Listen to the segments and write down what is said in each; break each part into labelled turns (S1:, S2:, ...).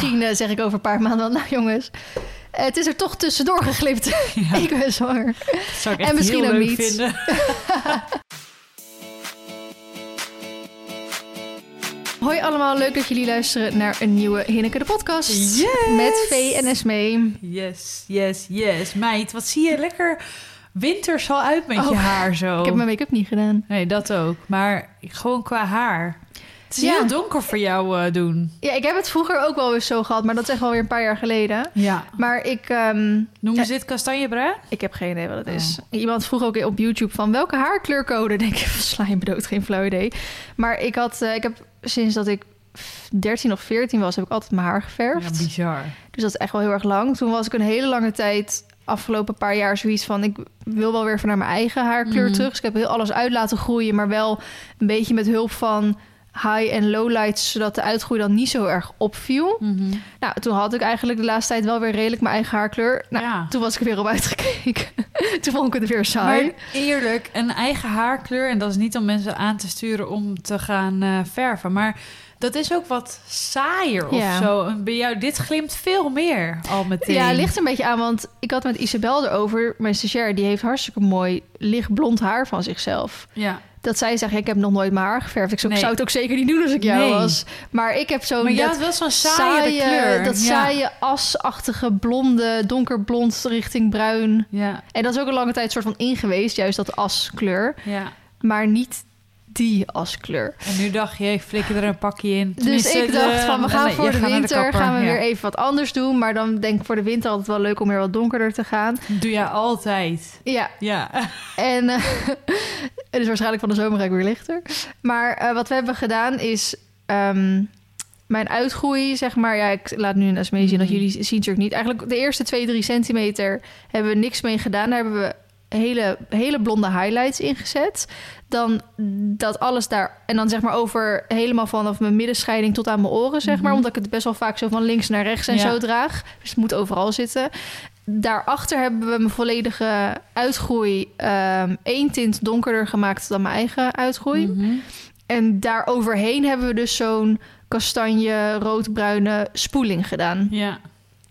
S1: Misschien eh, zeg ik over een paar maanden wel, nou jongens, eh, het is er toch tussendoor geglipt.
S2: Ja.
S1: ik ben zwanger.
S2: Dat zou ik echt
S1: En misschien
S2: heel
S1: ook
S2: leuk
S1: niet.
S2: vinden.
S1: Hoi allemaal, leuk dat jullie luisteren naar een nieuwe Hinneke de podcast.
S2: Yes!
S1: Met Vee en Esmee.
S2: Yes, yes, yes. Meid, wat zie je lekker winters al uit met je
S1: Oh,
S2: haar zo.
S1: Ik heb mijn make-up niet gedaan.
S2: Nee, dat ook. Maar gewoon qua haar. Het is
S1: Ja.
S2: heel donker voor jou eh, doen.
S1: Ja, ik heb het vroeger ook wel eens zo gehad, maar dat is echt alweer een paar jaar geleden.
S2: Ja.
S1: Maar ik, ehm,
S2: Noemen
S1: Ja.
S2: ze dit kastanjebruin?
S1: ik heb geen idee wat het is. Iemand vroeg ook op YouTube van welke haarkleurcode. Denk ik, sla je me dood, geen flauw idee. Maar ik had, eh, ik heb sinds dat ik 13 of 14 was, heb ik altijd mijn haar
S2: Ja,
S1: geverfd.
S2: bizar.
S1: Dus dat is echt wel heel erg lang. Toen was ik een hele lange tijd, afgelopen paar jaar, zoiets van... ik wil wel weer van naar mijn eigen haarkleur
S2: Mhm.
S1: terug. Dus ik heb heel alles uit laten groeien, maar wel een beetje met hulp van high- en lowlights... zodat de uitgroei dan niet zo erg opviel.
S2: Mhm.
S1: Nou, toen had ik eigenlijk de laatste tijd wel weer redelijk mijn eigen haarkleur. Nou,
S2: ja.
S1: toen was ik er weer op uitgekeken. toen vond ik het weer saai.
S2: Maar eerlijk, een eigen haarkleur... en dat is niet om mensen aan te sturen om te gaan eh, verven... maar dat is ook wat saaier of
S1: Ja.
S2: zo. Bij jou, dit glimt veel meer al meteen.
S1: Ja, ligt een beetje aan, want ik had met Isabel erover, mijn stagiair, die heeft hartstikke mooi lichtblond haar van zichzelf.
S2: Ja.
S1: Dat zij zegt, ja, ik heb nog nooit mijn haar geverfd. Ik,
S2: Nee.
S1: zou het ook zeker niet doen als ik jou
S2: Nee.
S1: was. Maar ik heb zo'n dat
S2: wel zo'n saaie,
S1: saaie,
S2: kleur.
S1: dat
S2: ja.
S1: saaie asachtige blonde, donkerblond richting bruin.
S2: Ja,
S1: En dat is ook een lange tijd soort van ingeweest, juist dat askleur.
S2: ja.
S1: Maar niet die askleur.
S2: En nu dacht je, ik flikker er een pakje in.
S1: Dus
S2: Tenminste,
S1: ik dacht van, we gaan voor de winter gaan we
S2: ja.
S1: weer even wat anders doen. Maar dan denk ik voor de winter altijd wel leuk om weer wat donkerder te gaan.
S2: Doe jij altijd.
S1: Ja,
S2: Ja.
S1: En dus waarschijnlijk van de zomer ga ik weer lichter. Maar eh, wat we hebben gedaan is ehm, mijn uitgroei, zeg maar. Ja, ik laat nu een mee zien dat
S2: Mhm.
S1: jullie zien natuurlijk niet. Eigenlijk de eerste 2, 3 centimeter hebben we niks mee gedaan. Daar hebben we hele, hele blonde highlights ingezet. Dan dat alles daar... En dan zeg maar over helemaal vanaf mijn middenscheiding tot aan mijn oren, zeg maar.
S2: Mhm.
S1: Omdat ik het best wel vaak zo van links naar rechts en
S2: Ja.
S1: zo draag. Dus het moet overal zitten. Daarachter hebben we mijn volledige uitgroei ehm één tint donkerder gemaakt dan mijn eigen uitgroei.
S2: Mhm.
S1: En daar overheen hebben we dus zo'n kastanje, roodbruine spoeling gedaan.
S2: Ja.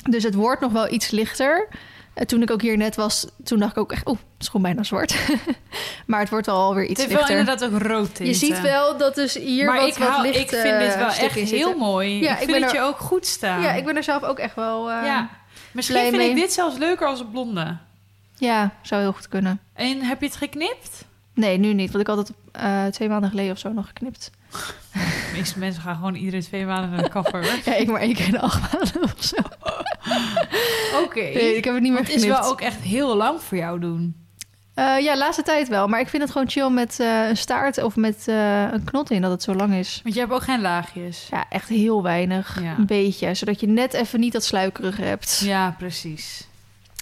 S1: Dus het wordt nog wel iets lichter. En toen ik ook hier net was, toen dacht ik ook echt... Oeh, het is gewoon bijna zwart. maar het wordt alweer
S2: Het
S1: iets
S2: heeft wel
S1: lichter.
S2: inderdaad ook rood
S1: Je ziet wel dat dus hier
S2: maar
S1: wat,
S2: ik,
S1: wat
S2: hou,
S1: licht
S2: ik vind dit wel echt heel mooi.
S1: Ja,
S2: ik
S1: ik
S2: vind het
S1: er-
S2: je ook goed staan.
S1: Ja, ik ben er zelf ook echt wel... eh,
S2: Ja. Misschien vind ik dit zelfs leuker als een blonde.
S1: ja, zou heel goed kunnen.
S2: En heb je het geknipt?
S1: Nee, nu niet. Want ik had het eh, twee maanden geleden of zo nog geknipt.
S2: De meeste mensen gaan gewoon iedere twee maanden naar de kapper.
S1: Ja, ik maar één keer in de acht maanden of zo.
S2: Oké.
S1: Nee, ik heb het niet meer
S2: Het is wel ook echt heel lang voor jou doen.
S1: Eh, ja, laatste tijd wel. Maar ik vind het gewoon chill met eh, een staart of met eh, een knot in dat het zo lang is.
S2: Want je hebt ook geen laagjes.
S1: Ja, echt heel weinig.
S2: Ja.
S1: Een beetje. Zodat je net even niet dat sluikerige hebt.
S2: Ja, precies.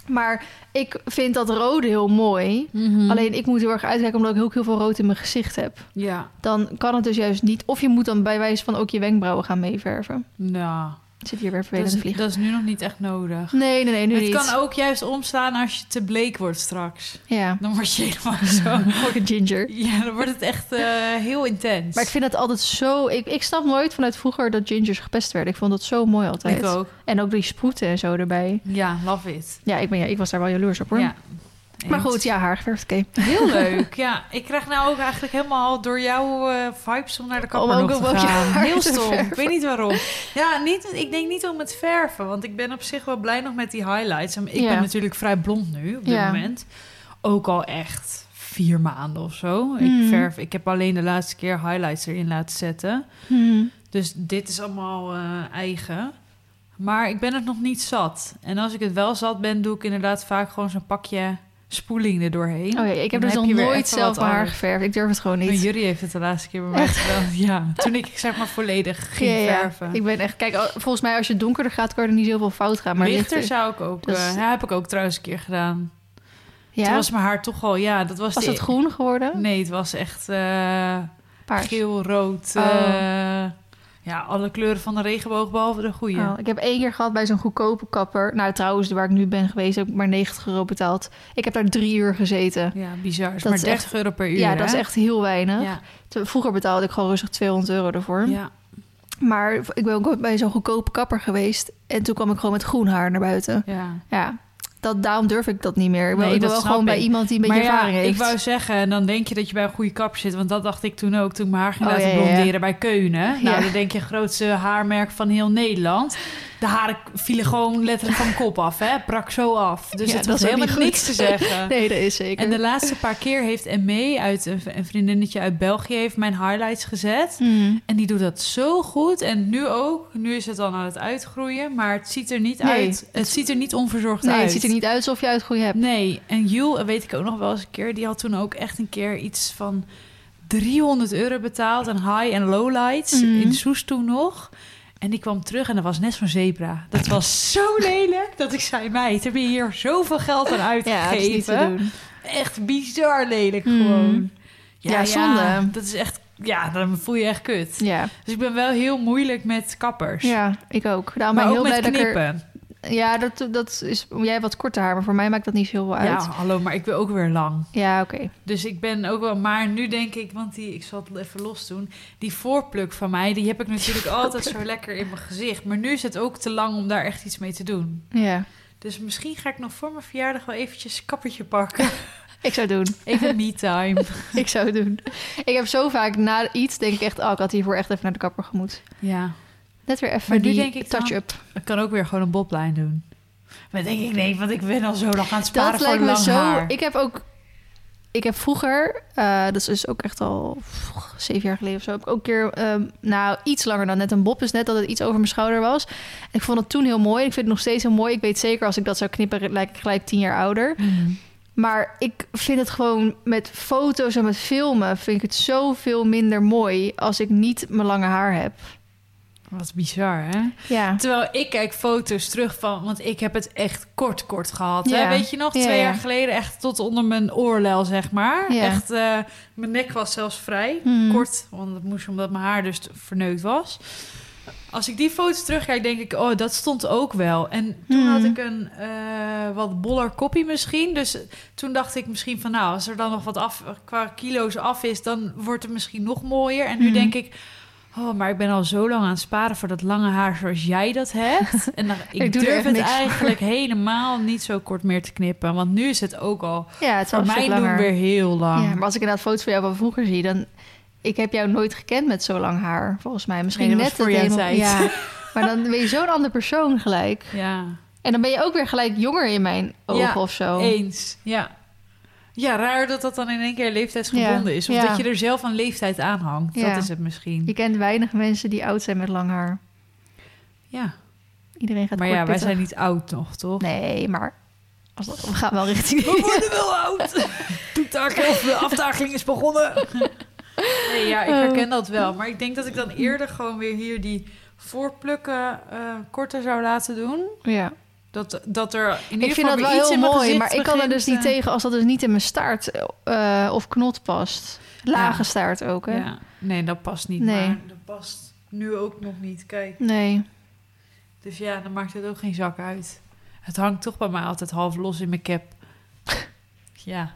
S1: Maar ik vind dat rode heel mooi.
S2: Mhm.
S1: Alleen ik moet heel erg uitkijken omdat ik ook heel veel rood in mijn gezicht heb.
S2: Ja.
S1: Dan kan het dus juist niet. Of je moet dan bij wijze van ook je wenkbrauwen gaan meeverven.
S2: Nou,
S1: zit hier weer
S2: dat
S1: vervelend te
S2: is,
S1: vliegen.
S2: dat is nu nog niet echt nodig.
S1: Nee, nee, nee, nu
S2: het
S1: niet.
S2: kan ook juist omslaan als je te bleek wordt straks.
S1: Ja,
S2: Dan word je helemaal zo...
S1: ook een ginger.
S2: Ja, dan wordt het echt eh, heel intens.
S1: Maar ik vind het altijd zo... Ik, ik snap nooit vanuit vroeger dat gingers gepest werden. Ik vond dat zo mooi altijd.
S2: Ik ook.
S1: En ook die sproeten en zo erbij.
S2: Ja, love it.
S1: Ja, ik, ben, ja, ik was daar wel jaloers op hoor.
S2: Ja.
S1: Maar goed, ja, haar oké.
S2: Heel leuk. Ja, ik krijg nou ook eigenlijk helemaal door jouw eh, vibes om naar de kapper nog te gaan. Heel stom. Ik weet niet waarom. Ja, niet, ik denk niet om het verven, want ik ben op zich wel blij nog met die highlights. Ik
S1: Ja.
S2: ben natuurlijk vrij blond nu op dit
S1: Ja.
S2: moment. Ook al echt vier maanden of zo. Ik
S1: Mhm.
S2: verf. Ik heb alleen de laatste keer highlights erin laten zetten.
S1: Mhm.
S2: Dus dit is allemaal eh, eigen. Maar ik ben het nog niet zat. En als ik het wel zat ben, doe ik inderdaad vaak gewoon zo'n pakje spoeling er doorheen.
S1: Oh ja, ik heb dus
S2: heb
S1: nog nooit zelf mijn haar geverfd. Ik durf het gewoon
S2: Maar
S1: niet.
S2: Jury heeft het de laatste keer bij mij gedaan. Ja, toen ik zeg maar volledig ging
S1: Ja, ja.
S2: verven.
S1: Ik ben echt... Kijk, volgens mij als je donkerder gaat, kan er niet zoveel fout gaan. Maar
S2: Lichter
S1: lichter-
S2: zou ik ook...
S1: Dat is-
S2: eh, ja, heb ik ook trouwens een keer gedaan.
S1: Ja?
S2: Toen was mijn haar toch al... Ja, dat was...
S1: Was
S2: de-
S1: het groen geworden?
S2: Nee, het was echt
S1: Paars.
S2: geel, rood.
S1: Oh.
S2: eh, ja, alle kleuren van de regenboog, behalve de goede.
S1: Oh, ik heb één keer gehad bij zo'n goedkope kapper. Nou, trouwens, waar ik nu ben geweest, heb ik maar 90 euro betaald. Ik heb daar drie uur gezeten.
S2: Ja, bizar.
S1: Dat
S2: maar
S1: is
S2: 30
S1: echt-
S2: euro per uur,
S1: ja, dat is echt heel weinig.
S2: Ja,
S1: Vroeger betaalde ik gewoon rustig 200 euro ervoor.
S2: ja.
S1: Maar ik ben ook bij zo'n goedkope kapper geweest. En toen kwam ik gewoon met groen haar naar buiten.
S2: Ja.
S1: Ja, dat, daarom durf ik dat niet meer. Ik wil, ik wel gewoon bij iemand die een beetje
S2: maar ja,
S1: ervaring heeft.
S2: ik wou zeggen, en dan denk je dat je bij een goede kapper zit. Want dat dacht ik toen ook, toen ik mijn haar ging
S1: Oh,
S2: laten
S1: ja, ja, ja.
S2: blonderen bij Keunen. Nou,
S1: Ja.
S2: dan denk je grootste haarmerk van heel Nederland. De haren vielen gewoon letterlijk van kop af, hè. Brak zo af. Dus
S1: Ja,
S2: het was helemaal niks te zeggen.
S1: Nee, dat is zeker.
S2: En de laatste paar keer heeft Emme uit een, vriendinnetje uit België heeft mijn highlights gezet.
S1: Hmm.
S2: En die doet dat zo goed. En nu ook. Nu is het dan aan het uitgroeien. Maar het ziet er niet
S1: Nee.
S2: uit. Het ziet er niet onverzorgd
S1: Nee,
S2: uit.
S1: het ziet er niet uit alsof je uitgroei hebt.
S2: Nee, en Jul, weet ik ook nog wel eens een keer, die had toen ook echt een keer iets van 300 euro betaald aan high en low lights
S1: Mhm.
S2: in Soes toen nog. En die kwam terug en dat was net zo'n zebra. Dat was zo lelijk dat ik zei, meid, heb je hier zoveel geld aan
S1: Ja,
S2: uitgegeven?
S1: doen.
S2: echt bizar lelijk gewoon.
S1: Ja, zonde.
S2: dat is echt, ja, dan voel je echt kut.
S1: Ja,
S2: Dus ik ben wel heel moeilijk met kappers.
S1: ja, ik ook. Daarom
S2: maar
S1: ben ik heel blij dat ik er... Ja, dat, dat is... Jij hebt wat korter haar, maar voor mij maakt dat niet veel
S2: Ja,
S1: uit.
S2: hallo, maar ik wil ook weer lang.
S1: Ja, oké.
S2: Dus ik ben ook wel... Maar nu denk ik, want die, ik zal het even los doen. Die voorpluk van mij, die heb ik natuurlijk altijd zo lekker in mijn gezicht. Maar nu is het ook te lang om daar echt iets mee te doen.
S1: Ja,
S2: Dus misschien ga ik nog voor mijn verjaardag wel eventjes een kappertje pakken.
S1: ik zou doen.
S2: Even me-time.
S1: ik zou doen. Ik heb zo vaak na iets, denk ik echt... Oh, ik had hiervoor echt even naar de kapper gemoet.
S2: Ja,
S1: Net weer even
S2: Maar nu
S1: die
S2: denk ik dan-
S1: touch-up.
S2: ik kan ook weer gewoon een boblijn doen. Maar denk ik, nee, want ik ben al zo lang aan het sparen
S1: Dat
S2: voor
S1: lijkt me
S2: lang
S1: zo...
S2: haar.
S1: Ik heb ook... Ik heb vroeger, eh, dat is dus ook echt al pff, zeven jaar geleden of zo, heb ik ook een keer, ehm, nou iets langer dan net een bob, dus net dat het iets over mijn schouder was. En ik vond het toen heel mooi. Ik vind het nog steeds heel mooi. Ik weet zeker als ik dat zou knippen, lijk ik gelijk tien jaar ouder.
S2: Mhm.
S1: Maar ik vind het gewoon met foto's en met filmen vind ik het zoveel minder mooi als ik niet mijn lange haar heb.
S2: Wat bizar, hè?
S1: Ja.
S2: Terwijl ik kijk foto's terug van... Want ik heb het echt kort, kort gehad. Hè?
S1: Ja.
S2: Weet je nog, twee
S1: ja.
S2: jaar geleden echt tot onder mijn oorlel, zeg maar. Echt, eh, mijn nek was zelfs vrij
S1: Hmm.
S2: kort. Want dat moest omdat mijn haar dus verneukt was. Als ik die foto's terugkijk, denk ik... Oh, dat stond ook wel. En toen
S1: Hmm.
S2: had ik een eh, wat boller koppie misschien. Dus toen dacht ik misschien van... Nou, als er dan nog wat af, qua kilo's af is... dan wordt het misschien nog mooier. En nu
S1: Hmm.
S2: denk ik... Oh, maar ik ben al zo lang aan het sparen voor dat lange haar zoals jij dat hebt. En dan, ik, durf het
S1: voor.
S2: eigenlijk helemaal niet zo kort meer te knippen. Want nu is het ook al
S1: Ja, het is
S2: voor mij doen weer heel lang.
S1: Ja, maar als ik inderdaad foto's van jou van vroeger zie, dan... Ik heb jou nooit gekend met zo lang haar, volgens mij. Misschien
S2: Nee,
S1: net
S2: voor
S1: het
S2: jouw
S1: helemaal-
S2: tijd.
S1: Ja, maar dan ben je zo'n ander persoon gelijk.
S2: Ja,
S1: En dan ben je ook weer gelijk jonger in mijn ogen
S2: Ja,
S1: of zo.
S2: eens. Ja. Ja, raar dat dat dan in één keer leeftijdsgebonden
S1: Ja,
S2: is. Of
S1: ja.
S2: dat je er zelf een leeftijd aan hangt.
S1: Ja.
S2: Dat is het misschien.
S1: Je kent weinig mensen die oud zijn met lang haar.
S2: Ja,
S1: Iedereen gaat
S2: maar ja, wij zijn niet oud nog, toch?
S1: Nee, maar als dat, we gaan wel richting...
S2: We worden wel oud. Toetaken of de aftakeling is begonnen. Nee, ja, ik herken dat wel. Maar ik denk dat ik dan eerder gewoon weer hier die voorplukken eh, korter zou laten doen.
S1: Ja.
S2: Dat, dat er in ieder
S1: Ik vind dat wel heel mooi, maar ik kan er dus niet
S2: eh,
S1: tegen als dat dus niet in mijn staart eh, of knot past. Lage
S2: Ja.
S1: staart ook, hè?
S2: Ja, nee, dat past niet.
S1: Nee.
S2: Maar dat past nu ook nog niet. Kijk.
S1: Nee.
S2: Dus ja, dan maakt het ook geen zak uit. Het hangt toch bij mij altijd half los in mijn cap. Ja,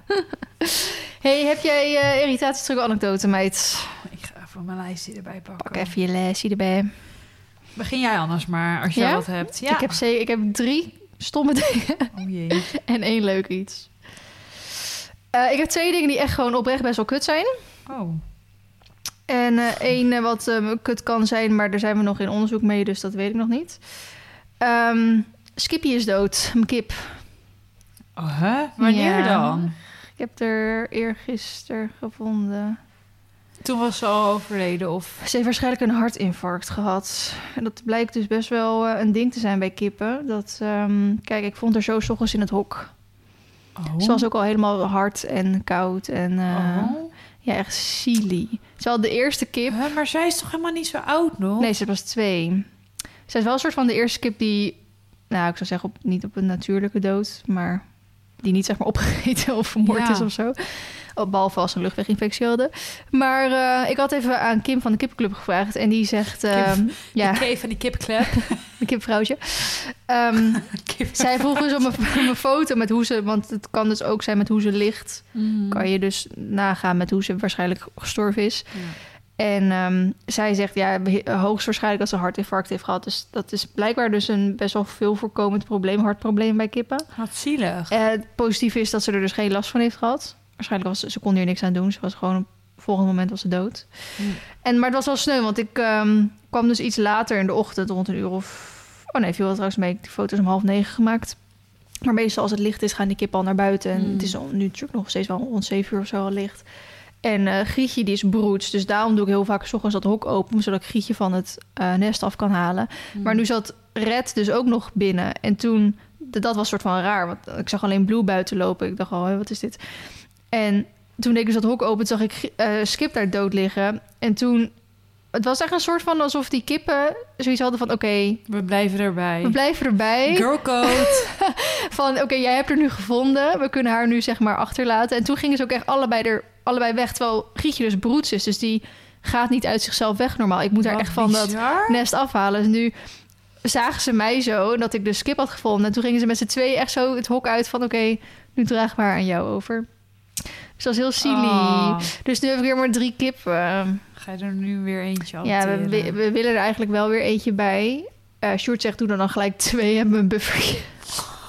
S1: hey, heb jij eh irritatie anekdote, meid?
S2: ik ga even mijn lijstje erbij pakken.
S1: Pak even je lesje erbij.
S2: Begin jij anders maar, als jij
S1: Ja?
S2: wat hebt. Ja.
S1: Ik, heb ze- ik heb drie stomme dingen
S2: Oh jee.
S1: en één leuk iets. Eh, ik heb twee dingen die echt gewoon oprecht best wel kut zijn.
S2: Oh.
S1: En eh, één eh, wat kut kan zijn, maar daar zijn we nog in onderzoek mee, dus dat weet ik nog niet. Ehm, Skippy is dood, mijn kip.
S2: Oh, hè? Wanneer
S1: Ja.
S2: dan?
S1: Ik heb er eergisteren gevonden.
S2: Toen was ze al overleden of...
S1: Ze heeft waarschijnlijk een hartinfarct gehad. En dat blijkt dus best wel eh, een ding te zijn bij kippen. Dat, ehm, kijk, ik vond haar zo 's ochtends in het hok.
S2: Oh.
S1: Ze was ook al helemaal hard en koud en eh,
S2: Oh.
S1: ja, echt silly. Terwijl de eerste kip...
S2: Maar zij is toch helemaal niet zo oud nog?
S1: Nee, ze was twee. Zij is wel een soort van de eerste kip die... Nou, ik zou zeggen op, niet op een natuurlijke dood, maar... Die niet zeg maar opgegeten of vermoord
S2: Ja.
S1: is of zo. Behalve als een luchtweginfectie hadden. Maar eh, ik had even aan Kim van de Kippenclub gevraagd. En die zegt... ehm, ja,
S2: De van die kipklep.
S1: de kipvrouwtje. Ehm, zij vroeg dus om een, om een foto met hoe ze... Want het kan dus ook zijn met hoe ze ligt.
S2: Mm.
S1: Kan je dus nagaan met hoe ze waarschijnlijk gestorven is.
S2: Ja.
S1: En ehm, zij zegt, ja, hoogstwaarschijnlijk dat ze een hartinfarct heeft gehad. Dus dat is blijkbaar dus een best wel veel voorkomend probleem, hartprobleem bij kippen.
S2: Wat zielig.
S1: Eh, het positieve is dat ze er dus geen last van heeft gehad. Waarschijnlijk was ze, kon hier niks aan doen. Ze was gewoon op het volgende moment was ze dood.
S2: Hmm.
S1: En, maar het was wel sneu, want ik ehm, kwam dus iets later in de ochtend, rond een uur of... Oh nee, viel wel trouwens mee. Ik heb die foto's om half negen gemaakt. Maar meestal als het licht is, gaan die kippen al naar buiten. En
S2: Hmm.
S1: het is al, nu natuurlijk nog steeds wel rond zeven uur of zo al licht. En eh Grietje die is broeds. Dus daarom doe ik heel vaak 's ochtends dat hok open... zodat ik Grietje van het eh, nest af kan halen.
S2: Hmm.
S1: Maar nu zat Red dus ook nog binnen. En toen, dat was soort van raar. Want ik zag alleen Blue buiten lopen. Ik dacht al, wat is dit? En toen deed ik dus dat hok open, zag ik eh, Skip daar dood liggen. En toen, het was echt een soort van alsof die kippen zoiets hadden van... oké,
S2: We blijven erbij.
S1: we blijven erbij.
S2: Girl code.
S1: Van, oké, jij hebt er nu gevonden. We kunnen haar nu zeg maar achterlaten. En toen gingen ze ook echt allebei, er, allebei weg. Terwijl Grietje dus broeds is. Dus die gaat niet uit zichzelf weg normaal. Ik moet haar
S2: Wat
S1: echt van dat nest afhalen. Dus nu zagen ze mij zo dat ik de skip had gevonden. En toen gingen ze met z'n twee echt zo het hok uit van... oké, nu dragen we haar aan jou over. Dus dat was heel silly.
S2: Oh,
S1: Dus nu heb ik weer maar drie kippen.
S2: ga je er nu weer eentje
S1: ja, we, we, we willen er eigenlijk wel weer eentje bij. Eh Sjoerd zegt, doe er dan gelijk twee. Hebben we een buffertje.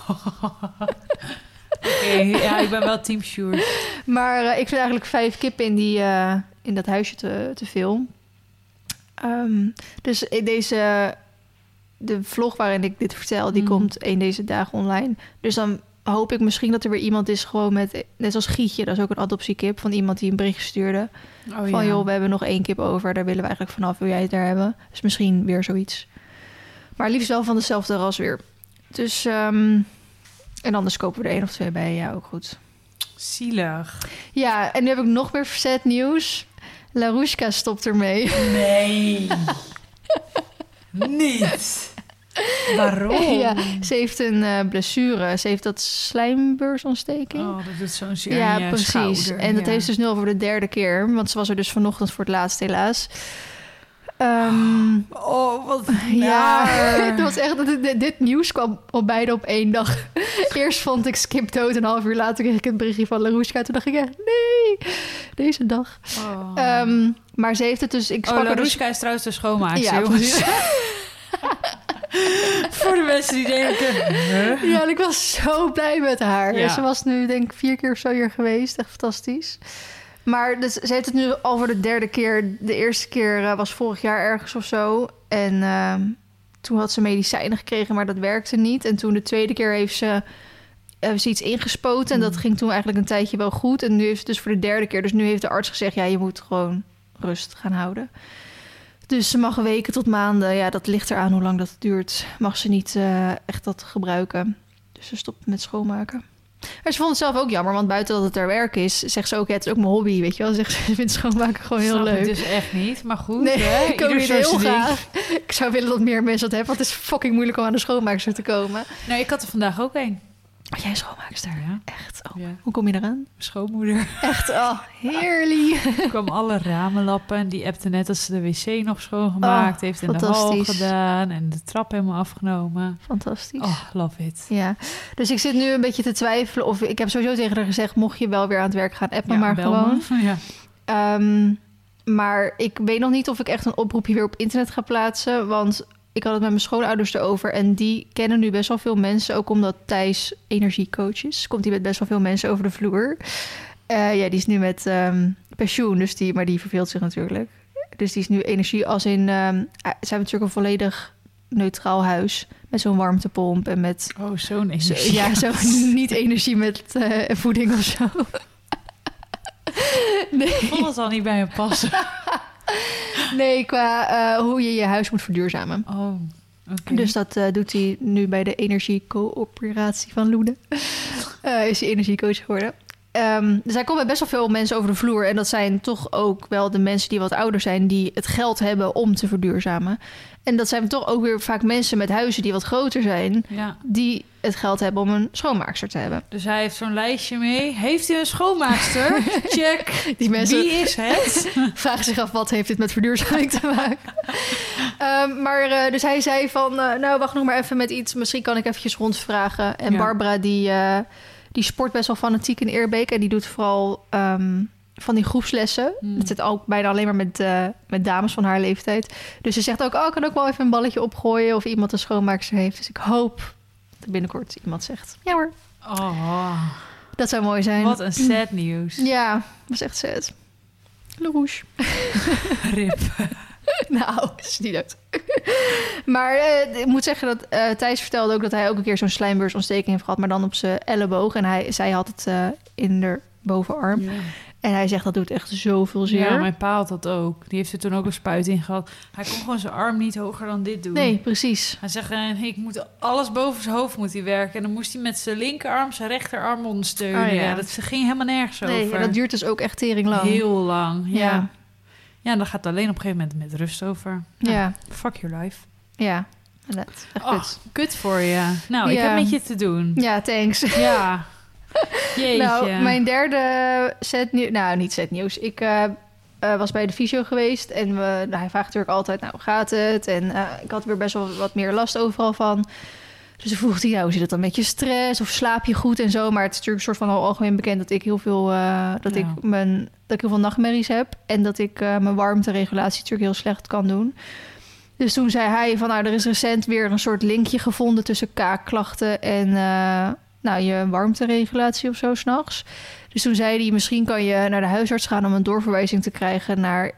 S2: Oké, ja, ik ben wel team Sjoerd.
S1: Maar eh, ik vind eigenlijk vijf kippen in, die, eh, in dat huisje te, te veel. Ehm, dus in deze, de vlog waarin ik dit vertel, die
S2: Mm.
S1: komt een deze dagen online. Dus dan hoop ik misschien dat er weer iemand is gewoon met, net als Gietje, dat is ook een adoptiekip, van iemand die een bericht stuurde.
S2: Oh,
S1: van
S2: ja.
S1: joh, we hebben nog één kip over, daar willen we eigenlijk vanaf, wil jij het daar hebben? Dus misschien weer zoiets. Maar liefst wel van dezelfde ras weer. Dus, ehm, en anders kopen we er één of twee bij, ja, ook goed.
S2: Zielig.
S1: Ja, en nu heb ik nog meer verzet nieuws. Larushka stopt ermee.
S2: Nee. Niet. Waarom?
S1: ja, ze heeft een eh, blessure. Ze heeft dat slijmbeursontsteking.
S2: Oh, dat doet zo'n zeer
S1: ja, precies.
S2: schouder.
S1: En dat heeft ze dus nu al voor de derde keer. Want ze was er dus vanochtend voor het laatst helaas. Ehm,
S2: Oh, wat
S1: ja, het was echt, dit, dit- nieuws kwam op beide op één dag. Eerst vond ik Skip dood. Een half uur later kreeg ik een berichtje van Larushka. Toen dacht ik echt, nee, deze dag.
S2: Oh,
S1: Ehm, maar ze heeft het dus... Ik
S2: oh
S1: dus
S2: is trouwens de schoonmaakster.
S1: Ja.
S2: Voor de mensen die denken... huh?
S1: Ja, en ik was zo blij met haar.
S2: Ja.
S1: Ze was nu denk ik vier keer of zo hier geweest. Echt fantastisch. Maar dus, ze heeft het nu al voor de derde keer. De eerste keer eh, was vorig jaar ergens of zo. En ehm, toen had ze medicijnen gekregen, maar dat werkte niet. En toen de tweede keer heeft ze, heeft ze iets ingespoten. En dat
S2: Hmm.
S1: ging toen eigenlijk een tijdje wel goed. En nu heeft het dus voor de derde keer. Dus nu heeft de arts gezegd, ja, je moet gewoon rust gaan houden. Dus ze mag weken tot maanden. Ja, dat ligt eraan hoe lang dat duurt. Mag ze niet eh, echt dat gebruiken. Dus ze stopt met schoonmaken. Maar ze vond het zelf ook jammer, want buiten dat het haar werk is, zegt ze ook: ja, het is ook mijn hobby, weet je wel. Zegt ze, ze vindt schoonmaken gewoon heel
S2: Snap ik
S1: leuk.
S2: dus echt niet, maar goed.
S1: nee,
S2: hè?
S1: ik ook
S2: Ieder
S1: niet heel graag. Ik zou willen dat meer mensen dat hebben, want het is fucking moeilijk om aan de schoonmaakster te komen.
S2: Nee, ik had er vandaag ook een.
S1: Oh, jij schoonmaakster?
S2: Ja,
S1: Echt? Oh,
S2: ja.
S1: hoe kom je eraan?
S2: Schoonmoeder
S1: Echt? Oh, heerlijk.
S2: kwam alle ramen lappen. En die appte net dat ze de wc nog schoongemaakt
S1: Oh,
S2: heeft. En de hal gedaan. En de trap helemaal afgenomen.
S1: Fantastisch.
S2: Oh, love it.
S1: Ja, dus ik zit nu een beetje te twijfelen of ik heb sowieso tegen haar gezegd: mocht je wel weer aan het werk gaan, app me
S2: Ja,
S1: maar gewoon.
S2: me. Ja.
S1: Ehm, maar ik weet nog niet of ik echt een oproepje weer op internet ga plaatsen. Want ik had het met mijn schoonouders erover. En die kennen nu best wel veel mensen. Ook omdat Thijs energiecoach is. Komt hij met best wel veel mensen over de vloer. Eh, ja, die is nu met ehm, pensioen. Dus die, maar die verveelt zich natuurlijk. Dus die is nu energie als in... ehm ze hebben natuurlijk een volledig neutraal huis. Met zo'n warmtepomp en met...
S2: Oh, zo'n
S1: Zo,
S2: energie.
S1: ja, zo niet energie met eh, voeding of zo. nee.
S2: Ik vond het al niet bij me passen.
S1: Nee, qua eh, hoe je je huis moet verduurzamen.
S2: Oh.
S1: Dus dat eh, doet hij nu bij de energiecoöperatie van Loede. Eh, is hij energiecoach geworden. Ehm, dus hij komt met best wel veel mensen over de vloer. En dat zijn toch ook wel de mensen die wat ouder zijn... die het geld hebben om te verduurzamen. En dat zijn toch ook weer vaak mensen met huizen die wat groter zijn...
S2: Ja,
S1: die het geld hebben om een schoonmaakster te hebben.
S2: dus hij heeft zo'n lijstje mee. Heeft u een schoonmaakster? Check.
S1: Die mensen
S2: Wie is het?
S1: vragen zich af wat heeft dit met verduurzaming te maken. Ehm, maar eh, dus hij zei van, eh, nou wacht nog maar even met iets. Misschien kan ik eventjes rondvragen. En
S2: Ja.
S1: Barbara die, eh, die sport best wel fanatiek in Eerbeek. En die doet vooral ehm, van die groepslessen.
S2: Hmm.
S1: Het zit ook bijna alleen maar met, eh, met dames van haar leeftijd. Dus ze zegt ook, oh, ik kan ook wel even een balletje opgooien... of iemand een schoonmaakster heeft. Dus ik hoop dat binnenkort iemand zegt... ja hoor,
S2: Oh,
S1: dat zou mooi zijn.
S2: wat een sad nieuws.
S1: Ja, dat is echt sad. Lerouche.
S2: Rip.
S1: nou, is niet dood. maar eh, ik moet zeggen dat eh, Thijs vertelde ook... dat hij ook een keer zo'n slijmbeursontsteking heeft gehad... maar dan op zijn elleboog. En hij, zij had het eh, in de bovenarm. En hij zegt dat doet echt zoveel zeer.
S2: Ja, mijn pa had dat ook. Die heeft er toen ook een spuit in gehad. Hij kon gewoon zijn arm niet hoger dan dit doen.
S1: Nee, precies.
S2: Hij zegt, ik moet alles boven zijn hoofd moet hij werken. En dan moest hij met zijn linkerarm zijn rechterarm ondersteunen.
S1: Oh, ja.
S2: ja. dat ging helemaal nergens
S1: Nee,
S2: over.
S1: dat duurt dus ook echt tering lang.
S2: Heel lang, ja.
S1: Ja.
S2: Ja. dan gaat het alleen op een gegeven moment met rust over.
S1: Ja,
S2: Fuck your life.
S1: ja. Inderdaad. Echt
S2: Oh,
S1: kut.
S2: kut voor je. Nou, ik heb met je te doen.
S1: Ja, thanks.
S2: Ja. Jeetje.
S1: Nou, mijn derde set nieuws... Nou, niet set nieuws. Ik eh, eh, was bij de fysio geweest. En we, nou, hij vraagt natuurlijk altijd, nou, hoe gaat het? En eh, ik had weer best wel wat meer last overal van. Dus dan vroeg hij, nou, hoe zit het dan met je stress? Of slaap je goed en zo? Maar het is natuurlijk een soort van al algemeen bekend... dat ik heel veel, eh, dat
S2: Ja.
S1: ik mijn, dat ik heel veel nachtmerries heb. En dat ik eh, mijn warmteregulatie natuurlijk heel slecht kan doen. Dus toen zei hij van, nou, er is recent weer een soort linkje gevonden... tussen kaakklachten en eh, nou, je warmteregulatie of zo s'nachts. Dus toen zei hij, misschien kan je naar de huisarts gaan... om een doorverwijzing te krijgen naar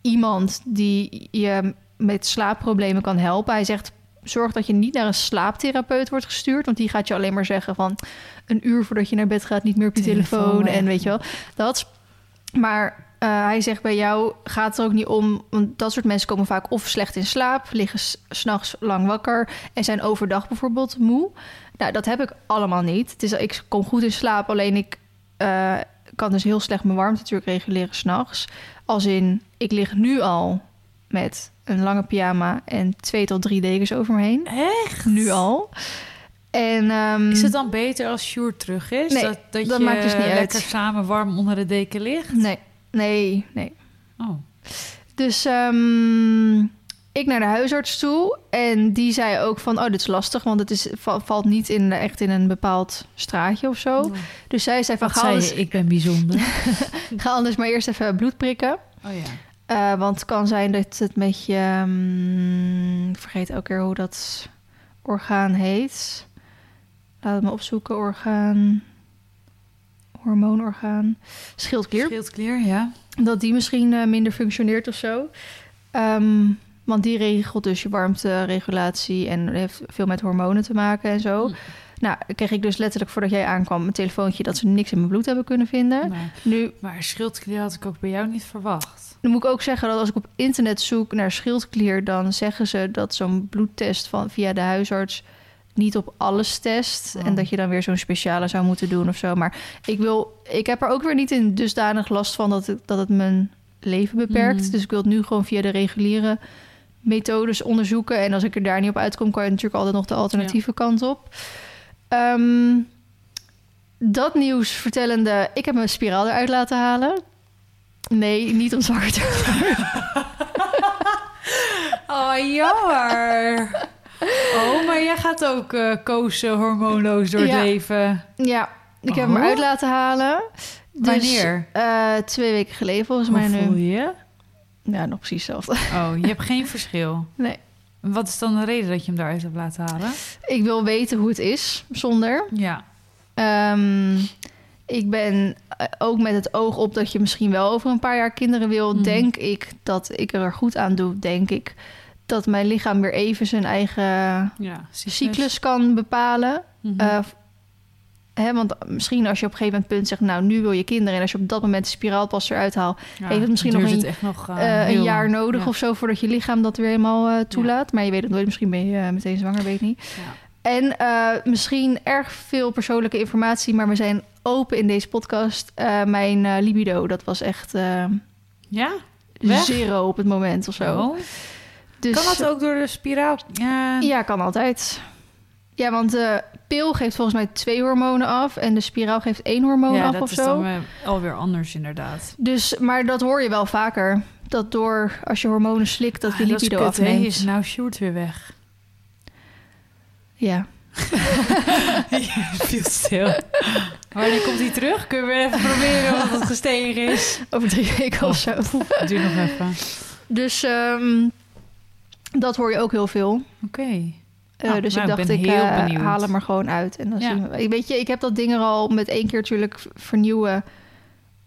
S1: iemand die je met slaapproblemen kan helpen. Hij zegt, zorg dat je niet naar een slaaptherapeut wordt gestuurd... want die gaat je alleen maar zeggen van... een uur voordat je naar bed gaat, niet meer op je telefoon, en weet je wel, dat. Maar eh, hij zegt bij jou gaat het er ook niet om... want dat soort mensen komen vaak of slecht in slaap... liggen s- s'nachts lang wakker... en zijn overdag bijvoorbeeld moe. Nou, dat heb ik allemaal niet. Het is, ik kom goed in slaap, alleen ik eh, kan dus heel slecht mijn warmte natuurlijk reguleren s'nachts. Als in, ik lig nu al met een lange pyjama en twee tot drie dekens over me heen.
S2: Echt?
S1: Nu al. En, ehm,
S2: Is het dan beter als Sjoerd terug is?
S1: Nee,
S2: dat dat,
S1: dat
S2: je
S1: maakt dus niet uit.
S2: lekker samen warm onder de deken ligt?
S1: Nee, nee, nee.
S2: Oh.
S1: Dus ehm, ik naar de huisarts toe. En die zei ook van, oh, dit is lastig. Want het is, va- valt niet in, echt in een bepaald straatje of zo. Dus zij zei van,
S2: Wat
S1: ga
S2: zei
S1: anders,
S2: je? Ik ben bijzonder.
S1: ga anders maar eerst even bloed prikken.
S2: Oh ja.
S1: Eh, want het kan zijn dat het met je... mm, ik vergeet elke keer hoe dat orgaan heet. Laat het me opzoeken. Orgaan... Hormoonorgaan. Schildklier.
S2: Schildklier, ja.
S1: Dat die misschien eh, minder functioneert of zo. Ehm, want die regelt dus je warmteregulatie... en heeft veel met hormonen te maken en zo.
S2: Hm.
S1: Nou, kreeg ik dus letterlijk voordat jij aankwam... een telefoontje dat ze niks in mijn bloed hebben kunnen vinden. Nu
S2: maar schildklier had ik ook bij jou niet verwacht.
S1: Dan moet ik ook zeggen dat als ik op internet zoek naar schildklier, dan zeggen ze dat zo'n bloedtest van via de huisarts niet op alles test
S2: Oh.
S1: en dat je dan weer zo'n speciale zou moeten doen of zo. Maar ik wil, ik heb er ook weer niet in dusdanig last van dat het, dat het mijn leven beperkt.
S2: Mhm.
S1: Dus ik wil het nu gewoon via de reguliere methodes onderzoeken. En als ik er daar niet op uitkom, kan je natuurlijk altijd nog de alternatieve kant op. Ehm, dat nieuws vertellende, ik heb mijn spiraal eruit laten halen. Nee, niet om zwanger te
S2: Oh, jammer. Oh, maar jij gaat ook eh kozen hormoonloos door het
S1: Ja.
S2: leven.
S1: Ja, ik heb hem
S2: Oh.
S1: eruit laten halen. Dus,
S2: Wanneer?
S1: eh, twee weken geleden volgens
S2: Hoe
S1: mij
S2: voel
S1: nu.
S2: je je?
S1: Ja, nog precies hetzelfde.
S2: Oh, je hebt geen verschil.
S1: Nee.
S2: Wat is dan de reden dat je hem daaruit hebt laten halen?
S1: Ik wil weten hoe het is zonder.
S2: Ja.
S1: Ehm, ik ben eh, ook met het oog op dat je misschien wel over een paar jaar kinderen wil.
S2: Mhm.
S1: Denk ik dat ik er goed aan doe. Denk ik dat mijn lichaam weer even zijn eigen
S2: Ja,
S1: cyclus kan bepalen.
S2: Mhm.
S1: Eh, hè, want misschien als je op een gegeven moment punt zegt... nou, nu wil je kinderen... en als je op dat moment de spiraalpas eruit haalt...
S2: Ja,
S1: heeft het misschien nog een-
S2: nog eh,
S1: een jaar
S2: lang.
S1: nodig
S2: Ja.
S1: of zo... voordat je lichaam dat weer helemaal toelaat. Maar je weet het nooit. Misschien ben je meteen zwanger, weet ik niet.
S2: Ja.
S1: En eh, misschien erg veel persoonlijke informatie... maar we zijn open in deze podcast. Eh, mijn eh, libido, dat was echt
S2: Ja? Weg?
S1: zero op het moment of zo.
S2: Oh.
S1: Dus,
S2: Kan dat ook door de spiraal? Ja.
S1: Ja, kan altijd. Ja, want de pil geeft volgens mij twee hormonen af... en de spiraal geeft één hormoon
S2: Ja,
S1: af
S2: dat
S1: of
S2: is
S1: zo.
S2: dan eh, alweer anders inderdaad.
S1: Dus, maar dat hoor je wel vaker. Dat door, als je hormonen slikt, dat je
S2: Ah, dat is
S1: libido
S2: kut, hè?
S1: afneemt.
S2: Is nou Sjoerd weer weg?
S1: Ja.
S2: Viel stil. Wanneer komt hij terug? Kunnen we even proberen wat het gestegen is?
S1: Over drie weken of zo.
S2: Het duurt nog even.
S1: Dus ehm, dat hoor je ook heel veel.
S2: Oké.
S1: Eh,
S2: Nou,
S1: dus
S2: nou,
S1: ik
S2: ik
S1: dacht,
S2: ben
S1: ik
S2: heel
S1: eh, haal hem er gewoon uit. En dan
S2: Ja.
S1: zien we. Weet je, ik heb dat ding er al met één keer natuurlijk vernieuwen...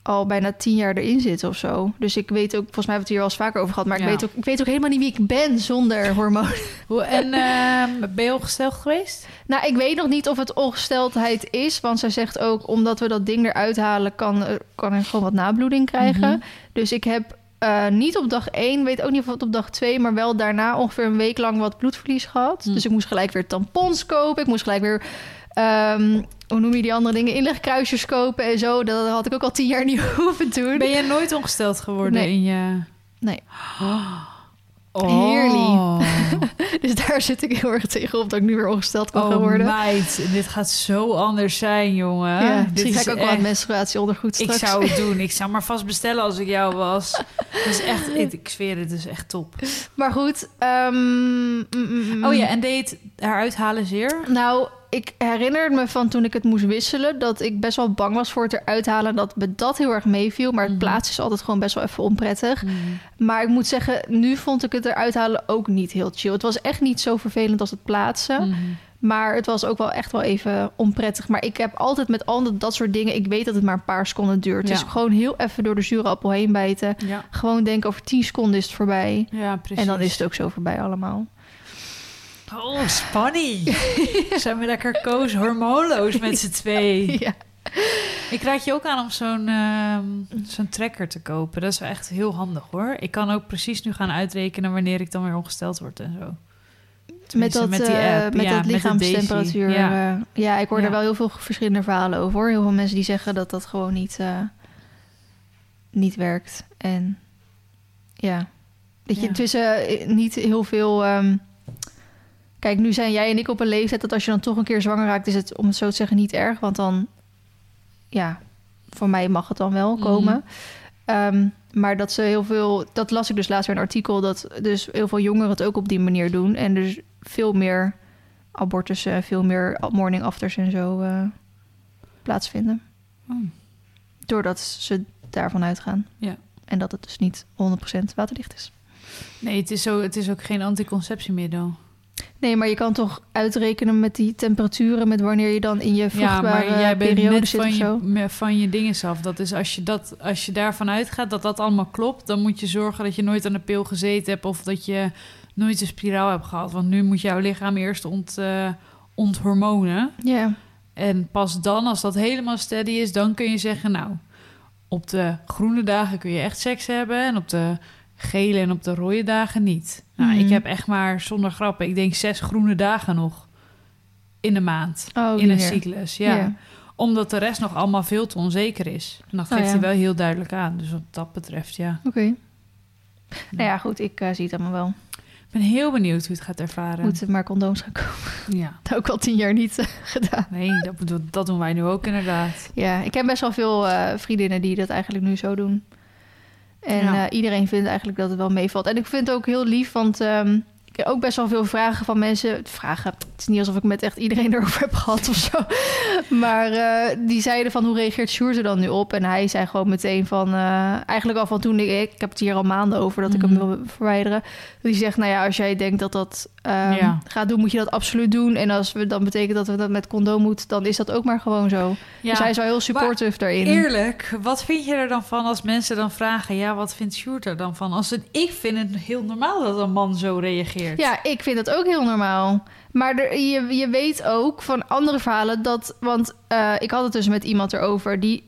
S1: al bijna tien jaar erin zitten of zo. Dus ik weet ook, volgens mij hebben we het hier wel eens vaker over gehad... maar
S2: Ja.
S1: ik, weet ook, ik weet ook helemaal niet wie ik ben zonder hormonen.
S2: Hoe- En ehm, ben je ongesteld geweest?
S1: Nou, ik weet nog niet of het ongesteldheid is. Want zij zegt ook, omdat we dat ding eruit halen... kan, er- kan ik gewoon wat nabloeding krijgen.
S2: Mhm.
S1: Dus ik heb eh, niet op dag 1, weet ook niet of het op dag 2... maar wel daarna ongeveer een week lang wat bloedverlies gehad.
S2: Hm.
S1: Dus ik moest gelijk weer tampons kopen. Ik moest gelijk weer... ehm, hoe noem je die andere dingen? Inlegkruisjes kopen en zo. Dat had ik ook al tien jaar niet hoeven doen.
S2: Ben je nooit ongesteld geworden
S1: Nee.
S2: in je...
S1: Nee.
S2: Oh.
S1: Heerlijk. Dus daar zit ik heel erg tegen op dat ik nu weer ongesteld kan gaan
S2: Oh
S1: worden.
S2: meid, dit gaat zo anders zijn, jongen.
S1: ja,
S2: Dit
S1: misschien ga ik ook wel
S2: echt-
S1: een menstruatieondergoed
S2: Ik
S1: straks.
S2: zou het doen. Ik zou maar vast bestellen als ik jou was. Het is echt, ik, ik zweer het, is echt top.
S1: Maar goed. ehm, mm, mm, mm.
S2: Oh ja, en deed eruit halen zeer?
S1: Nou, ik herinner me van toen ik het moest wisselen... dat ik best wel bang was voor het eruit halen... dat me dat heel erg meeviel. Maar het
S2: Mhm.
S1: plaatsen is altijd gewoon best wel even onprettig. Maar ik moet zeggen, nu vond ik het eruit halen ook niet heel chill. Het was echt niet zo vervelend als het plaatsen.
S2: Mhm.
S1: Maar het was ook wel echt wel even onprettig. Maar ik heb altijd met al dat, dat soort dingen... ik weet dat het maar een paar seconden duurt.
S2: Ja.
S1: Dus gewoon heel even door de zure appel heen bijten.
S2: Ja.
S1: Gewoon denken, over 10 seconden is het voorbij.
S2: ja, precies.
S1: En dan is het ook zo voorbij allemaal.
S2: Oh, spanning. Zijn we lekker koos hormoonloos met z'n twee.
S1: Ja.
S2: Ik raad je ook aan om zo'n ehm, zo'n tracker te kopen. Dat is wel echt heel handig hoor. Ik kan ook precies nu gaan uitrekenen wanneer ik dan weer ongesteld word en zo.
S1: Met dat,
S2: met die
S1: eh,
S2: app.
S1: met
S2: Ja,
S1: dat
S2: met
S1: lichaamstemperatuur. Ja.
S2: Ja.
S1: ja, ik hoor
S2: Ja.
S1: er wel heel veel verschillende verhalen over. Hoor. Heel veel mensen die zeggen dat dat gewoon niet, eh, niet werkt. En ja, dat je tussen eh, niet heel veel... ehm, kijk, nu zijn jij en ik op een leeftijd dat als je dan toch een keer zwanger raakt... is het, om het zo te zeggen, niet erg. Want dan, ja, voor mij mag het dan wel
S2: Mhm.
S1: komen. Ehm, maar dat ze heel veel, dat las ik dus laatst weer een artikel, dat dus heel veel jongeren het ook op die manier doen. En dus veel meer abortussen, veel meer morning afters en zo eh, plaatsvinden.
S2: Oh.
S1: Doordat ze daarvan uitgaan.
S2: Ja.
S1: En dat het dus niet 100% waterdicht is.
S2: Nee, het is, zo, het is ook geen anticonceptiemiddel.
S1: Nee, maar je kan toch uitrekenen met die temperaturen, met wanneer je dan in je
S2: Ja,
S1: vruchtbare
S2: maar jij bent
S1: periode
S2: net
S1: zit
S2: van
S1: of
S2: je,
S1: zo.
S2: me- van je dingen af. Dat is als je, dat, als je daarvan uitgaat dat dat allemaal klopt... dan moet je zorgen dat je nooit aan de pil gezeten hebt... of dat je nooit een spiraal hebt gehad. Want nu moet jouw lichaam eerst ont, eh, onthormonen.
S1: Ja,
S2: En pas dan, als dat helemaal steady is... dan kun je zeggen, nou... op de groene dagen kun je echt seks hebben... en op de gele en op de rode dagen niet. Nou,
S1: Mhm.
S2: ik heb echt maar, zonder grappen... ik denk zes groene dagen nog in een maand.
S1: oh,
S2: in een cyclus, ja. Omdat de rest nog allemaal veel te onzeker is. En dat
S1: Oh,
S2: geeft
S1: ja.
S2: hij wel heel duidelijk aan. Dus wat dat betreft, ja.
S1: Oké. Nou ja, goed, ik eh, zie het allemaal wel.
S2: Ik ben heel benieuwd hoe het gaat ervaren.
S1: Moeten maar condooms gaan kopen.
S2: Ja.
S1: ook al tien jaar niet eh, gedaan.
S2: Nee, dat, dat doen wij nu ook inderdaad.
S1: Ja, ik heb best wel veel eh, vriendinnen die dat eigenlijk nu zo doen. En
S2: Ja.
S1: eh, iedereen vindt eigenlijk dat het wel meevalt. En ik vind het ook heel lief, want ehm, ook best wel veel vragen van mensen. Vragen, het is niet alsof ik met echt iedereen erover heb gehad of zo. Maar eh, die zeiden van, hoe reageert Sjoerd er dan nu op? En hij zei gewoon meteen van, eh, eigenlijk al van toen ik... Ik heb het hier al maanden over dat ik hem
S2: Mhm.
S1: wil verwijderen. Die zegt, nou ja, als jij denkt dat dat ehm,
S2: Ja.
S1: gaat doen, moet je dat absoluut doen. En als we dan betekent dat we dat met condoom moeten, dan is dat ook maar gewoon zo.
S2: Ja,
S1: Dus hij is wel heel supportive daarin.
S2: eerlijk, wat vind je er dan van als mensen dan vragen... ja, wat vindt Sjoerd er dan van? Als het, ik vind het heel normaal dat een man zo reageert.
S1: Ja, ik vind het ook heel normaal. Maar er, je, je weet ook van andere verhalen dat... Want eh, ik had het dus met iemand erover die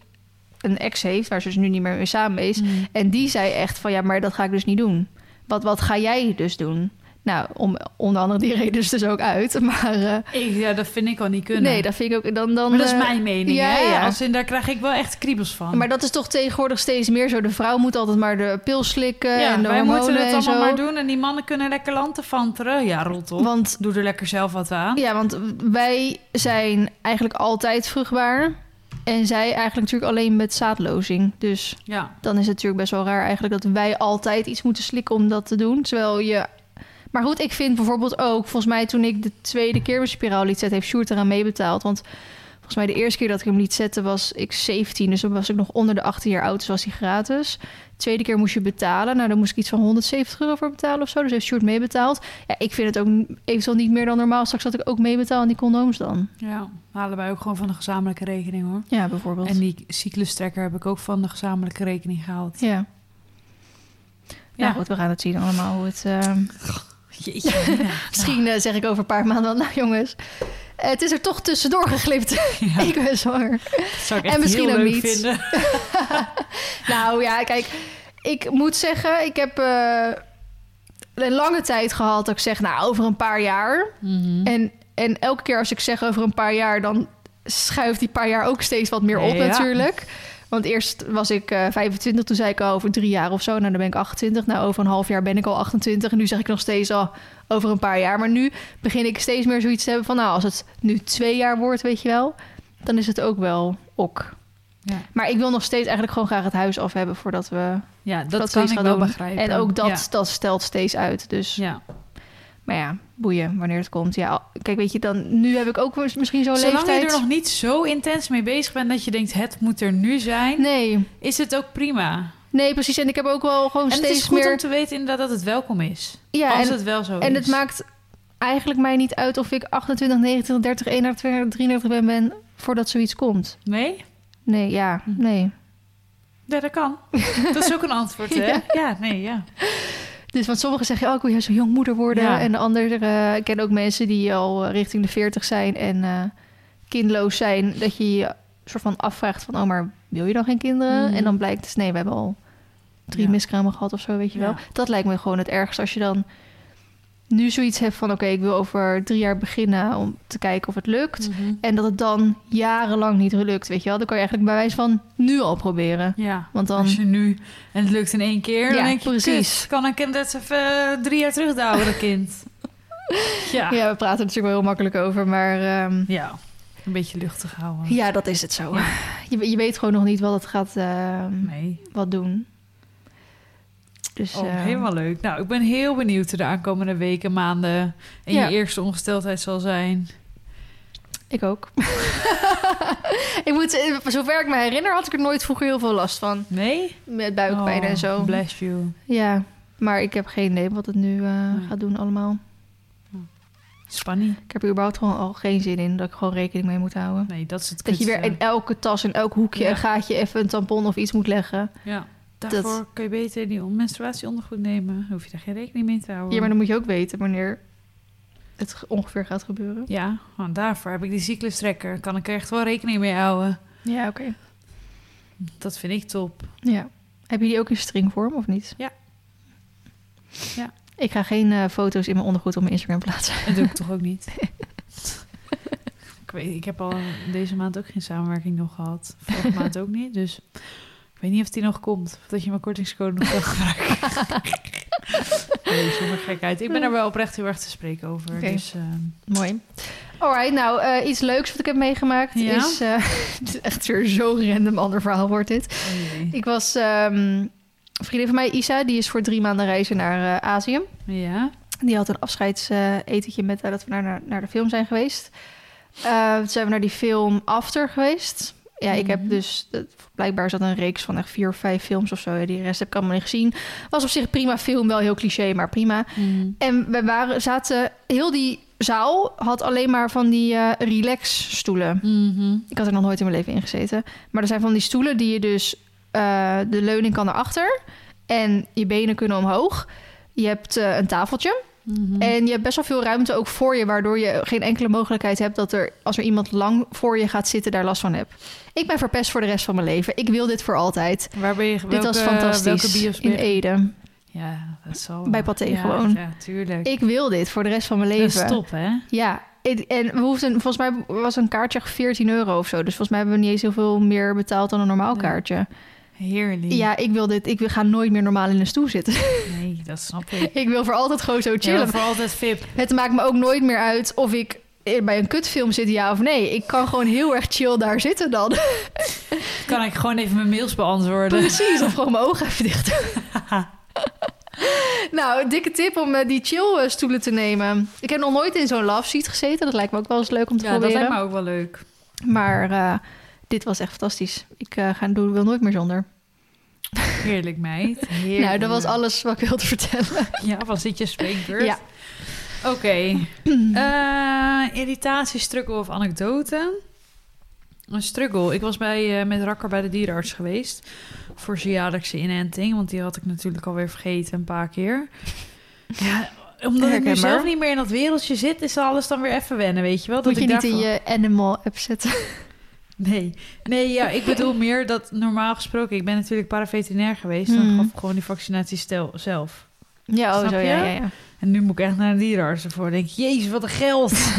S1: een ex heeft... waar ze dus nu niet meer mee samen is.
S2: Mm.
S1: En die zei echt van... ja, maar dat ga ik dus niet doen. Wat, wat ga jij dus doen? Nou, om, onder andere die reden dus, dus ook uit. Maar eh,
S2: Ik, ja, dat vind ik al niet kunnen.
S1: nee, dat vind ik ook... Dan, dan,
S2: maar dat is
S1: eh,
S2: mijn mening,
S1: ja,
S2: hè?
S1: ja.
S2: Als in, daar krijg ik wel echt kriebels van.
S1: Maar dat is toch tegenwoordig steeds meer zo. De vrouw moet altijd maar de pil slikken
S2: ja,
S1: en de
S2: wij moeten het allemaal
S1: zo.
S2: maar doen... en die mannen kunnen lekker lantefanteren. Ja, rot op.
S1: Want
S2: Doe er lekker zelf wat aan.
S1: Ja, want wij zijn eigenlijk altijd vruchtbaar. En zij eigenlijk natuurlijk alleen met zaadlozing. Dus
S2: Ja.
S1: dan is het natuurlijk best wel raar eigenlijk dat wij altijd iets moeten slikken om dat te doen. Terwijl je Maar goed, ik vind bijvoorbeeld ook... Volgens mij toen ik de tweede keer mijn spiraal liet zetten... heeft Sjoerd eraan meebetaald. Want volgens mij de eerste keer dat ik hem liet zetten was ik 17. Dus dan was ik nog onder de 18 jaar oud. Dus was hij gratis. De tweede keer moest je betalen. Nou, dan moest ik iets van 170 euro voor betalen of zo. Dus heeft Sjoerd meebetaald. Ja, ik vind het ook eventueel niet meer dan normaal. Straks dat ik ook meebetaal aan die condooms dan.
S2: Ja, halen wij ook gewoon van de gezamenlijke rekening hoor.
S1: Ja, bijvoorbeeld.
S2: En die cyclustrekker heb ik ook van de gezamenlijke rekening gehaald.
S1: Ja.
S2: Ja.
S1: Nou goed, we gaan het zien allemaal hoe het... ehm,
S2: Jeetje.
S1: Misschien eh, zeg ik over een paar maanden wel... Nou jongens, het is er toch tussendoor geglipt.
S2: Ja,
S1: ik ben zwanger.
S2: dat zou ik echt
S1: en misschien
S2: heel
S1: ook
S2: leuk
S1: niet.
S2: vinden.
S1: Nou ja, kijk, ik moet zeggen, ik heb eh, een lange tijd gehad dat ik zeg, nou, over een paar jaar.
S2: Mhm.
S1: En, en elke keer als ik zeg over een paar jaar, dan schuift die paar jaar ook steeds wat meer op
S2: Ja.
S1: natuurlijk. Want eerst was ik eh 25, toen zei ik al over drie jaar of zo. Nou, dan ben ik 28. Nou, over een half jaar ben ik al 28. En nu zeg ik nog steeds al over een paar jaar. Maar nu begin ik steeds meer zoiets te hebben van... nou, als het nu twee jaar wordt, weet je wel... dan is het ook wel ok.
S2: Ja.
S1: Maar ik wil nog steeds eigenlijk gewoon graag het huis af hebben... voordat we
S2: ja, dat, kan ik
S1: gaan
S2: wel
S1: doen.
S2: begrijpen.
S1: En ook dat,
S2: Ja.
S1: dat stelt steeds uit. Dus,
S2: ja.
S1: Maar ja, boeien wanneer het komt. Ja, kijk, weet je, dan, nu heb ik ook mis- misschien zo'n
S2: Zolang
S1: leeftijd...
S2: je er nog niet zo intens mee bezig bent dat je denkt het moet er nu zijn,
S1: Nee,
S2: is het ook prima.
S1: nee, precies. En ik heb ook wel gewoon
S2: En het
S1: steeds
S2: is goed
S1: meer...
S2: om te weten inderdaad dat het welkom is.
S1: ja,
S2: als
S1: en,
S2: het wel zo
S1: en
S2: is.
S1: het maakt eigenlijk mij niet uit of ik 28, 29, 30, 31, 33 ben, ben voordat zoiets komt.
S2: Nee?
S1: Nee, ja,
S2: Hm.
S1: nee.
S2: Ja, dat kan. dat is ook een antwoord, hè?
S1: Ja.
S2: Ja, nee, ja.
S1: Dus want sommigen zeggen, oh, ik wil juist zo jong moeder worden.
S2: Ja.
S1: En de anderen, eh, ik ken ook mensen die al eh, richting de 40 zijn en eh kindloos zijn. Dat je je soort van afvraagt van, oh, maar wil je dan geen kinderen?
S2: Mhm.
S1: En dan blijkt dus, nee, we hebben al drie
S2: Ja.
S1: miskramen gehad of zo, weet je wel. Dat lijkt me gewoon het ergste als je dan nu zoiets hebt van, oké, ik wil over drie jaar beginnen om te kijken of het lukt.
S2: Mhm.
S1: En dat het dan jarenlang niet lukt, weet je wel. Dan kan je eigenlijk bij wijze van nu al proberen.
S2: Ja,
S1: Want dan...
S2: als je nu... En het lukt in één keer,
S1: Ja,
S2: dan denk je...
S1: precies.
S2: "Kut, kan een kind het even eh, drie jaar terugdouwen, dat kind? Ja.
S1: Ja, we praten er natuurlijk wel heel makkelijk over, maar... ehm,
S2: Ja, een beetje luchtig houden.
S1: Ja, dat is het zo. Je, je weet gewoon nog niet wat het gaat ehm,
S2: Nee.
S1: wat doen. Dus
S2: Oh,
S1: eh,
S2: helemaal leuk. Nou, ik ben heel benieuwd hoe de aankomende weken, maanden... en
S1: Ja.
S2: je eerste ongesteldheid zal zijn.
S1: ik ook. ik moet, eh, zover ik me herinner, had ik er nooit vroeger heel veel last van.
S2: Nee?
S1: Met buikpijn
S2: Oh,
S1: en zo.
S2: Bless you.
S1: Ja, maar ik heb geen idee wat het nu eh,
S2: Nee.
S1: gaat doen allemaal.
S2: Spanning.
S1: Ik heb er überhaupt gewoon al geen zin in dat ik gewoon rekening mee moet houden.
S2: Nee, dat is het
S1: Dat je weer in elke tas, in elk hoekje,
S2: Ja.
S1: een gaatje even een tampon of iets moet leggen.
S2: Ja. Daarvoor kun je beter die menstruatieondergoed nemen. Dan hoef je daar geen rekening mee te houden.
S1: Ja, maar dan moet je ook weten wanneer het ge- ongeveer gaat gebeuren.
S2: Ja, want daarvoor heb ik die cyclustrekker. Kan ik er echt wel rekening mee houden.
S1: Ja, oké.
S2: Dat vind ik top.
S1: Ja. Heb je die ook in stringvorm of niet?
S2: Ja. Ja.
S1: Ik ga geen eh, foto's in mijn ondergoed op mijn Instagram plaatsen.
S2: Dat doe ik toch ook niet. ik, weet, ik heb al deze maand ook geen samenwerking nog gehad. Vorige maand ook niet. Dus weet niet of die nog komt. Of dat je mijn kortingscode nog kan gebruiken. nee, zonder gekheid. Ik ben er wel oprecht heel erg te spreken over. Dus eh,
S1: Mooi. Alright, nou, eh, iets leuks wat ik heb meegemaakt
S2: Ja?
S1: is... eh, het is echt weer zo'n random ander verhaal wordt dit.
S2: oh.
S1: Ik was... ehm, een vriendin van mij, Isa, die is voor drie maanden reizen naar Azië.
S2: Ja.
S1: Die had een afscheidsetentje met haar dat we naar, naar, naar de film zijn geweest. Toen zijn we naar die film After geweest. Ja, ik heb
S2: Mhm.
S1: dus... Blijkbaar dat een reeks van echt vier of vijf films of zo. Ja, Die rest heb ik allemaal niet gezien. Was op zich prima film, wel heel cliché, maar prima.
S2: Mm.
S1: En we waren, zaten... Heel die zaal had alleen maar van die eh relax stoelen.
S2: Mhm.
S1: Ik had er nog nooit in mijn leven in gezeten. Maar er zijn van die stoelen die je dus... eh, de leuning kan naar achter. En je benen kunnen omhoog. Je hebt eh, een tafeltje.
S2: Mhm.
S1: En je hebt best wel veel ruimte ook voor je... waardoor je geen enkele mogelijkheid hebt... dat er, als er iemand lang voor je gaat zitten... daar last van hebt. Ik ben verpest voor de rest van mijn leven. Ik wil dit voor altijd.
S2: Waar ben je? Welke,
S1: dit was fantastisch.
S2: Welke
S1: in? Ede.
S2: Ja, dat zal.
S1: Bij Pathé
S2: ja,
S1: gewoon.
S2: Ja, tuurlijk.
S1: Ik wil dit voor de rest van mijn
S2: dat
S1: leven.
S2: is top, hè?
S1: Ja, en we hoefden, volgens mij was een kaartje echt 14 euro of zo. Dus volgens mij hebben we niet eens heel veel meer betaald dan een normaal kaartje.
S2: Heerlijk.
S1: Ja, ik wil dit. Ik ga nooit meer normaal in een stoel zitten.
S2: Nee, dat snap ik.
S1: ik wil voor altijd gewoon zo
S2: Ja,
S1: chillen.
S2: voor altijd VIP.
S1: Het maakt me ook nooit meer uit of ik bij een kutfilm zit, ja of nee. Ik kan gewoon heel erg chill daar zitten dan.
S2: Kan ik gewoon even mijn mails beantwoorden?
S1: Precies, of gewoon mijn ogen even dicht nou, dikke tip om eh, die chill stoelen te nemen. Ik heb nog nooit in zo'n love seat gezeten. Dat lijkt me ook wel eens leuk om te
S2: Ja, dat
S1: proberen.
S2: lijkt me ook wel leuk.
S1: Maar eh, dit was echt fantastisch. Ik eh, ga doen, wil nooit meer zonder.
S2: Heerlijk, meid. Heerlijk.
S1: Nou, dat was alles wat ik wilde vertellen.
S2: Ja, was dit je spreekbeurt?
S1: Ja.
S2: Oké. Eh, irritatie, struggle of anekdote? Een struggle. Ik was bij, eh, met Rakker bij de dierenarts geweest. Voor zijn jaarlijkse inenting. Want die had ik natuurlijk alweer vergeten een paar keer. Ja, omdat ik nu zelf niet meer in dat wereldje zit... is alles dan weer even wennen, weet je wel?
S1: Moet je
S2: ik
S1: niet in je animal app zetten.
S2: Nee, nee ja, ik bedoel meer dat normaal gesproken... Ik ben natuurlijk paraveterinair geweest. Dan
S1: Hmm.
S2: gaf ik gewoon die vaccinatie stel, zelf.
S1: Ja, oh, zo,
S2: je?
S1: ja, ja, ja.
S2: En nu moet ik echt naar een dierenarts ervoor. Dan denk ik, jezus, wat een geld.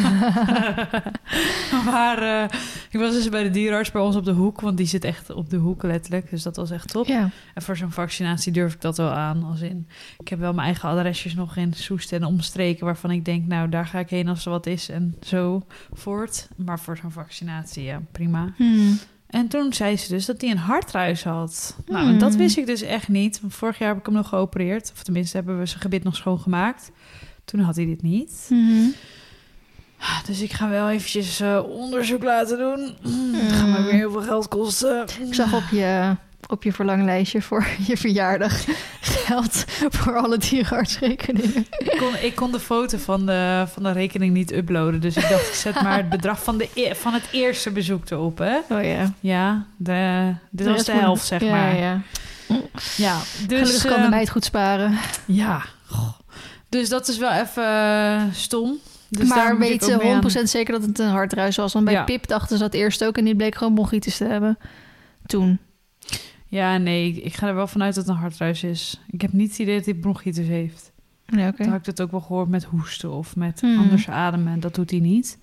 S2: maar eh, ik was dus bij de dierenarts bij ons op de hoek. Want die zit echt op de hoek letterlijk. Dus dat was echt top.
S1: Ja.
S2: En voor zo'n vaccinatie durf ik dat wel aan. Als in, ik heb wel mijn eigen adresjes nog in Soest en omstreken... waarvan ik denk, nou, daar ga ik heen als er wat is en zo voort. Maar voor zo'n vaccinatie, ja, prima.
S1: Hmm.
S2: En toen zei ze dus dat hij een hartruis had. Nou,
S1: Hmm.
S2: en dat wist ik dus echt niet. Want vorig jaar heb ik hem nog geopereerd. Of tenminste hebben we zijn gebit nog schoongemaakt. Toen had hij dit niet.
S1: Mhm.
S2: Dus ik ga wel eventjes eh, onderzoek laten doen. Dat gaat me weer heel veel geld kosten.
S1: Ik zag op je, op je verlanglijstje voor je verjaardag geld voor alle dierenartsrekeningen.
S2: Ik kon, ik kon de foto van de, van de rekening niet uploaden. Dus ik dacht, ik zet maar het bedrag van, de, e- van het eerste bezoek erop. Hè?
S1: Oh ja.
S2: Ja, de, dit was de helft, zeg
S1: ja,
S2: maar.
S1: Ja.
S2: Ja, dus,
S1: Gelukkig kan de
S2: eh,
S1: meid goed sparen.
S2: Ja. Dus dat is wel even eh, stom. Dus
S1: maar weet ze
S2: mee aan.
S1: 100% zeker dat het een hartruis was. Want bij
S2: Ja.
S1: Pip dachten ze dat eerst ook en die bleek gewoon bronchitis te hebben. Toen.
S2: Ja, nee, ik ga er wel vanuit dat het een hartruis is. Ik heb niet het idee dat hij bronchitis heeft.
S1: Nee, oké.
S2: Toen had ik het ook wel gehoord met hoesten of met
S1: Hmm.
S2: anders ademen. Dat doet hij niet.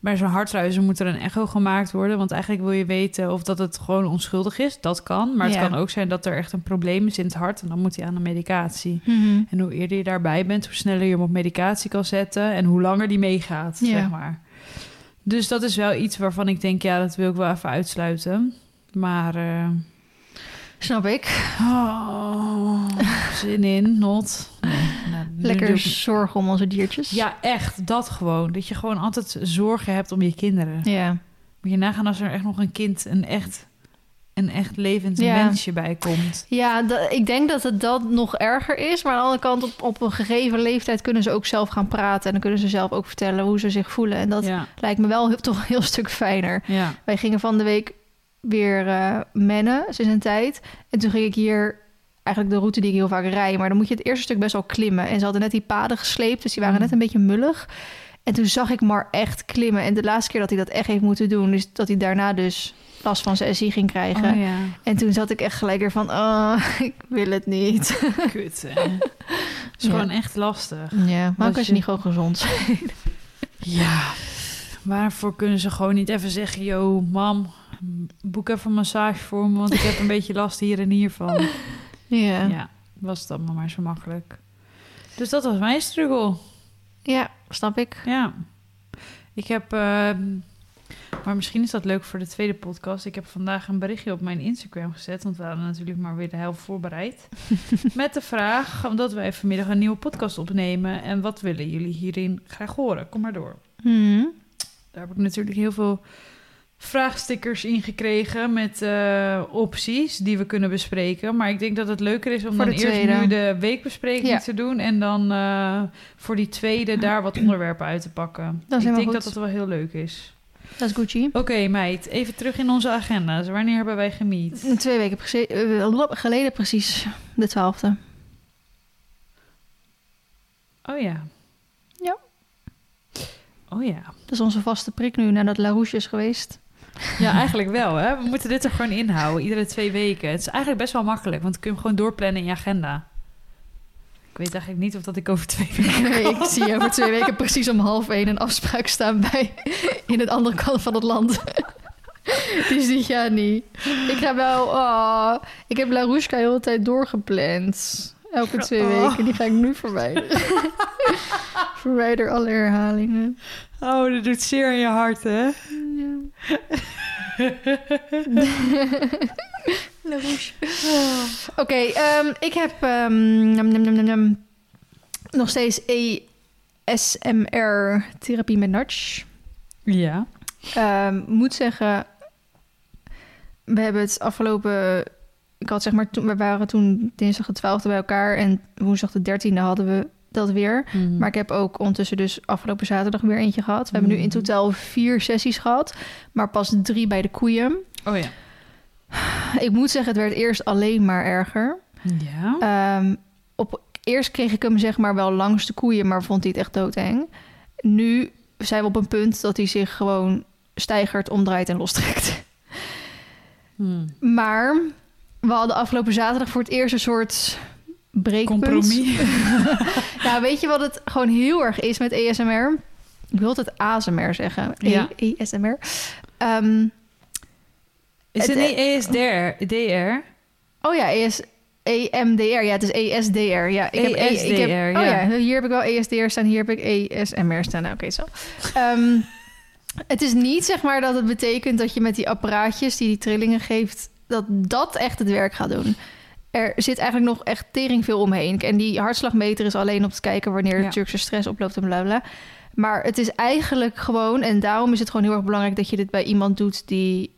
S2: Bij zo'n hartruis moet er een echo gemaakt worden. Want eigenlijk wil je weten of dat het gewoon onschuldig is. Dat kan. Maar het
S1: Ja.
S2: kan ook zijn dat er echt een probleem is in het hart. En dan moet hij aan de medicatie.
S1: Mhm.
S2: En hoe eerder je daarbij bent, hoe sneller je hem op medicatie kan zetten. En hoe langer die meegaat,
S1: Ja.
S2: zeg maar. Dus dat is wel iets waarvan ik denk, ja, dat wil ik wel even uitsluiten. Maar, eh,
S1: Snap ik.
S2: oh, zin in, not. Nee, nou,
S1: Lekker
S2: ik-
S1: zorgen om onze diertjes.
S2: Ja, echt, dat gewoon. Dat je gewoon altijd zorgen hebt om je kinderen.
S1: Ja.
S2: Moet je nagaan als er echt nog een kind, een echt, een echt levend
S1: Ja.
S2: mensje bij komt.
S1: Ja, ik denk dat het dat nog erger is. Maar aan de andere kant, op, op een gegeven leeftijd kunnen ze ook zelf gaan praten. En dan kunnen ze zelf ook vertellen hoe ze zich voelen. En dat
S2: ja,
S1: lijkt me wel heel, toch een heel stuk fijner.
S2: ja.
S1: Wij gingen van de week weer eh mennen sinds een tijd. En toen ging ik hier eigenlijk de route die ik heel vaak rijd. Maar dan moet je het eerste stuk best wel klimmen. En ze hadden net die paden gesleept, dus die waren
S2: Mm.
S1: net een beetje mullig. En toen zag ik maar echt klimmen. En de laatste keer dat hij dat echt heeft moeten doen... is dat hij daarna dus last van zijn SI ging krijgen.
S2: Oh ja,
S1: En toen zat ik echt gelijk weer van... oh, ik wil het niet.
S2: kut hè. Het is
S1: Ja.
S2: gewoon echt lastig.
S1: Ja, maar als je
S2: je-
S1: niet gewoon gezond zijn.
S2: Ja, waarvoor kunnen ze gewoon niet even zeggen... Yo, mam, boek even een massage voor me... want ik heb een beetje last hier en hier van.
S1: Ja, ja.
S2: Ja, was het allemaal maar zo makkelijk. Dus dat was mijn struggle.
S1: snap ik.
S2: Ja. Ik heb... ehm, maar misschien is dat leuk voor de tweede podcast. Ik heb vandaag een berichtje op mijn Instagram gezet... want we hadden natuurlijk maar weer de helft voorbereid. met de vraag, omdat wij vanmiddag een nieuwe podcast opnemen... en wat willen jullie hierin graag horen? Kom maar door.
S1: Hmm.
S2: Daar heb ik natuurlijk heel veel vraagstickers in gekregen met eh, opties die we kunnen bespreken. Maar ik denk dat het leuker is om dan eerst
S1: tweede.
S2: nu de weekbespreking
S1: Ja.
S2: te doen en dan eh, voor die tweede daar wat onderwerpen uit te pakken.
S1: Dat
S2: ik denk
S1: goed.
S2: dat dat wel heel leuk is.
S1: Dat is Gucci.
S2: Oké, meid, even terug in onze agenda's. Wanneer hebben wij gemiet?
S1: Twee weken eh, geleden precies, de twaalfde.
S2: Oh ja.
S1: Ja.
S2: Oh ja.
S1: Dat is onze vaste prik nu nadat La Rouge is geweest.
S2: Ja, eigenlijk wel. Hè? We moeten dit er gewoon inhouden, iedere twee weken. Het is eigenlijk best wel makkelijk, want dan kun je hem gewoon doorplannen in je agenda. Ik weet eigenlijk niet of dat ik over twee weken
S1: Nee, ik zie over twee weken precies om half één een afspraak staan bij in het andere kant van het land. Dus die gaat niet. Ik ga wel. oh, ik heb La Rouge de hele tijd doorgepland. Elke twee
S2: Oh.
S1: weken. Die ga ik nu verwijderen. Verwijder alle herhalingen.
S2: Oh, dat doet zeer in je hart, hè?
S1: Ja. Oké, ehm, ik heb nam, nog steeds ESMR-therapie met Nudge.
S2: Ja.
S1: Ehm, moet zeggen, we hebben het afgelopen... Ik had zeg maar, toen, we waren toen dinsdag de 12e bij elkaar... en woensdag de 13e hadden we dat weer.
S2: Mhm.
S1: Maar ik heb ook ondertussen dus afgelopen zaterdag weer eentje gehad. We hebben nu in
S2: Mhm.
S1: totaal vier sessies gehad, maar pas drie bij de koeien.
S2: Oh ja.
S1: Ik moet zeggen, het werd eerst alleen maar erger.
S2: Ja.
S1: Ehm, op, eerst kreeg ik hem zeg maar wel langs de koeien, maar vond hij het echt doodeng. Nu zijn we op een punt dat hij zich gewoon stijgert, omdraait en lostrekt.
S2: Hmm.
S1: Maar we hadden afgelopen zaterdag voor het eerst een soort breekpunt.
S2: Compromis.
S1: Nou, weet je wat het gewoon heel erg is met ESMR? Ik wil het ASMR zeggen.
S2: Ja.
S1: E- ESMR. Ehm,
S2: Is
S1: Het-
S2: niet E ESDR? DR?
S1: oh ja, ES, EMDR. Ja, het is ESDR. Ja, ik heb, E- ik heb,
S2: ESDR,
S1: oh
S2: ja.
S1: ja, hier heb ik wel ESDR staan. Hier heb ik ESMR staan. Nou, Oké, zo. Ehm, het is niet zeg maar dat het betekent dat je met die apparaatjes die die trillingen geeft, dat dat echt het werk gaat doen. Er zit eigenlijk nog echt tering veel omheen. En die hartslagmeter is alleen op te kijken wanneer de
S2: Ja.
S1: Turkse stress oploopt en bla bla. Maar het is eigenlijk gewoon, en daarom is het gewoon heel erg belangrijk dat je dit bij iemand doet die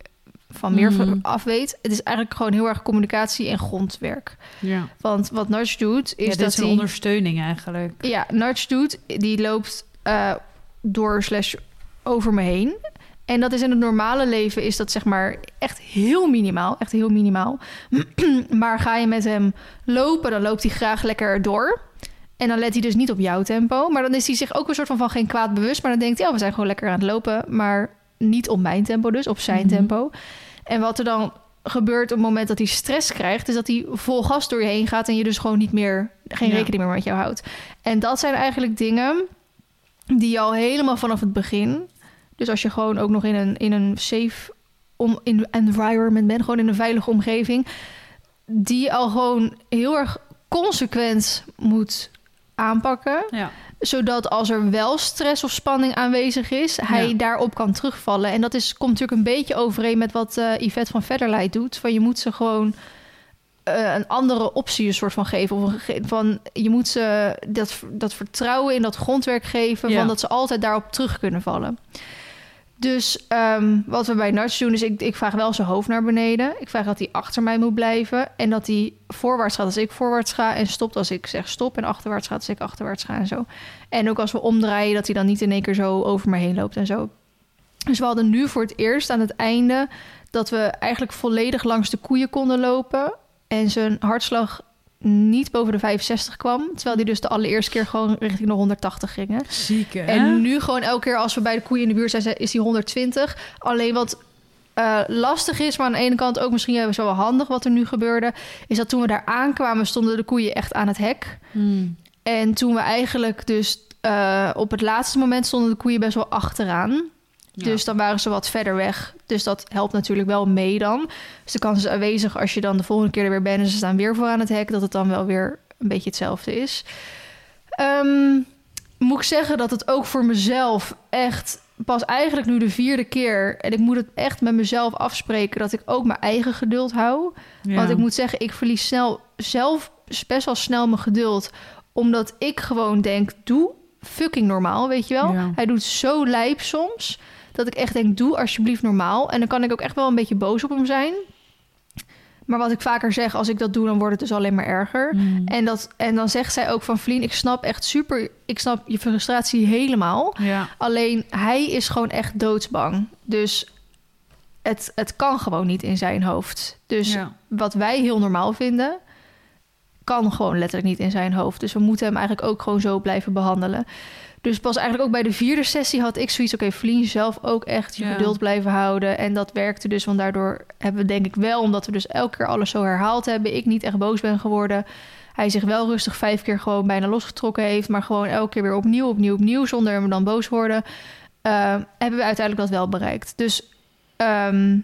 S1: van meer
S2: Mhm.
S1: af weet. Het is eigenlijk gewoon heel erg communicatie en grondwerk.
S2: Ja.
S1: Want wat Nudge doet, is
S2: ja,
S1: dat
S2: is een ondersteuning eigenlijk.
S1: Ja, Nudge doet, die loopt eh, door slash over me heen. En dat is in het normale leven is dat zeg maar echt heel minimaal. Echt heel minimaal. maar ga je met hem lopen, dan loopt hij graag lekker door. En dan let hij dus niet op jouw tempo. Maar dan is hij zich ook een soort van, van geen kwaad bewust. Maar dan denkt hij, oh, we zijn gewoon lekker aan het lopen. Maar niet op mijn tempo dus, op zijn
S2: Mhm.
S1: tempo. En wat er dan gebeurt op het moment dat hij stress krijgt... is dat hij vol gas door je heen gaat... en je dus gewoon niet meer, geen
S2: Ja.
S1: rekening meer met jou houdt. En dat zijn eigenlijk dingen die je al helemaal vanaf het begin... dus als je gewoon ook nog in een, in een safe om, in environment bent... gewoon in een veilige omgeving... die al gewoon heel erg consequent moet aanpakken
S2: Ja.
S1: zodat als er wel stress of spanning aanwezig is, hij
S2: Ja.
S1: daarop kan terugvallen. En dat is, komt natuurlijk een beetje overeen met wat eh Yvette van Verderleid doet. Van je moet ze gewoon eh, een andere optie een soort van geven. Of ge- van, je moet ze dat, dat vertrouwen in dat grondwerk geven,
S2: Ja.
S1: van dat ze altijd daarop terug kunnen vallen. Dus ehm, wat we bij Nudge doen, is ik, ik vraag wel zijn hoofd naar beneden. Ik vraag dat hij achter mij moet blijven. En dat hij voorwaarts gaat als ik voorwaarts ga. En stopt als ik zeg stop. En achterwaarts gaat als ik achterwaarts ga en zo. En ook als we omdraaien, dat hij dan niet in één keer zo over me heen loopt en zo. Dus we hadden nu voor het eerst aan het einde... dat we eigenlijk volledig langs de koeien konden lopen. En zijn hartslag niet boven de 65 kwam. Terwijl die dus de allereerste keer gewoon richting de 180 gingen.
S2: Ziek, hè?
S1: En nu gewoon elke keer als we bij de koeien in de buurt zijn, is die 120. Alleen wat eh, lastig is, maar aan de ene kant ook misschien wel wel handig wat er nu gebeurde, is dat toen we daar aankwamen, stonden de koeien echt aan het hek.
S2: Hmm.
S1: En toen we eigenlijk dus eh, op het laatste moment stonden de koeien best wel achteraan.
S2: Ja.
S1: Dus dan waren ze wat verder weg. Dus dat helpt natuurlijk wel mee dan. Dus de kans is aanwezig als je dan de volgende keer er weer bent en ze staan weer voor aan het hek, dat het dan wel weer een beetje hetzelfde is. Ehm, moet ik zeggen dat het ook voor mezelf echt pas eigenlijk nu de vierde keer. En ik moet het echt met mezelf afspreken dat ik ook mijn eigen geduld hou.
S2: Ja.
S1: Want ik moet zeggen, ik verlies snel, zelf best wel snel mijn geduld. Omdat ik gewoon denk, doe fucking normaal, weet je wel.
S2: Ja.
S1: Hij doet zo lijp soms, dat ik echt denk, doe alsjeblieft normaal. En dan kan ik ook echt wel een beetje boos op hem zijn. Maar wat ik vaker zeg, als ik dat doe, dan wordt het dus alleen maar erger.
S2: Hmm.
S1: En, dat, en dan zegt zij ook van, Vlien, ik snap echt super... Ik snap je frustratie helemaal.
S2: Ja.
S1: Alleen hij is gewoon echt doodsbang. Dus het, het kan gewoon niet in zijn hoofd. Dus
S2: Ja.
S1: wat wij heel normaal vinden, kan gewoon letterlijk niet in zijn hoofd. Dus we moeten hem eigenlijk ook gewoon zo blijven behandelen. Dus pas eigenlijk ook bij de vierde sessie had ik zoiets... oké, Vlien zelf ook echt je
S2: Ja.
S1: geduld blijven houden. En dat werkte dus, want daardoor hebben we denk ik wel... omdat we dus elke keer alles zo herhaald hebben... ik niet echt boos ben geworden... Hij zich wel rustig vijf keer gewoon bijna losgetrokken heeft... maar gewoon elke keer weer opnieuw, opnieuw, opnieuw... zonder hem dan boos worden... eh, hebben we uiteindelijk dat wel bereikt. Dus ehm,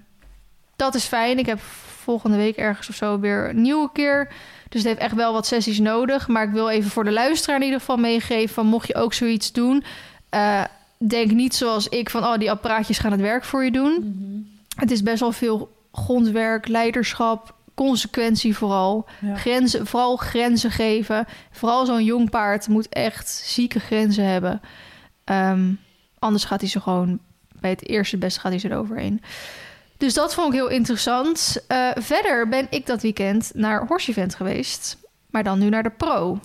S1: dat is fijn. Ik heb volgende week ergens of zo weer een nieuwe keer... Dus het heeft echt wel wat sessies nodig. Maar ik wil even voor de luisteraar in ieder geval meegeven... van mocht je ook zoiets doen... eh, denk niet zoals ik van... oh, die apparaatjes gaan het werk voor je doen.
S2: Mhm.
S1: Het is best wel veel grondwerk, leiderschap... consequentie vooral.
S2: Ja.
S1: Grenzen, vooral grenzen geven. Vooral zo'n jong paard moet echt zieke grenzen hebben. Ehm, anders gaat hij ze gewoon bij het eerste beste gaat hij ze eroverheen. Dus dat vond ik heel interessant. Eh, verder ben ik dat weekend naar Horse Event geweest. Maar dan nu naar de Pro.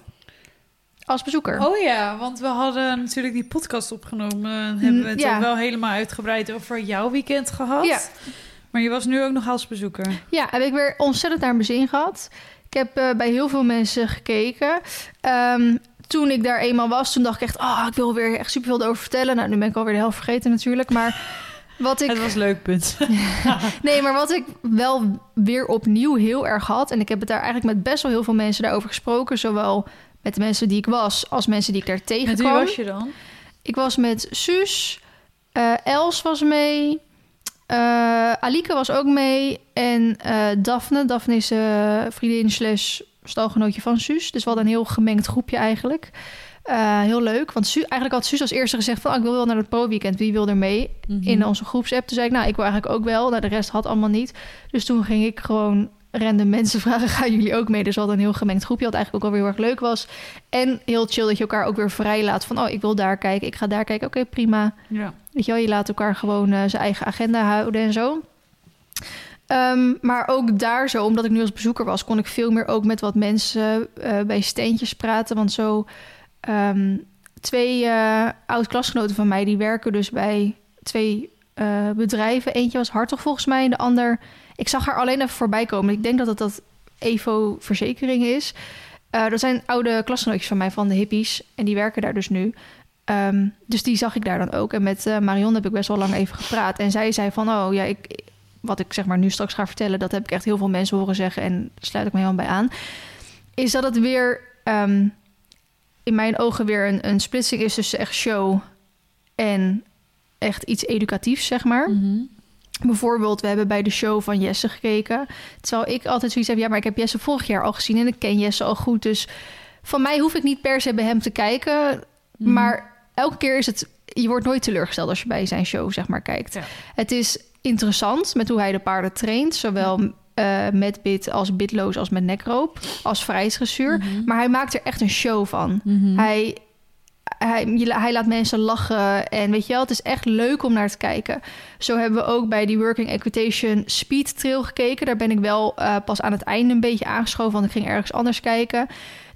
S1: Als bezoeker.
S2: Oh ja, want we hadden natuurlijk die podcast opgenomen. En hebben we het
S1: Mm, ja.
S2: al wel helemaal uitgebreid over jouw weekend gehad.
S1: Ja.
S2: Maar je was nu ook nog als bezoeker.
S1: Ja, heb ik weer ontzettend naar mijn zin gehad. Ik heb eh, bij heel veel mensen gekeken. Ehm, toen ik daar eenmaal was, toen dacht ik echt... Oh, ik wil weer echt superveel erover vertellen. Nou, nu ben ik alweer de helft vergeten natuurlijk. Maar wat ik...
S2: Het was leuk, punt.
S1: Nee, maar wat ik wel weer opnieuw heel erg had... en ik heb het daar eigenlijk met best wel heel veel mensen daarover gesproken... zowel met de mensen die ik was als mensen die ik daar
S2: Met wie
S1: tegenkwam.
S2: was je dan?
S1: Ik was met Suus, eh, Els was mee, eh, Alike was ook mee en eh Daphne. Daphne is vriendin slash stalgenootje van Suus. Dus we hadden een heel gemengd groepje eigenlijk. Eh, heel leuk, want Su eigenlijk had Suus als eerste gezegd van... Ah, ik wil wel naar het pro-weekend, wie wil er mee?
S2: Mhm.
S1: In onze groepsapp. Toen zei ik, nou, ik wil eigenlijk ook wel. Nou, de rest had allemaal niet. Dus toen ging ik gewoon random mensen vragen, gaan jullie ook mee? Dus we hadden een heel gemengd groepje, wat eigenlijk ook wel weer heel erg leuk was. En heel chill dat je elkaar ook weer vrij laat van, oh, ik wil daar kijken, ik ga daar kijken. Oké, prima.
S2: Ja.
S1: Weet je wel, je laat elkaar gewoon eh, zijn eigen agenda houden en zo. Ehm, maar ook daar zo, omdat ik nu als bezoeker was, kon ik veel meer ook met wat mensen eh, bij steentjes praten. Want zo ehm, twee eh oud-klasgenoten van mij, die werken dus bij twee eh, bedrijven. Eentje was Hartog volgens mij en de ander... Ik zag haar alleen even voorbij komen. Ik denk dat het dat Evo Verzekering is. Eh dat zijn oude klasgenootjes van mij van de hippies. En die werken daar dus nu. Ehm, dus die zag ik daar dan ook. En met Marion heb ik best wel lang even gepraat. En zij zei van, oh ja, ik, wat ik zeg maar nu straks ga vertellen... dat heb ik echt heel veel mensen horen zeggen. En daar sluit ik me helemaal bij aan. Is dat het weer ehm, in mijn ogen weer een, een splitsing is tussen echt show... en echt iets educatiefs, zeg maar.
S2: Mhm.
S1: Bijvoorbeeld, we hebben bij de show van Jesse gekeken. Terwijl ik altijd zoiets heb, ja, maar ik heb Jesse vorig jaar al gezien en ik ken Jesse al goed. Dus van mij hoef ik niet per se bij hem te kijken.
S2: Mhm.
S1: Maar elke keer is het, je wordt nooit teleurgesteld als je bij zijn show, zeg maar, kijkt.
S2: Ja.
S1: Het is interessant met hoe hij de paarden traint, zowel eh, met bit als bitloos als met nekroop, als vrijheidsdressuur.
S2: Mhm.
S1: Maar hij maakt er echt een show van.
S2: Mhm.
S1: Hij, hij, hij laat mensen lachen. En weet je wel, het is echt leuk om naar te kijken. Zo hebben we ook bij die Working Equitation Speed Trail gekeken. Daar ben ik wel eh, pas aan het einde een beetje aangeschoven, want ik ging ergens anders kijken.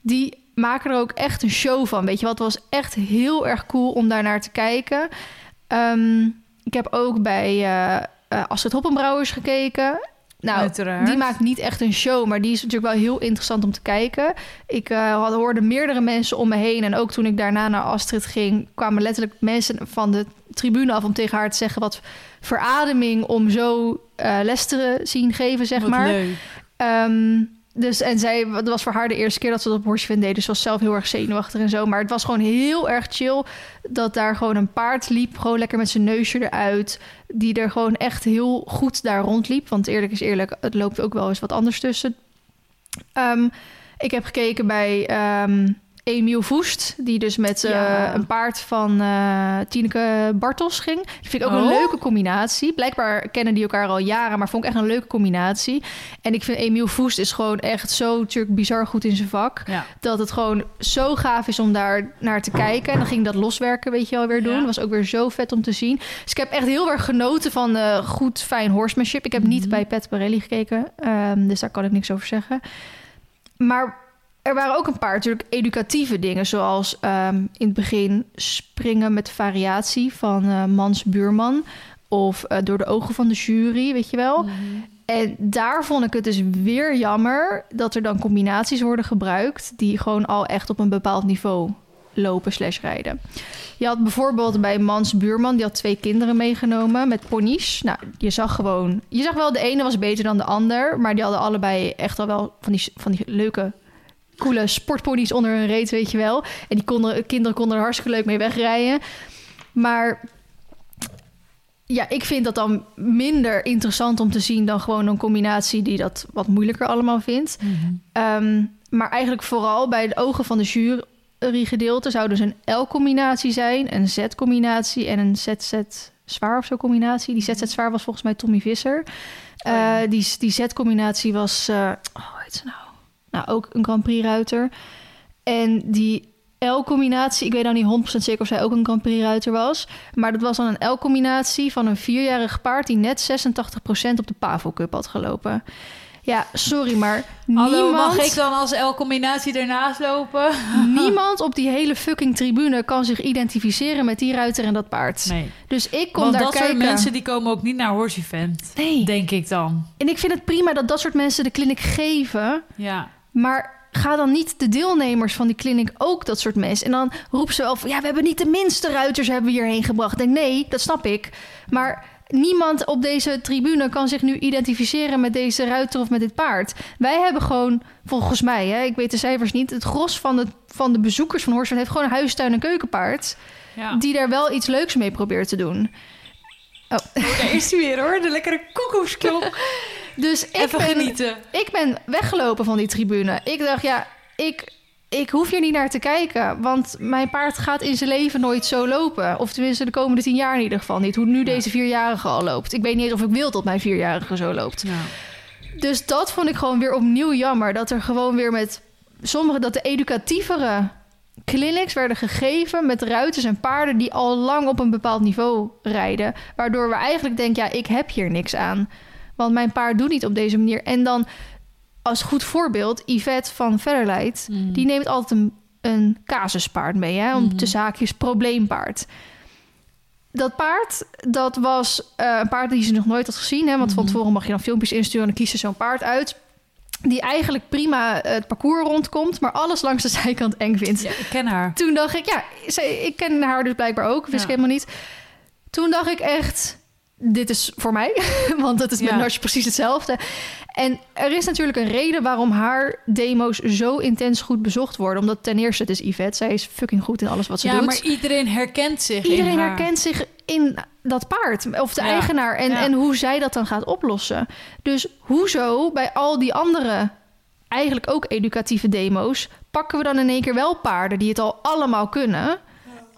S1: Die maken er ook echt een show van. Weet je wat? Het was echt heel erg cool om daar naar te kijken. Ehm, ik heb ook bij eh, Astrid Hoppenbrouwers gekeken. Nou,
S2: Uiteraard.
S1: die maakt niet echt een show, maar die is natuurlijk wel heel interessant om te kijken. Ik eh, had, hoorde meerdere mensen om me heen. En ook toen ik daarna naar Astrid ging, kwamen letterlijk mensen van de tribune af om tegen haar te zeggen wat verademing om zo eh, les te zien geven, zeg
S2: Wat
S1: maar.
S2: leuk.
S1: Ehm, dus, en zij, het was voor haar de eerste keer dat ze dat op Horseven deed. Dus ze was zelf heel erg zenuwachtig en zo. Maar het was gewoon heel erg chill dat daar gewoon een paard liep. Gewoon lekker met zijn neusje eruit. Die er gewoon echt heel goed daar rondliep. Want eerlijk is eerlijk, het loopt ook wel eens wat anders tussen. Ehm, ik heb gekeken bij ehm Emiel Voest. Die dus met eh, een paard van eh Tineke Bartels ging. Dat vind ik ook een
S2: Oh.
S1: leuke combinatie. Blijkbaar kennen die elkaar al jaren. Maar vond ik echt een leuke combinatie. En ik vind Emiel Voest is gewoon echt zo natuurlijk bizar goed in zijn vak.
S2: Ja.
S1: Dat het gewoon zo gaaf is om daar naar te kijken. En dan ging dat loswerken, weet je wel, weer doen.
S2: Ja.
S1: was ook weer zo vet om te zien. Dus ik heb echt heel erg genoten van eh, goed, fijn horsemanship. Ik heb niet
S2: Mhm.
S1: bij Pet Barelli gekeken. ehm, dus daar kan ik niks over zeggen. Maar er waren ook een paar natuurlijk educatieve dingen. Zoals ehm, in het begin springen met variatie van eh, Mans Buurman. Of eh, door de ogen van de jury, weet je wel.
S2: Mhm.
S1: En daar vond ik het dus weer jammer dat er dan combinaties worden gebruikt die gewoon al echt op een bepaald niveau lopen slash rijden. Je had bijvoorbeeld bij Mans buurman, die had twee kinderen meegenomen met ponies. Nou, je zag gewoon, je zag wel de ene was beter dan de ander, maar die hadden allebei echt al wel van die, van die leuke coole sportponies onder hun reet, weet je wel. En die konden, kinderen konden er hartstikke leuk mee wegrijden. Maar ja, ik vind dat dan minder interessant om te zien dan gewoon een combinatie die dat wat moeilijker allemaal vindt.
S2: Mhm.
S1: Ehm, maar eigenlijk vooral bij de ogen van de jurygedeelte zou dus een L-combinatie zijn, een Z-combinatie en een ZZ zwaar of zo combinatie. Die ZZ zwaar was volgens mij Tommy Visser. Uh, die, die zetcombinatie was, uh, oh, hoe heet ze nou? Nou, ook een Grand Prix ruiter. En die L-combinatie, ik weet nou niet 100% zeker of zij ook een Grand Prix ruiter was. Maar dat was dan een L-combinatie van een vierjarig paard die net 86% op de Pavo Cup had gelopen. Ja, sorry, maar
S2: Hallo,
S1: niemand...
S2: mag ik dan als L-combinatie ernaast lopen?
S1: niemand op die hele fucking tribune kan zich identificeren met die ruiter en dat paard.
S2: Nee.
S1: Dus ik kom
S2: Want
S1: daar
S2: dat
S1: kijken.
S2: soort mensen die komen ook niet naar Horse Event.
S1: Nee.
S2: Denk ik dan.
S1: En ik vind het prima dat dat soort mensen de clinic geven.
S2: Ja.
S1: Maar ga dan niet de deelnemers van die clinic ook dat soort mensen. En dan roepen ze wel van... ja, we hebben niet de minste ruiters hebben we hierheen gebracht. Ik denk, nee, dat snap ik. Maar niemand op deze tribune kan zich nu identificeren met deze ruiter of met dit paard. Wij hebben gewoon, volgens mij, hè, ik weet de cijfers niet... het gros van de, van de bezoekers van Horsen heeft gewoon een huistuin- en keukenpaard...
S2: ja.
S1: die daar wel iets leuks mee probeert te doen. Oh.
S2: Oh, daar is hij weer hoor, de lekkere koekoeksklok.
S1: Dus ik
S2: Even
S1: ben,
S2: genieten.
S1: ik ben weggelopen van die tribune. Ik dacht, ja, ik, ik hoef hier niet naar te kijken. Want mijn paard gaat in zijn leven nooit zo lopen. Of tenminste de komende tien jaar in ieder geval niet. Hoe nu deze vierjarige al loopt. Ik weet niet of ik wil dat mijn vierjarige zo loopt.
S2: Ja.
S1: Dus dat vond ik gewoon weer opnieuw jammer. Dat er gewoon weer met sommige, dat de educatievere clinics werden gegeven met ruiters en paarden die al lang op een bepaald niveau rijden. Waardoor we eigenlijk denken, ja, ik heb hier niks aan. Want mijn paard doet niet op deze manier. En dan als goed voorbeeld, Yvette van Verderleid,
S2: Mm.
S1: die neemt altijd een, een casuspaard mee, hè, om
S2: Mhm.
S1: te zaakjes probleempaard. Dat paard, dat was eh, een paard die ze nog nooit had gezien. Hè, want van
S2: Mhm.
S1: tevoren mag je dan filmpjes insturen en dan kiest ze zo'n paard uit. Die eigenlijk prima het parcours rondkomt, maar alles langs de zijkant eng vindt.
S2: Ja, ik ken haar.
S1: Toen dacht ik, ja, ze- ik ken haar dus blijkbaar ook, wist
S2: Ja.
S1: ik helemaal niet. Toen dacht ik echt, dit is voor mij, want het is met
S2: Ja.
S1: Nash precies hetzelfde. En er is natuurlijk een reden waarom haar demo's zo intens goed bezocht worden. Omdat ten eerste, het is Yvette, zij is fucking goed in alles wat ze
S2: Ja,
S1: doet.
S2: maar iedereen herkent zich
S1: Iedereen
S2: in haar.
S1: herkent zich in dat paard of de
S2: Ja.
S1: eigenaar en,
S2: Ja.
S1: en hoe zij dat dan gaat oplossen. Dus hoezo bij al die andere, eigenlijk ook educatieve demo's, pakken we dan in één keer wel paarden die het al allemaal kunnen?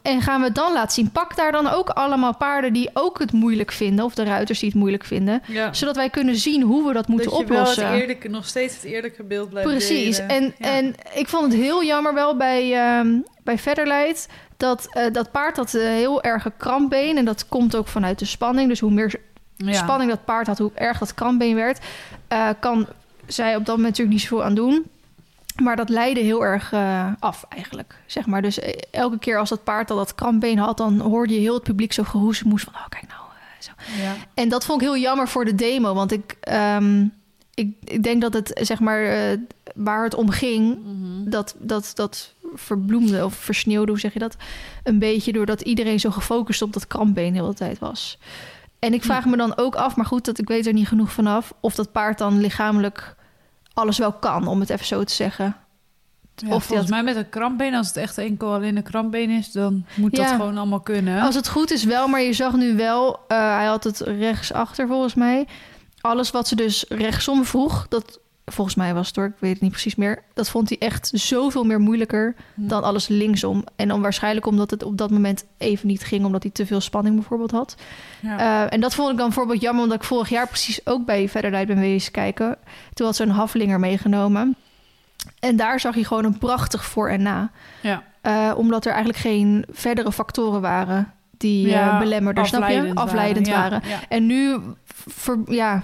S1: En gaan we het dan laten zien? Pak daar dan ook allemaal paarden die ook het moeilijk vinden, of de ruiters die het moeilijk vinden,
S2: Ja.
S1: zodat wij kunnen zien hoe we dat moeten
S2: dat je
S1: oplossen.
S2: wel het eerlijke, nog steeds het eerlijke beeld blijft
S1: Precies.
S2: delen.
S1: En,
S2: Ja.
S1: en ik vond het heel jammer wel bij, ehm bij Verderleid... dat eh, dat paard had heel erg een krampbeen. En dat komt ook vanuit de spanning. Dus hoe meer
S2: Ja.
S1: spanning dat paard had, hoe erg dat krampbeen werd... eh, kan zij op dat moment natuurlijk niet zoveel aan doen. Maar dat leidde heel erg eh, af eigenlijk, zeg maar. Dus eh, elke keer als dat paard al dat krampbeen had... dan hoorde je heel het publiek zo geroezemoes van... oh, kijk nou, eh, zo.
S2: Ja.
S1: En dat vond ik heel jammer voor de demo. Want ik, ehm, ik, ik denk dat het, zeg maar, waar het om ging,
S2: Mhm.
S1: dat, dat, dat verbloemde of versneeuwde, hoe zeg je dat? Een beetje doordat iedereen zo gefocust op dat krampbeen de hele tijd was. En ik vraag me dan ook af, maar goed, dat ik weet er niet genoeg vanaf, of dat paard dan lichamelijk alles wel kan, om het even zo te zeggen.
S2: Ja,
S1: Of
S2: volgens
S1: had-
S2: mij met een krampbeen, als het echt enkel alleen een krampbeen is, dan moet dat gewoon allemaal kunnen.
S1: Als het goed is wel, maar je zag nu wel, eh, hij had het rechtsachter volgens mij. Alles wat ze dus rechtsom vroeg, dat volgens mij was het hoor, ik weet het niet precies meer. Dat vond hij echt zoveel meer moeilijker dan alles linksom. En dan waarschijnlijk omdat het op dat moment even niet ging, omdat hij te veel spanning bijvoorbeeld had.
S2: Ja.
S1: Eh, en dat vond ik dan bijvoorbeeld jammer, omdat ik vorig jaar precies ook bij Verderleid ben wezen kijken. Toen had ze een haflinger meegenomen. En daar zag je gewoon een prachtig voor en na.
S2: ja.
S1: Eh, omdat er eigenlijk geen verdere factoren waren die
S2: Ja,
S1: eh belemmerden, snap je?
S2: afleidend waren.
S1: En nu ver, ja,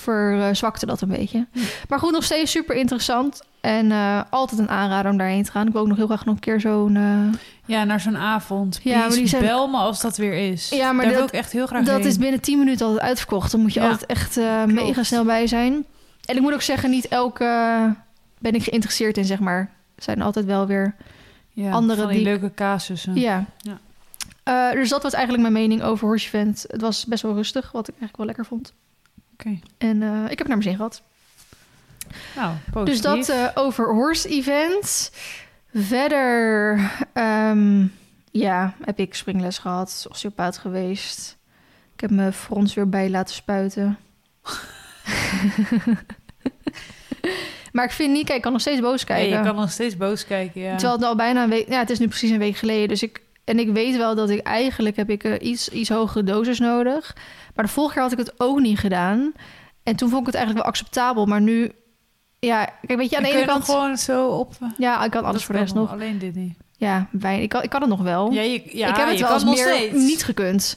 S1: verzwakte dat een beetje.
S2: Hm.
S1: Maar goed, nog steeds super interessant. En eh, altijd een aanrader om daarheen te gaan. Ik wil ook nog heel graag nog een keer zo'n... eh,
S2: Ja, naar zo'n avond.
S1: Ja, maar die zijn-
S2: bel me als dat weer is.
S1: Ja, maar
S2: Daar wil
S1: dat-
S2: ik echt heel graag
S1: dat
S2: heen.
S1: is binnen 10 minuten altijd uitverkocht. Dan moet je
S2: Ja,
S1: altijd echt eh, mega snel bij zijn. En ik moet ook zeggen, niet elke ben ik geïnteresseerd in, zeg maar. Er zijn altijd wel weer...
S2: ja,
S1: andere
S2: die
S1: die-
S2: leuke casussen.
S1: Ja.
S2: Ja.
S1: Dus dat was eigenlijk mijn mening over Horse Event. Het was best wel rustig, wat ik eigenlijk wel lekker vond. En eh, ik heb naar mijn zin gehad.
S2: Nou,
S1: Dus
S2: positief.
S1: dat eh, over Horse Event. Verder, ehm, ja, heb ik springles gehad, osteopaat geweest. Ik heb mijn frons weer bij laten spuiten. maar ik vind niet, kijk, ik kan nog steeds boos kijken.
S2: je kan nog steeds boos kijken, ja.
S1: Terwijl het al bijna een week... Ja, het is nu precies een week geleden. Dus ik... En ik weet wel dat ik eigenlijk heb ik eh, iets, iets hogere dosis nodig. Maar de vorige keer had ik het ook niet gedaan. En toen vond ik het eigenlijk wel acceptabel. Maar nu, ja, kijk, weet je, aan de
S2: En
S1: ene kant...
S2: gewoon zo op...
S1: Ja, ik kan alles voor de rest nog.
S2: Alleen dit niet.
S1: Ja, wij, ik, kan, ik kan het nog wel.
S2: Ja, je, ja,
S1: ik heb het
S2: je
S1: wel eens meer
S2: steeds.
S1: niet gekund.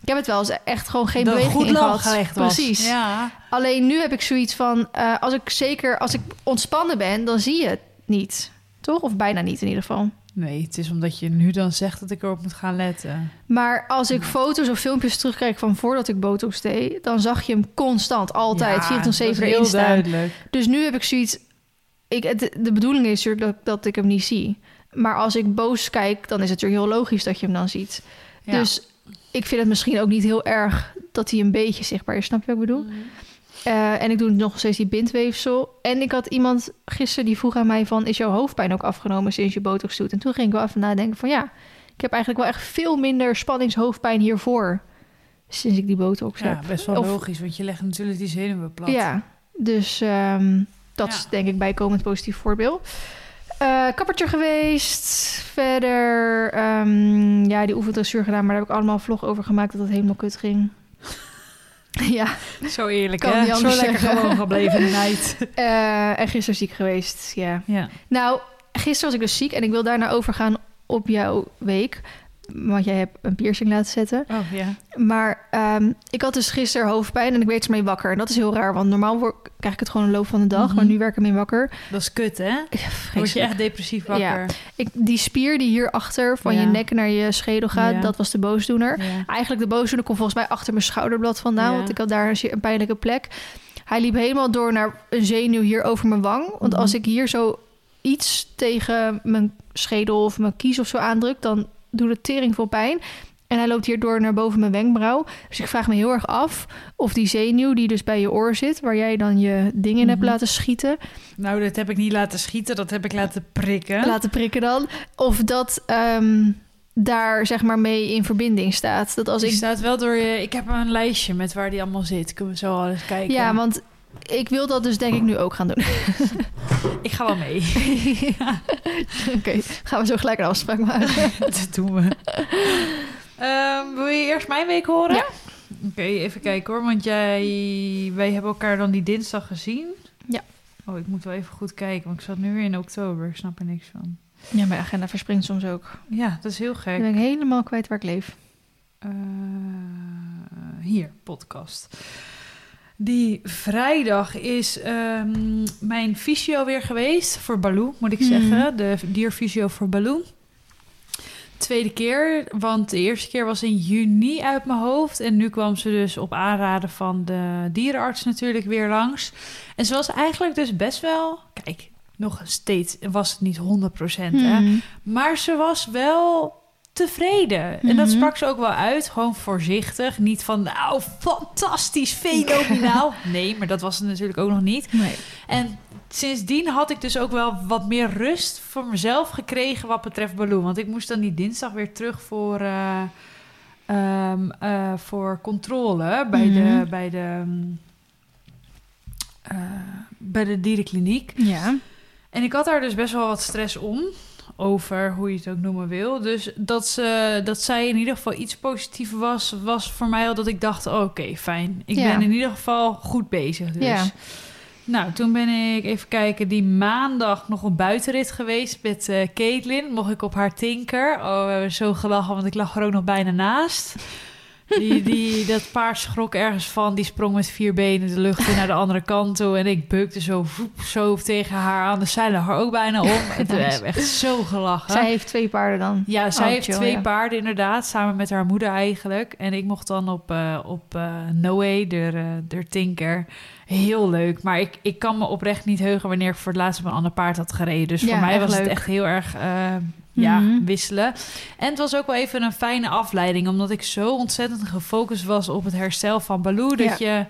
S1: Ik heb het wel eens echt gewoon geen
S2: Dat
S1: beweging
S2: goed
S1: in gehad. Precies.
S2: Ja.
S1: Alleen nu heb ik zoiets van, eh, als ik zeker als ik ontspannen ben, dan zie je het niet. Toch? Of bijna niet in ieder geval.
S2: Nee, het is omdat je nu dan zegt dat ik erop moet gaan letten.
S1: Maar als ik foto's of filmpjes terugkijk van voordat ik botox deed, dan zag je hem constant, altijd,
S2: Ja,
S1: 24
S2: dat
S1: 7
S2: is
S1: erin
S2: heel
S1: staan.
S2: duidelijk.
S1: Dus nu heb ik zoiets. Ik, het, de bedoeling is natuurlijk dat, dat ik hem niet zie. Maar als ik boos kijk, dan is het natuurlijk heel logisch dat je hem dan ziet.
S2: Ja.
S1: Dus ik vind het misschien ook niet heel erg dat hij een beetje zichtbaar is. Snap je wat ik bedoel?
S2: Mhm.
S1: Eh, en ik doe nog steeds die bindweefsel. En ik had iemand gisteren die vroeg aan mij van... is jouw hoofdpijn ook afgenomen sinds je botox doet? En toen ging ik wel even nadenken van ja... ik heb eigenlijk wel echt veel minder spanningshoofdpijn hiervoor... sinds ik die botox
S2: Ja,
S1: heb.
S2: best wel
S1: Of-
S2: logisch, want je legt natuurlijk die zenuwen plat.
S1: Ja, dus ehm, dat
S2: Ja.
S1: is denk ik bijkomend positief voorbeeld. Eh kappertje geweest. Verder, ehm, ja, die oefendressuur gedaan, maar daar heb ik allemaal een vlog over gemaakt dat het helemaal kut ging. ja,
S2: Zo eerlijk,
S1: Kan
S2: hè? Zo lekker
S1: zeggen.
S2: gewoon gebleven in de night.
S1: eh, en gisteren ziek geweest, ja.
S2: Ja.
S1: Nou, gisteren was ik dus ziek en ik wil daarna overgaan op jouw week. Want jij hebt een piercing laten zetten.
S2: Oh, ja.
S1: Maar ehm, ik had dus gisteren hoofdpijn en ik werd ermee wakker. En dat is heel raar, want normaal word, krijg ik het gewoon in de loop van de dag.
S2: Mhm.
S1: Maar nu werk ik ermee wakker.
S2: Dat is kut, hè?
S1: Ja,
S2: word je echt depressief wakker.
S1: Ik, die spier die hierachter van
S2: Ja.
S1: je nek naar je schedel gaat,
S2: Ja.
S1: dat was de boosdoener.
S2: Ja.
S1: Eigenlijk de boosdoener komt volgens mij achter mijn schouderblad vandaan,
S2: Ja.
S1: want ik had daar een, een pijnlijke plek. Hij liep helemaal door naar een zenuw hier over mijn wang. Want
S2: Mhm.
S1: als ik hier zo iets tegen mijn schedel of mijn kies of zo aandruk, dan doet het tering veel pijn. En hij loopt hier door naar boven mijn wenkbrauw. Dus ik vraag me heel erg af of die zenuw die dus bij je oor zit, waar jij dan je dingen in hebt
S2: Mhm.
S1: laten schieten,
S2: Nou, dat heb ik niet laten schieten, dat heb ik laten prikken.
S1: laten prikken dan. Of dat ehm, daar zeg maar mee in verbinding staat. Dat als
S2: Die
S1: ik.
S2: staat wel door je... Ik heb een lijstje met waar die allemaal zit. Kunnen we zo al eens kijken.
S1: Ja, want ik wil dat dus denk ik nu ook gaan doen.
S2: Ik ga wel mee.
S1: Oké, gaan we zo gelijk een afspraak maken.
S2: dat doen we. Ehm, wil je eerst mijn week horen?
S1: Ja.
S2: Oké, even kijken hoor. Want jij... Wij hebben elkaar dan die dinsdag gezien.
S1: Ja.
S2: Oh, ik moet wel even goed kijken. Want ik zat nu weer in oktober. Ik snap er niks van.
S1: Ja, mijn agenda verspringt soms ook.
S2: Ja, dat is heel gek.
S1: ben ik helemaal kwijt waar ik leef.
S2: Eh, hier, podcast. Die vrijdag is ehm, mijn fysio weer geweest. Voor Baloo, moet ik
S1: Hmm.
S2: zeggen. De dierfysio voor Baloo. Tweede keer, want de eerste keer was in juni uit mijn hoofd. En nu kwam ze dus op aanraden van de dierenarts natuurlijk weer langs. En ze was eigenlijk dus best wel... Kijk, nog steeds was het niet 100%. Hè?
S1: Hmm.
S2: Maar ze was wel tevreden. En dat
S1: Mhm.
S2: sprak ze ook wel uit. Gewoon voorzichtig. Niet van, nou, fantastisch, fenomenaal. Nee, maar dat was het natuurlijk ook nog niet.
S1: Nee.
S2: En sindsdien had ik dus ook wel wat meer rust voor mezelf gekregen wat betreft Baloo. Want ik moest dan die dinsdag weer terug voor, eh, ehm, eh, voor controle bij de...
S1: Mhm.
S2: Bij de eh, bij de dierenkliniek.
S1: Ja.
S2: En ik had daar dus best wel wat stress om. Over hoe je het ook noemen wil. Dus dat, ze, dat zij in ieder geval iets positiefs was, was voor mij al dat ik dacht: oké, fijn. Ik
S1: Ja.
S2: ben in ieder geval goed bezig. Dus.
S1: Ja.
S2: Nou, toen ben ik even kijken, die maandag nog een buitenrit geweest met eh Caitlin. Mocht ik op haar tinker. Oh, we hebben zo gelachen, want ik lag er ook nog bijna naast. Die, die, dat paard schrok ergens van. Die sprong met vier benen de lucht in naar de andere kant toe. En ik beukte zo, voep, zo tegen haar aan. Zij lag er ook bijna om. En toen hebben we echt zo gelachen.
S1: Zij heeft twee paarden dan.
S2: Ja, zij
S1: Oh,
S2: heeft
S1: chill,
S2: twee
S1: ja.
S2: paarden inderdaad, samen met haar moeder eigenlijk. En ik mocht dan op, eh op eh Noé, de, eh, de tinker. Heel leuk, maar ik, ik kan me oprecht niet heugen wanneer ik voor het laatst op een ander paard had gereden. Dus
S1: Ja,
S2: voor mij was het echt heel erg ja,
S1: Mhm.
S2: wisselen. En het was ook wel even een fijne afleiding, omdat ik zo ontzettend gefocust was op het herstel van Baloo. Dat je,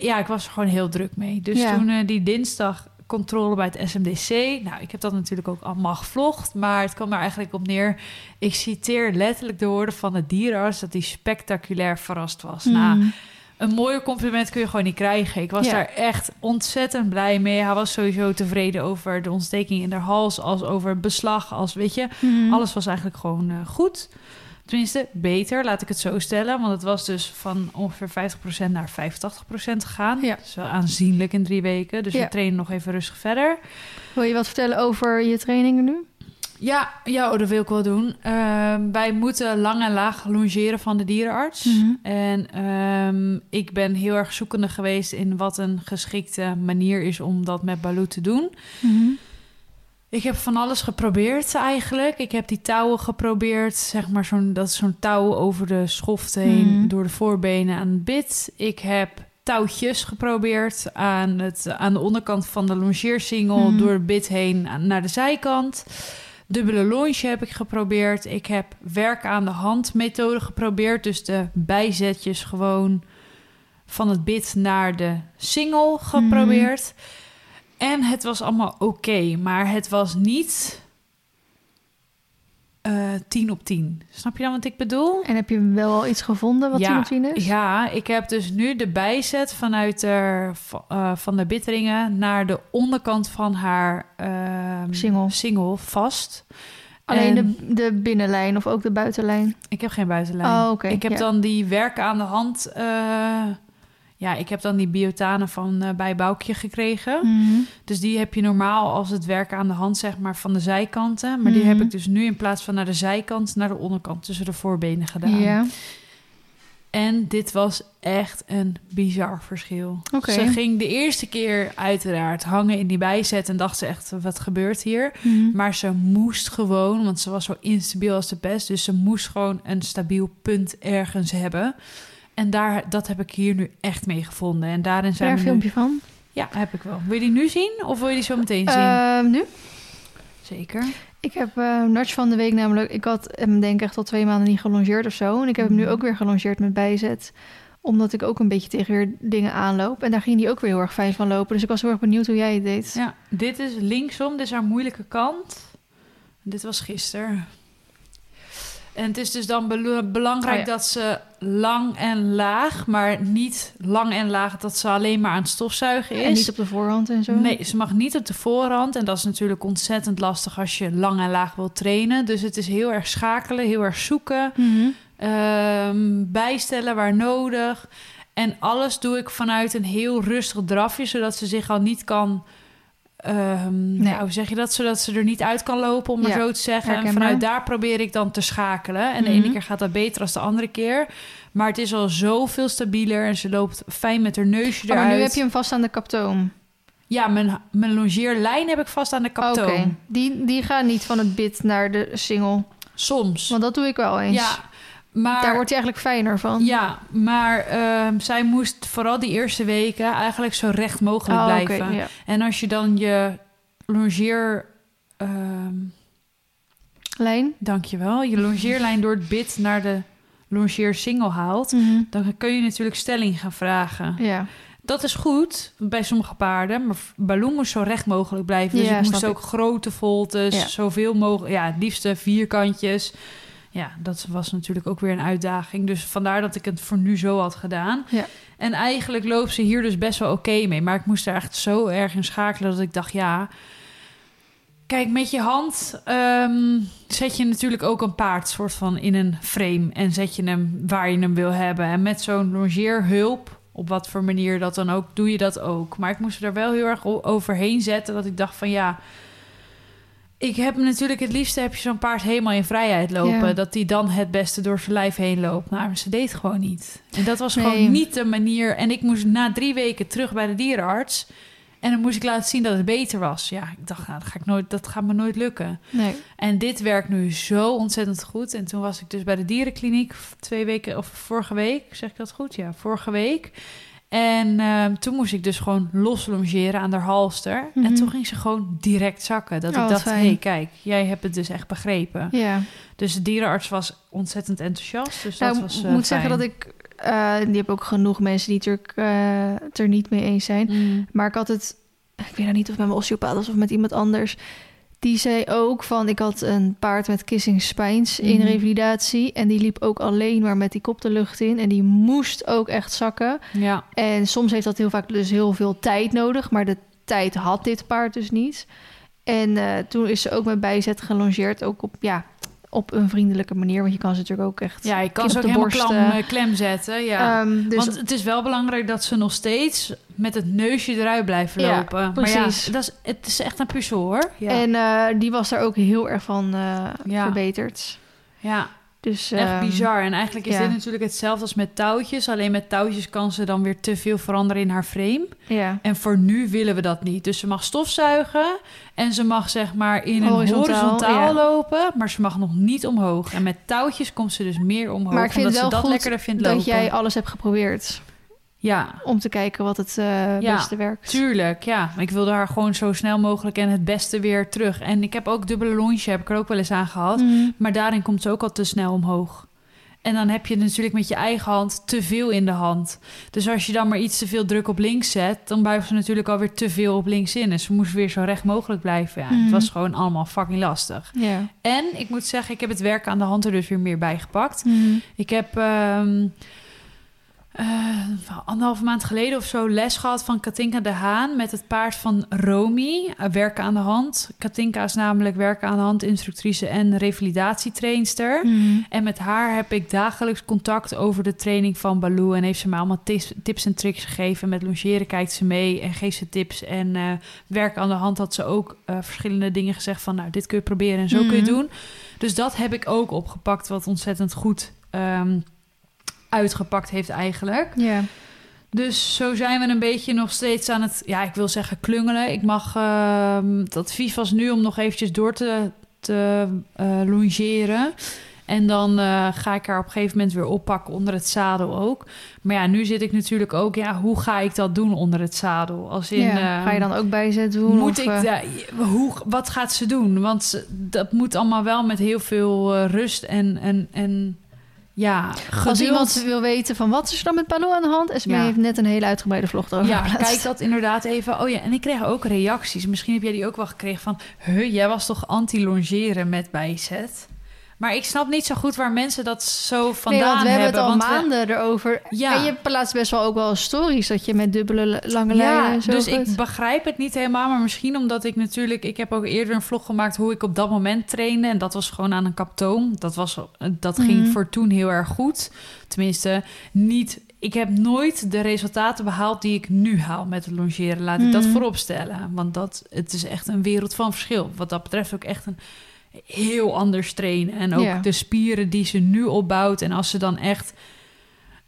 S2: ja, ik was er gewoon heel druk mee. Dus
S1: Ja.
S2: toen eh, die dinsdag controle bij het SMDC. Nou, ik heb dat natuurlijk ook allemaal gevlogd, maar het kwam er eigenlijk op neer. Ik citeer letterlijk de woorden van de dierenarts dat hij spectaculair verrast was. Nou,
S1: Hmm.
S2: Een mooier compliment kun je gewoon niet krijgen. Ik was
S1: Ja.
S2: daar echt ontzettend blij mee. Hij was sowieso tevreden over de ontsteking in de hals, als over het beslag, als weet je.
S1: Hmm.
S2: Alles was eigenlijk gewoon eh, goed. Tenminste, beter, laat ik het zo stellen. Want het was dus van ongeveer 50% naar 85% gegaan.
S1: Ja.
S2: Dat is wel aanzienlijk in drie weken. Dus
S1: Ja.
S2: we trainen nog even rustig verder.
S1: Wil je wat vertellen over je trainingen nu?
S2: Ja, ja oh, dat wil ik wel doen. Ehm, wij moeten lang en laag longeren van de dierenarts.
S1: Mhm.
S2: En ehm, ik ben heel erg zoekende geweest in wat een geschikte manier is om dat met Baloo te doen.
S1: Mhm.
S2: Ik heb van alles geprobeerd eigenlijk. Ik heb die touwen geprobeerd, zeg maar zo'n dat is zo'n touw over de schoft heen,
S1: Mhm.
S2: door de voorbenen aan het bit. Ik heb touwtjes geprobeerd aan, het, aan de onderkant van de longeersingel, door het bit heen naar de zijkant. Dubbele longe heb ik geprobeerd. Ik heb werk aan de hand methode geprobeerd, dus de bijzetjes gewoon van het bit naar de single geprobeerd. En het was allemaal oké, maar het was niet eh 10 op 10. Snap je dan wat ik bedoel?
S1: En heb je wel al iets gevonden wat
S2: Ja,
S1: 10 op 10 is?
S2: Ja, ik heb dus nu de bijzet vanuit de, eh, van de bitringen naar de onderkant van haar ehm,
S1: Single.
S2: single vast.
S1: Alleen
S2: En
S1: de, de binnenlijn of ook de buitenlijn?
S2: Ik heb geen buitenlijn.
S1: Oh, oké.
S2: Ik heb
S1: ja.
S2: dan die werken aan de hand. Ja, ik heb dan die biotanen van eh bij Boukje gekregen.
S1: Mhm.
S2: Dus die heb je normaal als het werken aan de hand, zeg maar, van de zijkanten. Maar die
S1: Mhm.
S2: heb ik dus nu in plaats van naar de zijkant, naar de onderkant tussen de voorbenen gedaan.
S1: Ja,
S2: En dit was echt een bizar verschil. Ze ging de eerste keer uiteraard hangen in die bijzet en dacht ze echt, wat gebeurt hier?
S1: Mhm.
S2: Maar ze moest gewoon, want ze was zo instabiel als de pest, dus ze moest gewoon een stabiel punt ergens hebben. En daar, dat heb ik hier nu echt mee gevonden. En daarin zijn
S1: daar een
S2: nu...
S1: filmpje van?
S2: Ja, heb ik wel. Wil je die nu zien of wil je die zo meteen zien?
S1: Ehm, nu?
S2: Zeker.
S1: Ik heb Nudge van de week namelijk... Ik had hem denk ik echt al twee maanden niet gelongeerd of zo. En ik heb hem nu
S2: Mhm.
S1: ook weer gelongeerd met bijzet. Omdat ik ook een beetje tegen weer dingen aanloop. En daar ging hij ook weer heel erg fijn van lopen. Dus ik was heel erg benieuwd hoe jij het deed.
S2: Ja, dit is linksom, dit is haar moeilijke kant. Dit was gisteren. En het is dus dan belangrijk
S1: ja.
S2: dat ze lang en laag, maar niet lang en laag dat ze alleen maar aan het stofzuigen is.
S1: En niet op de voorhand en zo.
S2: Nee, ze mag niet op de voorhand. En dat is natuurlijk ontzettend lastig als je lang en laag wilt trainen. Dus het is heel erg schakelen, heel erg zoeken.
S1: Mhm.
S2: Ehm, bijstellen waar nodig. En alles doe ik vanuit een heel rustig drafje, zodat ze zich al niet kan.
S1: Nee.
S2: ja, hoe zeg je dat? Zodat ze er niet uit kan lopen, om maar
S1: Ja,
S2: zo te zeggen. En vanuit daar probeer ik dan te schakelen. En de
S1: Mhm.
S2: ene keer gaat dat beter dan de andere keer. Maar het is al zoveel stabieler en ze loopt fijn met haar neusje
S1: Oh,
S2: eruit.
S1: maar nu heb je hem vast aan de kaptoom.
S2: Ja, mijn, mijn longeerlijn heb ik vast aan de
S1: Oké,
S2: kaptoom.
S1: die, die gaat niet van het bit naar de single.
S2: Soms.
S1: Want dat doe ik wel eens.
S2: Ja, maar...
S1: Daar wordt hij eigenlijk fijner van.
S2: Ja, maar ehm, zij moest vooral die eerste weken eigenlijk zo recht mogelijk
S1: Oh,
S2: blijven.
S1: ja.
S2: En als je dan je longeer... ehm
S1: Lijn?
S2: dankjewel. Je longeerlijn door het bit naar de longeer single haalt...
S1: Mhm.
S2: dan kun je natuurlijk stelling gaan vragen.
S1: Ja.
S2: Dat is goed bij sommige paarden, maar Baloo moest zo recht mogelijk blijven. Dus
S1: Ja,
S2: ik moest ook grote voltes,
S1: Ja.
S2: zoveel mogelijk, ja, het liefste vierkantjes. Ja, dat was natuurlijk ook weer een uitdaging. Dus vandaar dat ik het voor nu zo had gedaan.
S1: Ja.
S2: En eigenlijk loopt ze hier dus best wel oké mee. Maar ik moest er echt zo erg in schakelen dat ik dacht, ja... Kijk, met je hand ehm, zet je natuurlijk ook een paard soort van in een frame. En zet je hem waar je hem wil hebben. En met zo'n longeerhulp, op wat voor manier dat dan ook, doe je dat ook. Maar ik moest er wel heel erg overheen zetten dat ik dacht van ja... Ik heb natuurlijk het liefste heb je zo'n paard helemaal in vrijheid lopen.
S1: Ja.
S2: Dat die dan het beste door zijn lijf heen loopt. Nou, maar ze deed gewoon niet. En dat was
S1: Nee.
S2: gewoon niet de manier. En ik moest na drie weken terug bij de dierenarts. En dan moest ik laten zien dat het beter was. Ja, ik dacht, nou, dat, ga ik nooit, dat gaat me nooit lukken.
S1: Nee.
S2: En dit werkt nu zo ontzettend goed. En toen was ik dus bij de dierenkliniek twee weken, of vorige week, zeg ik dat goed? Ja, vorige week. En ehm, toen moest ik dus gewoon los longeren aan haar halster.
S1: Mhm.
S2: En toen ging ze gewoon direct zakken. Dat
S1: Oh,
S2: ik dacht, hé, hey, kijk, jij hebt het dus echt begrepen.
S1: Ja.
S2: Dus de dierenarts was ontzettend enthousiast. Dus
S1: Nou,
S2: dat
S1: ik
S2: was eh,
S1: moet zeggen dat ik... eh, die heb ook genoeg mensen die natuurlijk eh, het er niet mee eens zijn.
S2: Mm.
S1: Maar ik had het... Ik weet nou niet of met mijn osteopaat was of met iemand anders. Die zei ook van... Ik had een paard met kissing spines in
S2: Mhm.
S1: revalidatie. En die liep ook alleen maar met die kop de lucht in. En die moest ook echt zakken.
S2: Ja,
S1: En soms heeft dat heel vaak dus heel veel tijd nodig. Maar de tijd had dit paard dus niet. En eh, toen is ze ook met bijzet gelongeerd. Ook op, ja, op een vriendelijke manier. Want je kan ze natuurlijk ook echt...
S2: Ja, je kan ze ook helemaal klem,
S1: eh,
S2: klem zetten. Ja.
S1: Ehm, dus
S2: Want het is wel belangrijk dat ze nog steeds met het neusje eruit blijven
S1: Ja,
S2: lopen. Maar
S1: precies.
S2: ja, dat is, het is echt een puzzel hoor. Ja.
S1: En eh, die was daar ook heel erg van
S2: Ja.
S1: verbeterd.
S2: ja.
S1: Dus,
S2: Echt
S1: ehm,
S2: bizar. En eigenlijk is
S1: ja.
S2: dit natuurlijk hetzelfde als met touwtjes. Alleen met touwtjes kan ze dan weer te veel veranderen in haar frame.
S1: Ja,
S2: En voor nu willen we dat niet. Dus ze mag stofzuigen en ze mag zeg maar in een
S1: Horizontaal, ja.
S2: lopen, maar ze mag nog niet omhoog. En met touwtjes komt ze dus meer omhoog,
S1: maar ik vind
S2: omdat
S1: het wel
S2: ze dat
S1: goed
S2: lekkerder vindt
S1: dat
S2: lopen.
S1: jij alles hebt geprobeerd.
S2: Ja,
S1: Om te kijken wat het eh,
S2: Ja,
S1: beste werkt.
S2: tuurlijk. Ja, ik wilde haar gewoon zo snel mogelijk en het beste weer terug. En ik heb ook dubbele longe, heb ik er ook wel eens aan gehad.
S1: Mhm.
S2: Maar daarin komt ze ook al te snel omhoog. En dan heb je natuurlijk met je eigen hand te veel in de hand. Dus als je dan maar iets te veel druk op links zet, dan buigt ze natuurlijk alweer te veel op links in. En ze moest weer zo recht mogelijk blijven. Ja,
S1: Mhm.
S2: Het was gewoon allemaal fucking lastig.
S1: Ja.
S2: En ik moet zeggen, ik heb het werk aan de hand er dus weer meer bij gepakt.
S1: Mhm.
S2: Ik heb ehm eh, anderhalve maand geleden of zo les gehad van Katinka de Haan met het paard van Romy, eh, werken aan de hand. Katinka is namelijk werken aan de hand instructrice en revalidatietrainster.
S1: Mhm.
S2: En met haar heb ik dagelijks contact over de training van Baloo. En heeft ze me allemaal tips, tips en tricks gegeven. Met longeren kijkt ze mee en geeft ze tips. En eh werk aan de hand had ze ook verschillende dingen gezegd van... nou, dit kun je proberen en zo kun je
S1: Mhm.
S2: doen. Dus dat heb ik ook opgepakt, wat ontzettend goed ehm, uitgepakt heeft eigenlijk.
S1: Ja.
S2: Dus zo zijn we een beetje nog steeds aan het, ja, ik wil zeggen klungelen. Ik mag, ehm, het advies was nu om nog eventjes door te, te eh, longeren. En dan eh, ga ik haar op een gegeven moment weer oppakken onder het zadel ook. Maar ja, nu zit ik natuurlijk ook, ja, hoe ga ik dat doen onder het zadel? Als in,
S1: ja. Ga je
S2: ehm,
S1: dan ook bijzet doen?
S2: moet
S1: of,
S2: ik,
S1: eh,
S2: ja, hoe, wat gaat ze doen? Want ze- dat moet allemaal wel met heel veel rust en, en, en ja,
S1: Als iemand wil weten van wat is er dan met Baloo aan de hand... Esme
S2: Ja.
S1: heeft net een hele uitgebreide vlog erover
S2: Ja,
S1: geplaatst.
S2: kijk dat inderdaad even. Oh ja, en ik kreeg ook reacties. Misschien heb jij die ook wel gekregen van... Huh, jij was toch anti-longeren met bijzet? Maar ik snap niet zo goed waar mensen dat zo vandaan
S1: nee, want we hebben het al
S2: want we-
S1: maanden erover.
S2: Ja.
S1: En je plaatst best wel ook wel stories... dat je met dubbele lange
S2: Ja,
S1: lijnen en zo
S2: dus ik begrijp het niet helemaal. Maar misschien omdat ik natuurlijk... Ik heb ook eerder een vlog gemaakt hoe ik op dat moment trainde. En dat was gewoon aan een kaptoon. Dat, was, dat ging
S1: Mhm.
S2: voor toen heel erg goed. Tenminste, niet... Ik heb nooit de resultaten behaald die ik nu haal met het longeren. Laat ik dat
S1: Mhm.
S2: voorop stellen. Want dat, het is echt een wereld van verschil. Wat dat betreft ook echt een heel anders trainen. En ook
S1: Ja.
S2: de spieren die ze nu opbouwt. En als ze dan echt...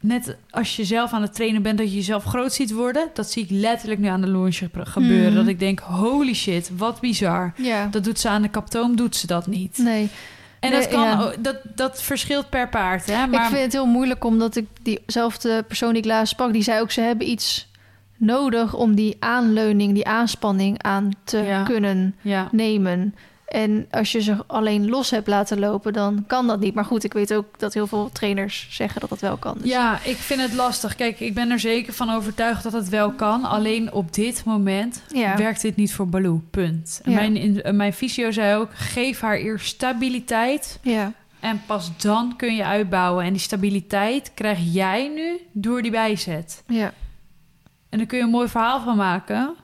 S2: Net als je zelf aan het trainen bent, dat je jezelf groot ziet worden. Dat zie ik letterlijk nu aan de ge- gebeuren.
S1: Mhm.
S2: Dat ik denk, holy shit, wat bizar.
S1: Ja,
S2: Dat doet ze aan de kaptoom, doet ze dat niet.
S1: nee.
S2: En
S1: Nee,
S2: dat, kan,
S1: ja.
S2: dat, dat verschilt per paard. Hè? Maar
S1: Ik vind het heel moeilijk omdat ik diezelfde persoon die ik laatst sprak... die zei ook ze hebben iets nodig om die aanleuning, die aanspanning aan te
S2: Ja.
S1: kunnen
S2: ja,
S1: nemen. En als je ze alleen los hebt laten lopen, dan kan dat niet. Maar goed, ik weet ook dat heel veel trainers zeggen dat dat wel kan. Dus.
S2: ja, ik vind het lastig. Kijk, ik ben er zeker van overtuigd dat het wel kan. Alleen op dit moment
S1: Ja.
S2: werkt dit niet voor Baloo. Punt. En
S1: Ja.
S2: Mijn, in, eh, mijn fysio zei ook, geef haar eerst stabiliteit.
S1: Ja.
S2: En pas dan kun je uitbouwen. En die stabiliteit krijg jij nu door die bijzet.
S1: ja.
S2: En daar kun je een mooi verhaal van maken.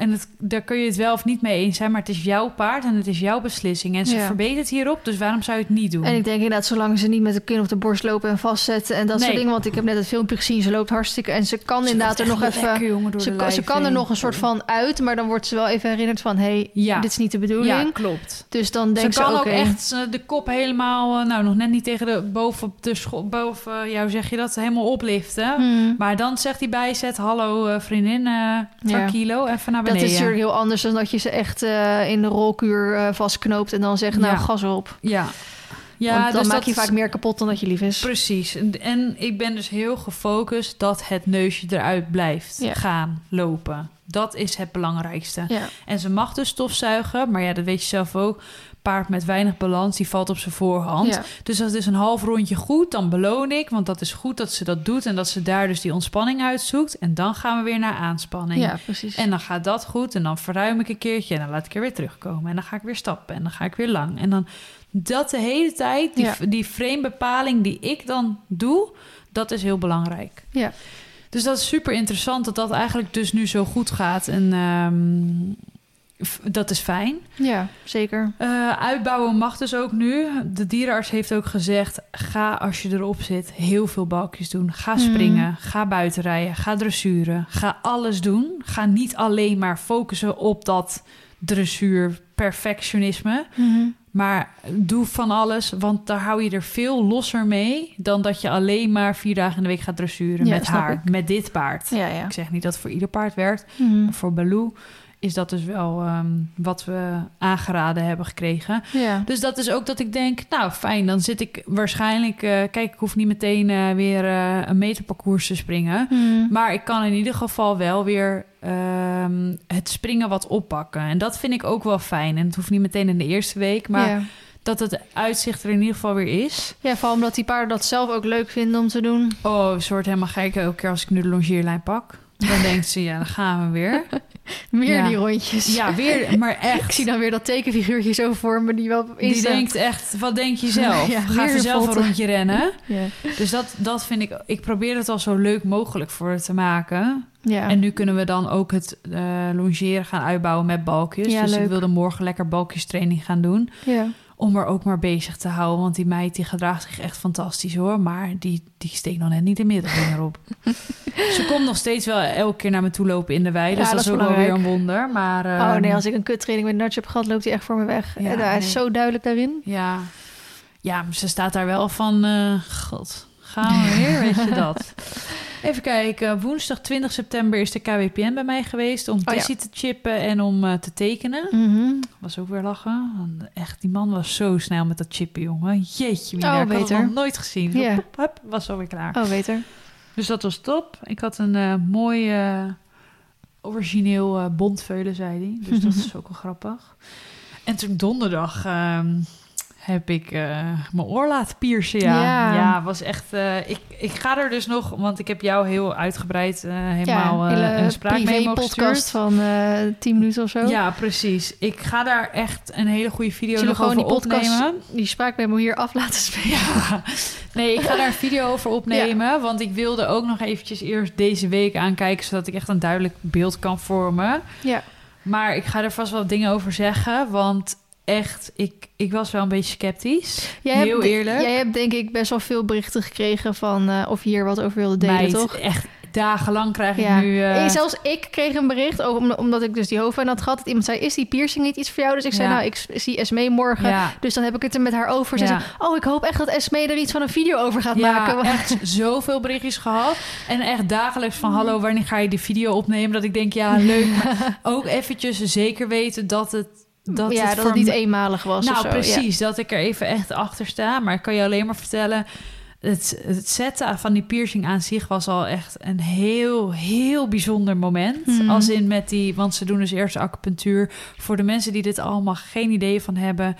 S2: En het, daar kun je het wel of niet mee eens zijn. Maar het is jouw paard en het is jouw beslissing. En ze
S1: Ja.
S2: verbetert hierop. Dus waarom zou je het niet doen?
S1: En ik denk inderdaad, zolang ze niet met de kin op de borst lopen en vastzetten en dat
S2: Nee.
S1: soort dingen. Want ik heb net het filmpje gezien, ze loopt hartstikke. En ze kan
S2: Ze
S1: inderdaad er nog even.
S2: lekker,
S1: Ze, ze kan er nog een soort van uit, maar dan wordt ze wel even herinnerd van: hé, hey,
S2: Ja.
S1: dit is niet de bedoeling.
S2: Ja, klopt.
S1: Dus dan denkt
S2: ze
S1: ze,
S2: kan ook echt eh, de kop helemaal, eh, nou nog net niet tegen de boven op de scho- boven eh, jou zeg je dat helemaal opliften.
S1: Hmm.
S2: Maar dan zegt hij bijzet, hallo vriendin, eh
S1: Ja.
S2: kilo, even naar
S1: Dat is natuurlijk heel anders dan dat je ze echt eh, in de rolkuur eh, vastknoopt en dan zegt: Nou,
S2: Ja.
S1: gas op.
S2: Ja, ja
S1: Want dan
S2: dus
S1: maak
S2: dat
S1: je vaak meer kapot dan dat je lief is.
S2: Precies. En, en ik ben dus heel gefocust dat het neusje eruit blijft
S1: Ja.
S2: gaan lopen. Dat is het belangrijkste. En ze mag dus stofzuigen, maar ja, dat weet je zelf ook. Paard met weinig balans, die valt op zijn voorhand.
S1: Ja.
S2: Dus als is een half rondje goed, dan beloon ik. Want dat is goed dat ze dat doet en dat ze daar dus die ontspanning uitzoekt. En dan gaan we weer naar aanspanning.
S1: ja, precies.
S2: En dan gaat dat goed en dan verruim ik een keertje en dan laat ik er weer terugkomen. En dan ga ik weer stappen en dan ga ik weer lang. En dan dat de hele tijd, die,
S1: Ja.
S2: die framebepaling die ik dan doe, dat is heel belangrijk.
S1: Ja.
S2: Dus dat is super interessant dat dat eigenlijk dus nu zo goed gaat. En ehm, dat is fijn.
S1: Ja, zeker.
S2: Eh, uitbouwen mag dus ook nu. De dierenarts heeft ook gezegd: ga als je erop zit heel veel balkjes doen. Ga
S1: Mhm.
S2: springen, ga buitenrijden, ga dressuren. Ga alles doen. Ga niet alleen maar focussen op dat dressuur perfectionisme. Maar doe van alles, want daar hou je er veel losser mee... dan dat je alleen maar vier dagen in de week gaat dressuren
S1: Ja,
S2: met haar,
S1: ik.
S2: met dit paard.
S1: Ja, ja.
S2: Ik zeg niet dat het voor ieder paard werkt.
S1: Mhm.
S2: Voor Baloo is dat dus wel ehm, wat we aangeraden hebben gekregen.
S1: Ja.
S2: Dus dat is ook dat ik denk, nou fijn, dan zit ik waarschijnlijk... eh, kijk, ik hoef niet meteen eh, weer eh, een meterparcours te springen...
S1: Mhm.
S2: Maar ik kan in ieder geval wel weer ehm, het springen wat oppakken. En dat vind ik ook wel fijn. En het hoeft niet meteen in de eerste week, maar
S1: ja.
S2: dat het uitzicht er in ieder geval weer is.
S1: ja, vooral omdat die paarden dat zelf ook leuk vinden om te doen.
S2: Oh, ze wordt helemaal gek elke keer als ik nu de longeerlijn pak. Dan denkt ze, ja, dan gaan we weer.
S1: Meer
S2: Ja.
S1: die rondjes.
S2: Ja, weer, maar
S1: Ik
S2: echt.
S1: zie dan weer dat tekenfiguurtje zo voor me die wel op
S2: Die denkt echt, wat denk je zelf?
S1: Ja,
S2: Ga even zelf een rondje rennen.
S1: Ja.
S2: Dus dat, dat vind ik... Ik probeer het al zo leuk mogelijk voor te maken.
S1: Ja.
S2: En nu kunnen we dan ook het eh longeren gaan uitbouwen met balkjes. Dus ik
S1: leuk.
S2: wilde morgen lekker balkjestraining gaan doen.
S1: ja.
S2: Om er ook maar bezig te houden. Want die meid die gedraagt zich echt fantastisch hoor. Maar die, die steekt nog net niet de middelvinger op. Ze komt nog steeds wel elke keer naar me toe lopen in de wei. Dus dat,
S1: dat
S2: is
S1: is
S2: ook wel weer een wonder. Maar,
S1: Oh
S2: ehm,
S1: nee, als ik een kuttraining met Nudge heb gehad, loopt hij echt voor me weg.
S2: Ja,
S1: en hij is
S2: nee.
S1: zo duidelijk daarin.
S2: Ja. ja, ze staat daar wel van... eh, God, gaan we weer? Weet je dat? Even kijken. Woensdag 20 september is de KWPN bij mij geweest... om
S1: Oh ja.
S2: Te chippen en om eh, te tekenen.
S1: Mhm.
S2: Was ook weer lachen. Echt, die man was zo snel met dat chippen, jongen. Jeetje, mina,
S1: Oh,
S2: ik had nog nooit gezien. Hup, was alweer klaar.
S1: Oh, beter.
S2: Dus dat was top. Ik had een eh, mooi eh, origineel bondveulen, zei hij. Dus dat is ook wel grappig. En toen donderdag ehm, heb ik eh, mijn oor laten piercen. Ja,
S1: Ja.
S2: ja. was echt... eh, ik, ik ga er dus nog... Want ik heb jou heel uitgebreid eh, helemaal
S1: ja,
S2: een spraakmemo
S1: podcast van eh 10 minuten of zo.
S2: Ja, precies. Ik ga daar echt een hele goede video
S1: Zullen we
S2: nog
S1: gewoon
S2: over
S1: die podcast,
S2: opnemen.
S1: die spraakmemo hier af laten spelen?
S2: Ja. Nee, ik ga daar een video over opnemen. Want ik wilde ook nog eventjes eerst deze week aankijken... zodat ik echt een duidelijk beeld kan vormen.
S1: Ja.
S2: Maar ik ga er vast wel dingen over zeggen. Want echt, ik, ik was wel een beetje sceptisch.
S1: Jij
S2: Heel
S1: hebt,
S2: eerlijk.
S1: Jij hebt denk ik best wel veel berichten gekregen van eh, of je hier wat over wilde delen,
S2: Meid,
S1: toch?
S2: echt dagenlang krijg
S1: Ja.
S2: ik nu... eh,
S1: Zelfs ik kreeg een bericht, ook om- omdat ik dus die hoofdpijn had gehad. Dat iemand zei, is die piercing niet iets voor jou? Dus ik zei,
S2: Ja.
S1: nou, ik zie Esmee morgen.
S2: ja,
S1: Dus dan heb ik het er met haar over. Ze zei, oh, ik hoop echt dat Esmee er iets van een video over gaat maken. Want-
S2: echt zoveel berichtjes gehad. En echt dagelijks van... hallo, wanneer ga je die video opnemen? Dat ik denk, ja, leuk. Ook eventjes zeker weten dat het... Dat
S1: ja,
S2: het
S1: dat het niet eenmalig was
S2: Nou,
S1: of zo.
S2: precies. Dat ik er even echt achter sta. Maar ik kan je alleen maar vertellen... Het, het zetten van die piercing aan zich was al echt een heel, heel bijzonder moment.
S1: Mhm.
S2: Als in met die... Want ze doen dus eerst acupunctuur. Voor de mensen die dit allemaal geen idee van hebben...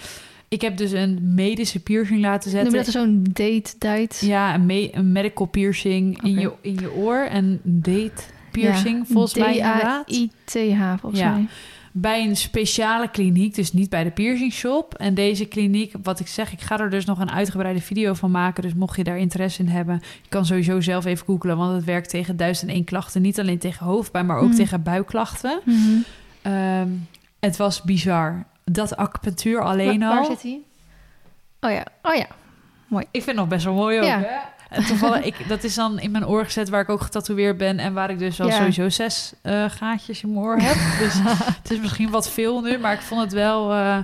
S2: Ik heb dus een medische piercing laten.
S1: Noem
S2: zetten.
S1: je dat zo'n date, date?
S2: Ja, een, me- een medical piercing in, je, in je oor. En date piercing,
S1: Ja,
S2: volgens mij inderdaad.
S1: D-A-I-T-H, volgens
S2: Ja.
S1: mij.
S2: Bij een speciale kliniek, dus niet bij de piercing shop. En deze kliniek, wat ik zeg, ik ga er dus nog een uitgebreide video van maken. Dus mocht je daar interesse in hebben, je kan sowieso zelf even googlen. Want het werkt tegen 1001 klachten. Niet alleen tegen hoofdpijn, maar ook
S1: Mhm.
S2: tegen buikklachten.
S1: Mhm.
S2: Ehm, het was bizar. Dat acupunctuur alleen
S1: Waar,
S2: al.
S1: waar zit hij? Oh ja, oh ja.
S2: Ik vind het nog best wel mooi ook.
S1: Ja.
S2: Hè? En toevallig, ik, dat is dan in mijn oor gezet waar ik ook getatoeëerd ben. En waar ik dus al
S1: Ja.
S2: sowieso zes eh, gaatjes in mijn oor heb. Dus het is misschien wat veel nu, maar ik vond het wel eh,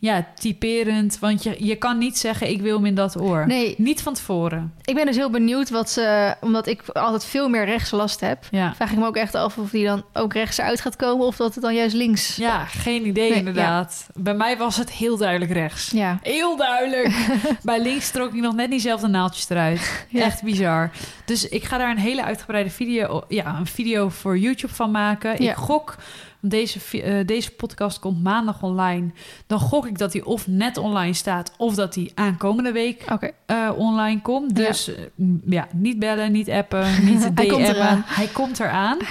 S2: ja, typerend. Want je, je kan niet zeggen, ik wil hem in dat oor.
S1: Nee,
S2: Niet van tevoren.
S1: ik ben dus heel benieuwd wat ze... Omdat ik altijd veel meer rechts last heb.
S2: Ja.
S1: Vraag ik me ook echt af of die dan ook rechts eruit gaat komen... of dat het dan juist links...
S2: ja, geen idee
S1: Nee,
S2: inderdaad. Bij mij was het heel duidelijk rechts.
S1: Ja.
S2: Heel duidelijk. Bij links trok ik nog net niet zelf de naaldjes eruit.
S1: Ja.
S2: Echt bizar. Dus ik ga daar een hele uitgebreide video, ja, een video voor YouTube van maken. Ik gok, deze, eh, deze podcast komt maandag online. Dan gok ik dat hij of net online staat, of dat hij aankomende week eh, online komt. Dus eh, ja, niet bellen, niet appen, niet DM'en.
S1: Hij komt eraan.
S2: Hij komt eraan.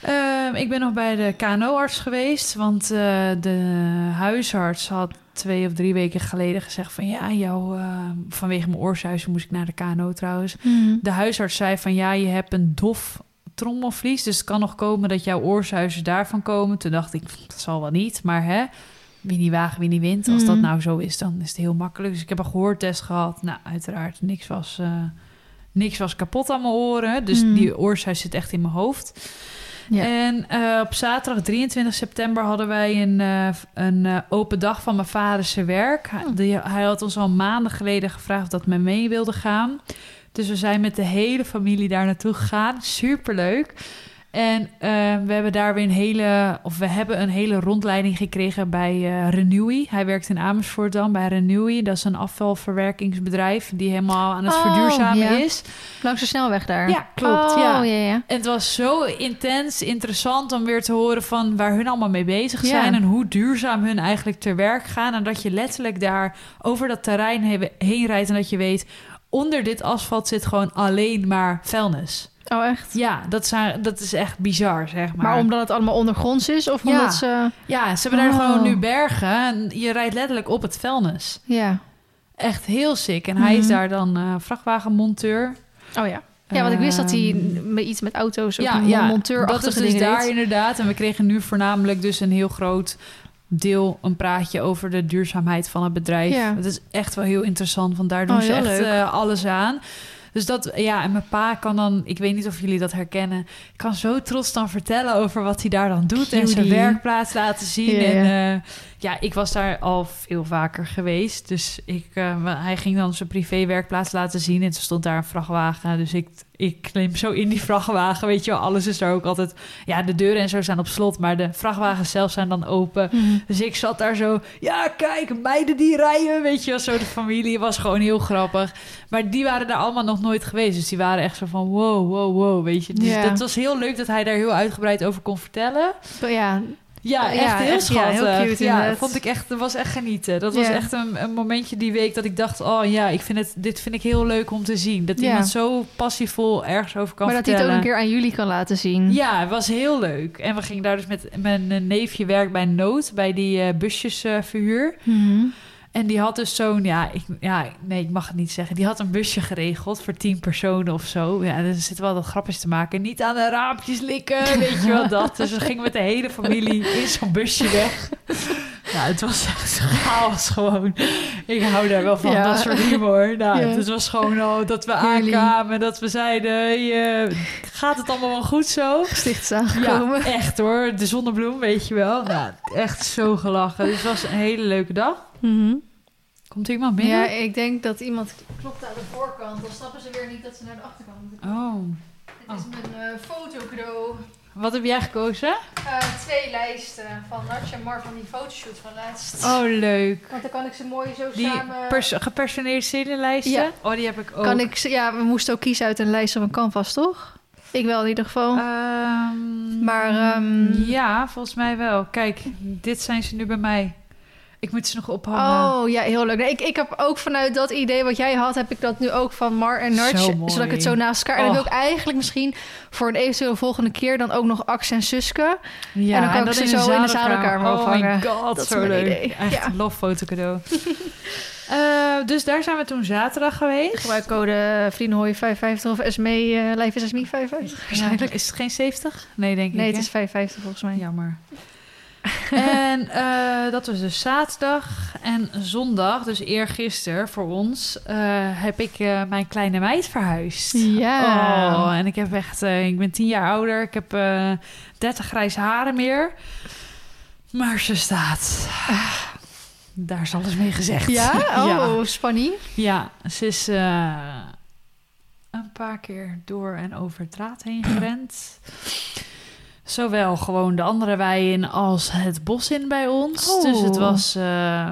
S2: Ehm, ik ben nog bij de KNO-arts geweest, want de huisarts had twee of drie weken geleden gezegd van ja, jou, eh, vanwege mijn oorzuizen moest ik naar de KNO trouwens.
S1: Mhm.
S2: De huisarts zei van ja, je hebt een dof trommelvlies. Dus het kan nog komen dat jouw oorsuizen daarvan komen. Toen dacht ik, dat zal wel niet. Maar hè, wie niet wagen, wie niet wint. Als dat
S1: Mhm.
S2: nou zo is, dan is het heel makkelijk. Dus ik heb een gehoortest gehad. Nou, uiteraard, niks was, eh, niks was kapot aan mijn oren. Dus
S1: Mhm.
S2: die oorsuis zit echt in mijn hoofd.
S1: Ja.
S2: En eh, op zaterdag 23 september hadden wij een, eh, een open dag van mijn vader zijn werk. Hij,
S1: Oh.
S2: die- hij had ons al maanden geleden gevraagd of dat men mee wilde gaan. Dus we zijn met de hele familie daar naartoe gegaan. Superleuk. En eh, we hebben daar weer een hele, of we hebben een hele rondleiding gekregen bij eh Renewy. Hij werkt in Amersfoort dan bij Renewy. Dat is een afvalverwerkingsbedrijf die helemaal aan het
S1: Oh,
S2: verduurzamen
S1: ja.
S2: is.
S1: Langs de snelweg daar.
S2: Ja, klopt,
S1: Oh,
S2: ja.
S1: ja, ja.
S2: En het was zo intens, interessant om weer te horen van waar hun allemaal mee bezig zijn en hoe duurzaam hun eigenlijk ter werk gaan. En dat je letterlijk daar over dat terrein he- heen rijdt en dat je weet, onder dit asfalt zit gewoon alleen maar vuilnis.
S1: Oh, echt?
S2: Ja, dat, zijn, dat is echt bizar, zeg maar.
S1: Maar omdat het allemaal ondergronds is? Of
S2: Ja.
S1: omdat ze...
S2: Ja, ze hebben daar
S1: Oh.
S2: gewoon nu bergen en je rijdt letterlijk op het vuilnis.
S1: Ja.
S2: Echt heel sick. En hij is
S1: Mhm.
S2: daar dan eh, vrachtwagenmonteur.
S1: Oh ja. Ja, want ik wist dat hij
S2: Ehm,
S1: iets met auto's...
S2: Ja,
S1: een
S2: ja,
S1: monteur
S2: dat is dus daar
S1: deed.
S2: inderdaad. En we kregen nu voornamelijk dus een heel groot deel, een praatje over de duurzaamheid van het bedrijf.
S1: Ja.
S2: Het is echt wel heel interessant, want daar doen
S1: Oh,
S2: ze
S1: heel
S2: echt eh, alles aan. Dus dat, ja, en mijn pa kan dan, ik weet niet of jullie dat herkennen, kan zo trots dan vertellen over wat hij daar dan doet en zijn werkplaats laten zien.
S1: Ja,
S2: en
S1: ja.
S2: Ja, ik was daar al veel vaker geweest. Dus ik, eh, hij ging dan zijn privéwerkplaats laten zien en er stond daar een vrachtwagen. Dus ik, ik klim zo in die vrachtwagen, weet je wel. Alles is daar ook altijd... Ja, de deuren en zo zijn op slot, maar de vrachtwagens zelf zijn dan open.
S1: Mhm.
S2: Dus ik zat daar zo, ja, kijk, meiden die rijden, weet je wel. Zo de familie was gewoon heel grappig. Maar die waren daar allemaal nog nooit geweest. Dus die waren echt zo van, wow, wow, wow, weet je. Dus
S1: Ja.
S2: dat was heel leuk dat hij daar heel uitgebreid over kon vertellen.
S1: Ja,
S2: Ja,
S1: Ja,
S2: echt heel
S1: echt, ja,
S2: schattig.
S1: heel
S2: Ja,
S1: cute inderdaad.
S2: vond ik echt, dat was echt genieten. Dat was echt een, een momentje die week dat ik dacht, oh ja, ik vind het, dit vind ik heel leuk om te zien. Dat iemand zo passievol ergens over kan
S1: maar dat hij het ook een keer aan jullie kan laten zien.
S2: Ja, het was heel leuk. En we gingen daar dus met mijn eh, neefje werk bij Nood, bij die eh, busjesverhuur.
S1: Mhm.
S2: En die had dus zo'n, ja, ik, ja, nee, ik mag het niet zeggen. Die had een busje geregeld voor tien personen of zo. Ja, er zit wel wat grapjes te maken. Niet aan de raampjes likken, weet je wel dat. Dus we gingen met de hele familie in zo'n busje weg. Ja, het was echt chaos gewoon. Ik hou daar wel van,
S1: Ja.
S2: dat soort humor. Nou,
S1: Ja.
S2: Het was gewoon oh, dat we aankwamen, dat we zeiden... eh, gaat het allemaal wel goed zo?
S1: Sticht is aangekomen.
S2: Ja, echt hoor. De zonnebloem, weet je wel. Nou, echt zo gelachen. Dus het was een hele leuke dag.
S1: Mhm.
S2: Komt iemand binnen?
S1: Ja, ik denk dat iemand klopt aan de voorkant. Dan snappen ze weer niet dat ze naar de achterkant moeten.
S2: Oh.
S1: Dit is mijn uh, fotocadeau.
S2: Wat heb jij gekozen?
S1: Eh, twee lijsten van Natja en Mar van die fotoshoot van laatst.
S2: Oh, leuk.
S1: Want dan kan ik ze mooi zo
S2: Die
S1: samen...
S2: pers- gepersonaliseerde lijsten?
S1: Ja.
S2: Oh, die heb ik ook.
S1: kan ik. Ja, we moesten ook kiezen uit een lijst op een canvas, toch? Ik wel in ieder geval.
S2: Ehm,
S1: Maar, ehm,
S2: Ja, volgens mij wel. Kijk, dit zijn ze nu bij mij. Ik moet ze nog ophangen.
S1: Oh, ja, heel leuk. Nee, ik, ik heb ook vanuit dat idee wat jij had, heb ik dat nu ook van Mar en
S2: mooi.
S1: Zodat ik het zo naast elkaar... En dan wil ik eigenlijk misschien voor een eventuele volgende keer dan ook nog Ax en Suske.
S2: Ja,
S1: en dan kan ik ze zo in de zadelkamer
S2: Oh my
S1: ophangen.
S2: god,
S1: Dat
S2: zo leuk.
S1: idee.
S2: Echt
S1: Ja.
S2: een love foto cadeau. Eh, dus daar zijn we toen zaterdag geweest.
S1: Gebruikcode vriendenhooi 55 of SME, eh Lijf is SME 55
S2: Ja,
S1: waarschijnlijk.
S2: is het geen 70? Nee, denk
S1: Nee,
S2: ik.
S1: het
S2: hè?
S1: is 55 volgens mij.
S2: Jammer. en eh, dat was dus zaterdag en zondag, dus eergisteren voor ons, eh, heb ik eh, mijn kleine meid verhuisd.
S1: Ja.
S2: Oh, en ik heb echt, ik ben tien jaar ouder, ik heb eh 30 grijze haren meer. Maar ze staat. Daar is alles mee gezegd.
S1: Ja? Oh,
S2: ja.
S1: spanning.
S2: Ja, ze is een paar keer door en over het draad heen gerend. Zowel gewoon de andere wei in als het bos in bij ons.
S1: Oh.
S2: Dus het was eh,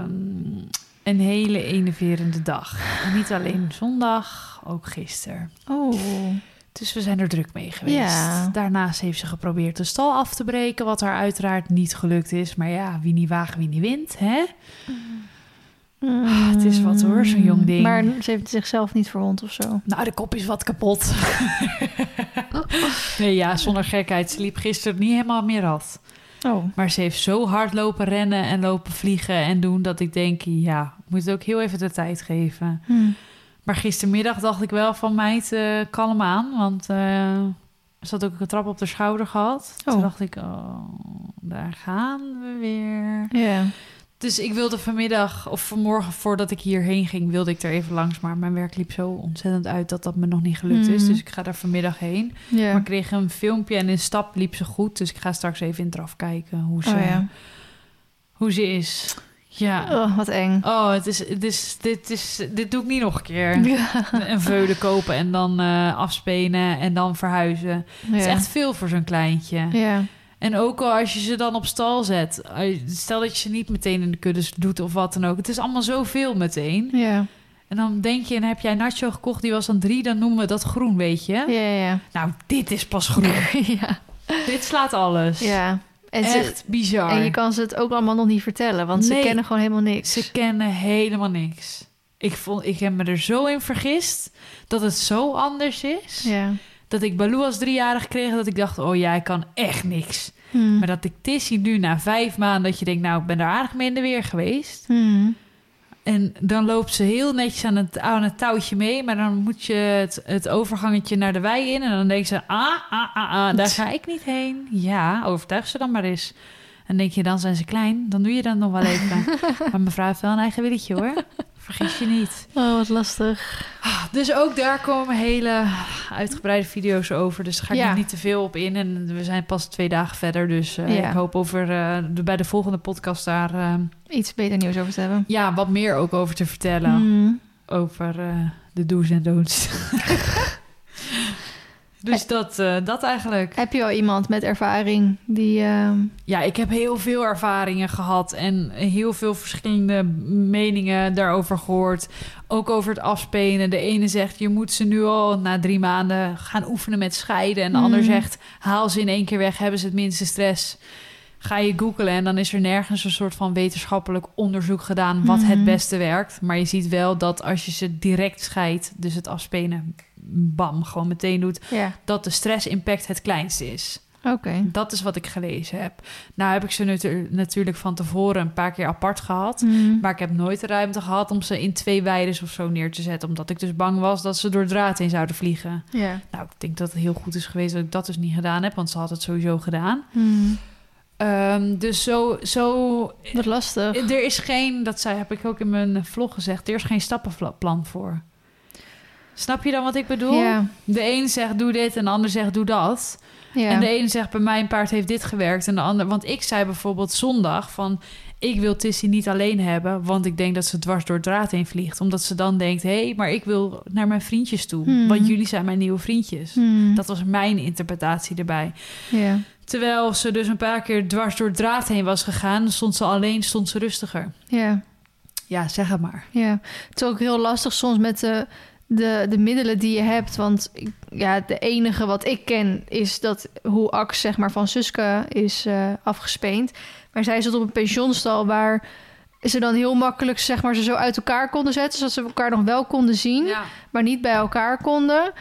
S2: een hele enerverende dag. En niet alleen zondag, ook gisteren.
S1: Oh.
S2: Dus we zijn er druk mee geweest.
S1: Ja.
S2: Daarnaast heeft ze geprobeerd de stal af te breken, wat haar uiteraard niet gelukt is. Maar ja, wie niet waagt, wie niet wint, hè? Ah, het is wat hoor, zo'n jong ding.
S1: Maar ze heeft zichzelf niet verwond of zo.
S2: Nou, de kop is wat kapot. nee, ja, zonder gekheid. Ze liep gisteren niet helemaal meer af.
S1: Oh.
S2: Maar ze heeft zo hard lopen rennen en lopen vliegen en doen... dat ik denk, ja, moet het ook heel even de tijd geven.
S1: Hm.
S2: Maar gistermiddag dacht ik wel van meid, eh kalm aan. Want eh, Ze had ook een trap op de schouder gehad.
S1: Oh.
S2: Toen dacht ik, oh, daar gaan we weer.
S1: Ja.
S2: Dus ik wilde vanmiddag, of vanmorgen voordat ik hierheen ging, wilde ik er even langs. Maar mijn werk liep zo ontzettend uit dat dat me nog niet gelukt is.
S1: Mhm.
S2: Dus ik ga daar vanmiddag heen. Maar ik kreeg een filmpje en in stap liep ze goed. Dus ik ga straks even in het eraf kijken hoe ze,
S1: Oh ja.
S2: hoe ze is. Ja.
S1: Oh, wat eng.
S2: Oh, het is, het is, dit, is, dit doe ik niet nog een keer.
S1: Ja.
S2: Een veulen kopen en dan eh, afspenen en dan verhuizen. Het is echt veel voor zo'n kleintje.
S1: Ja.
S2: En ook al als je ze dan op stal zet. eh, Stel dat je ze niet meteen in de kuddes doet of wat dan ook. Het is allemaal zoveel meteen.
S1: Ja.
S2: En dan denk je, en heb jij Nacho gekocht, die was dan drie, dan noemen we dat groen, weet je?
S1: Ja, ja,
S2: Nou, dit is pas groen.
S1: ja.
S2: dit slaat alles.
S1: ja. En, ze,
S2: Echt bizar.
S1: en je kan ze het ook allemaal nog niet vertellen, want ze kennen gewoon helemaal niks.
S2: Ze kennen helemaal niks. Ik, vond, ik heb me er zo in vergist dat het zo anders is.
S1: Ja.
S2: Dat ik Baloo als driejarig kreeg, dat ik dacht, oh jij kan echt niks.
S1: Hmm.
S2: Maar dat ik Tissy nu na vijf maanden, dat je denkt, nou, ik ben er aardig mee in de weer geweest.
S1: Hmm.
S2: En dan loopt ze heel netjes aan het, aan het touwtje mee. Maar dan moet je het, het overgangetje naar de wei in. En dan denkt ze, ah, ah, ah, ah, daar ga ik niet heen. Ja, overtuig ze dan maar eens. En denk je, dan zijn ze klein. Dan doe je dat nog wel even. maar mevrouw heeft wel een eigen willetje hoor. Vergis je niet.
S1: Oh, wat lastig.
S2: Dus ook daar komen hele uitgebreide video's over. Dus daar ga ik
S1: Ja.
S2: nog niet te veel op in. En we zijn pas twee dagen verder. Dus eh,
S1: Ja.
S2: ik hoop over, eh, de, bij de volgende podcast daar eh,
S1: Iets beter nieuws over te hebben.
S2: ja, wat meer ook over te vertellen.
S1: Hmm.
S2: Over de do's en don'ts. dus dat, eh, dat eigenlijk.
S1: Heb je al iemand met ervaring die... ehm,
S2: Ja, ik heb heel veel ervaringen gehad en heel veel verschillende meningen daarover gehoord. Ook over het afspelen. De ene zegt, je moet ze nu al na drie maanden gaan oefenen met scheiden. En de ander
S1: Mm.
S2: zegt, haal ze in één keer weg, hebben ze het minste stress. Ga je googlen en dan is er nergens een soort van wetenschappelijk onderzoek gedaan wat het
S1: Mhm.
S2: beste werkt. Maar je ziet wel dat als je ze direct scheidt, dus het afspelen, bam, gewoon meteen doet,
S1: ja,
S2: dat de stress-impact het kleinste is.
S1: oké.
S2: Dat is wat ik gelezen heb. Nou heb ik ze natu- natuurlijk van tevoren een paar keer apart gehad.
S1: Hmm.
S2: Maar ik heb nooit de ruimte gehad om ze in twee weides of zo neer te zetten. Omdat ik dus bang was dat ze door draad heen zouden vliegen.
S1: Ja.
S2: Nou, ik denk dat het heel goed is geweest dat ik dat dus niet gedaan heb. Want ze had het sowieso gedaan.
S1: Hmm.
S2: Ehm, dus zo, zo...
S1: Wat lastig.
S2: Er is geen, dat zei, heb ik ook in mijn vlog gezegd... er is geen stappenplan voor. Snap je dan wat ik bedoel?
S1: Ja.
S2: De een zegt doe dit en de ander zegt doe dat.
S1: Ja.
S2: En de ene zegt bij mijn paard heeft dit gewerkt. En de ander, want ik zei bijvoorbeeld zondag van ik wil Tissy niet alleen hebben, want ik denk dat ze dwars door het draad heen vliegt. Omdat ze dan denkt, hé, hey, maar ik wil naar mijn vriendjes toe,
S1: Hmm.
S2: want jullie zijn mijn nieuwe vriendjes.
S1: Hmm.
S2: Dat was mijn interpretatie erbij.
S1: Ja.
S2: Terwijl ze dus een paar keer dwars door het draad heen was gegaan, stond ze alleen, stond ze rustiger.
S1: Ja.
S2: Ja, zeg het maar.
S1: Ja, het is ook heel lastig soms met de, de, de middelen die je hebt. Want ja, de enige wat ik ken is dat hoe Ax zeg maar, van Suske is eh, afgespeend. Maar zij zat op een pensionstal waar ze dan heel makkelijk zeg maar, ze zo uit elkaar konden zetten... zodat ze elkaar nog wel konden zien,
S2: Ja.
S1: maar niet bij elkaar konden.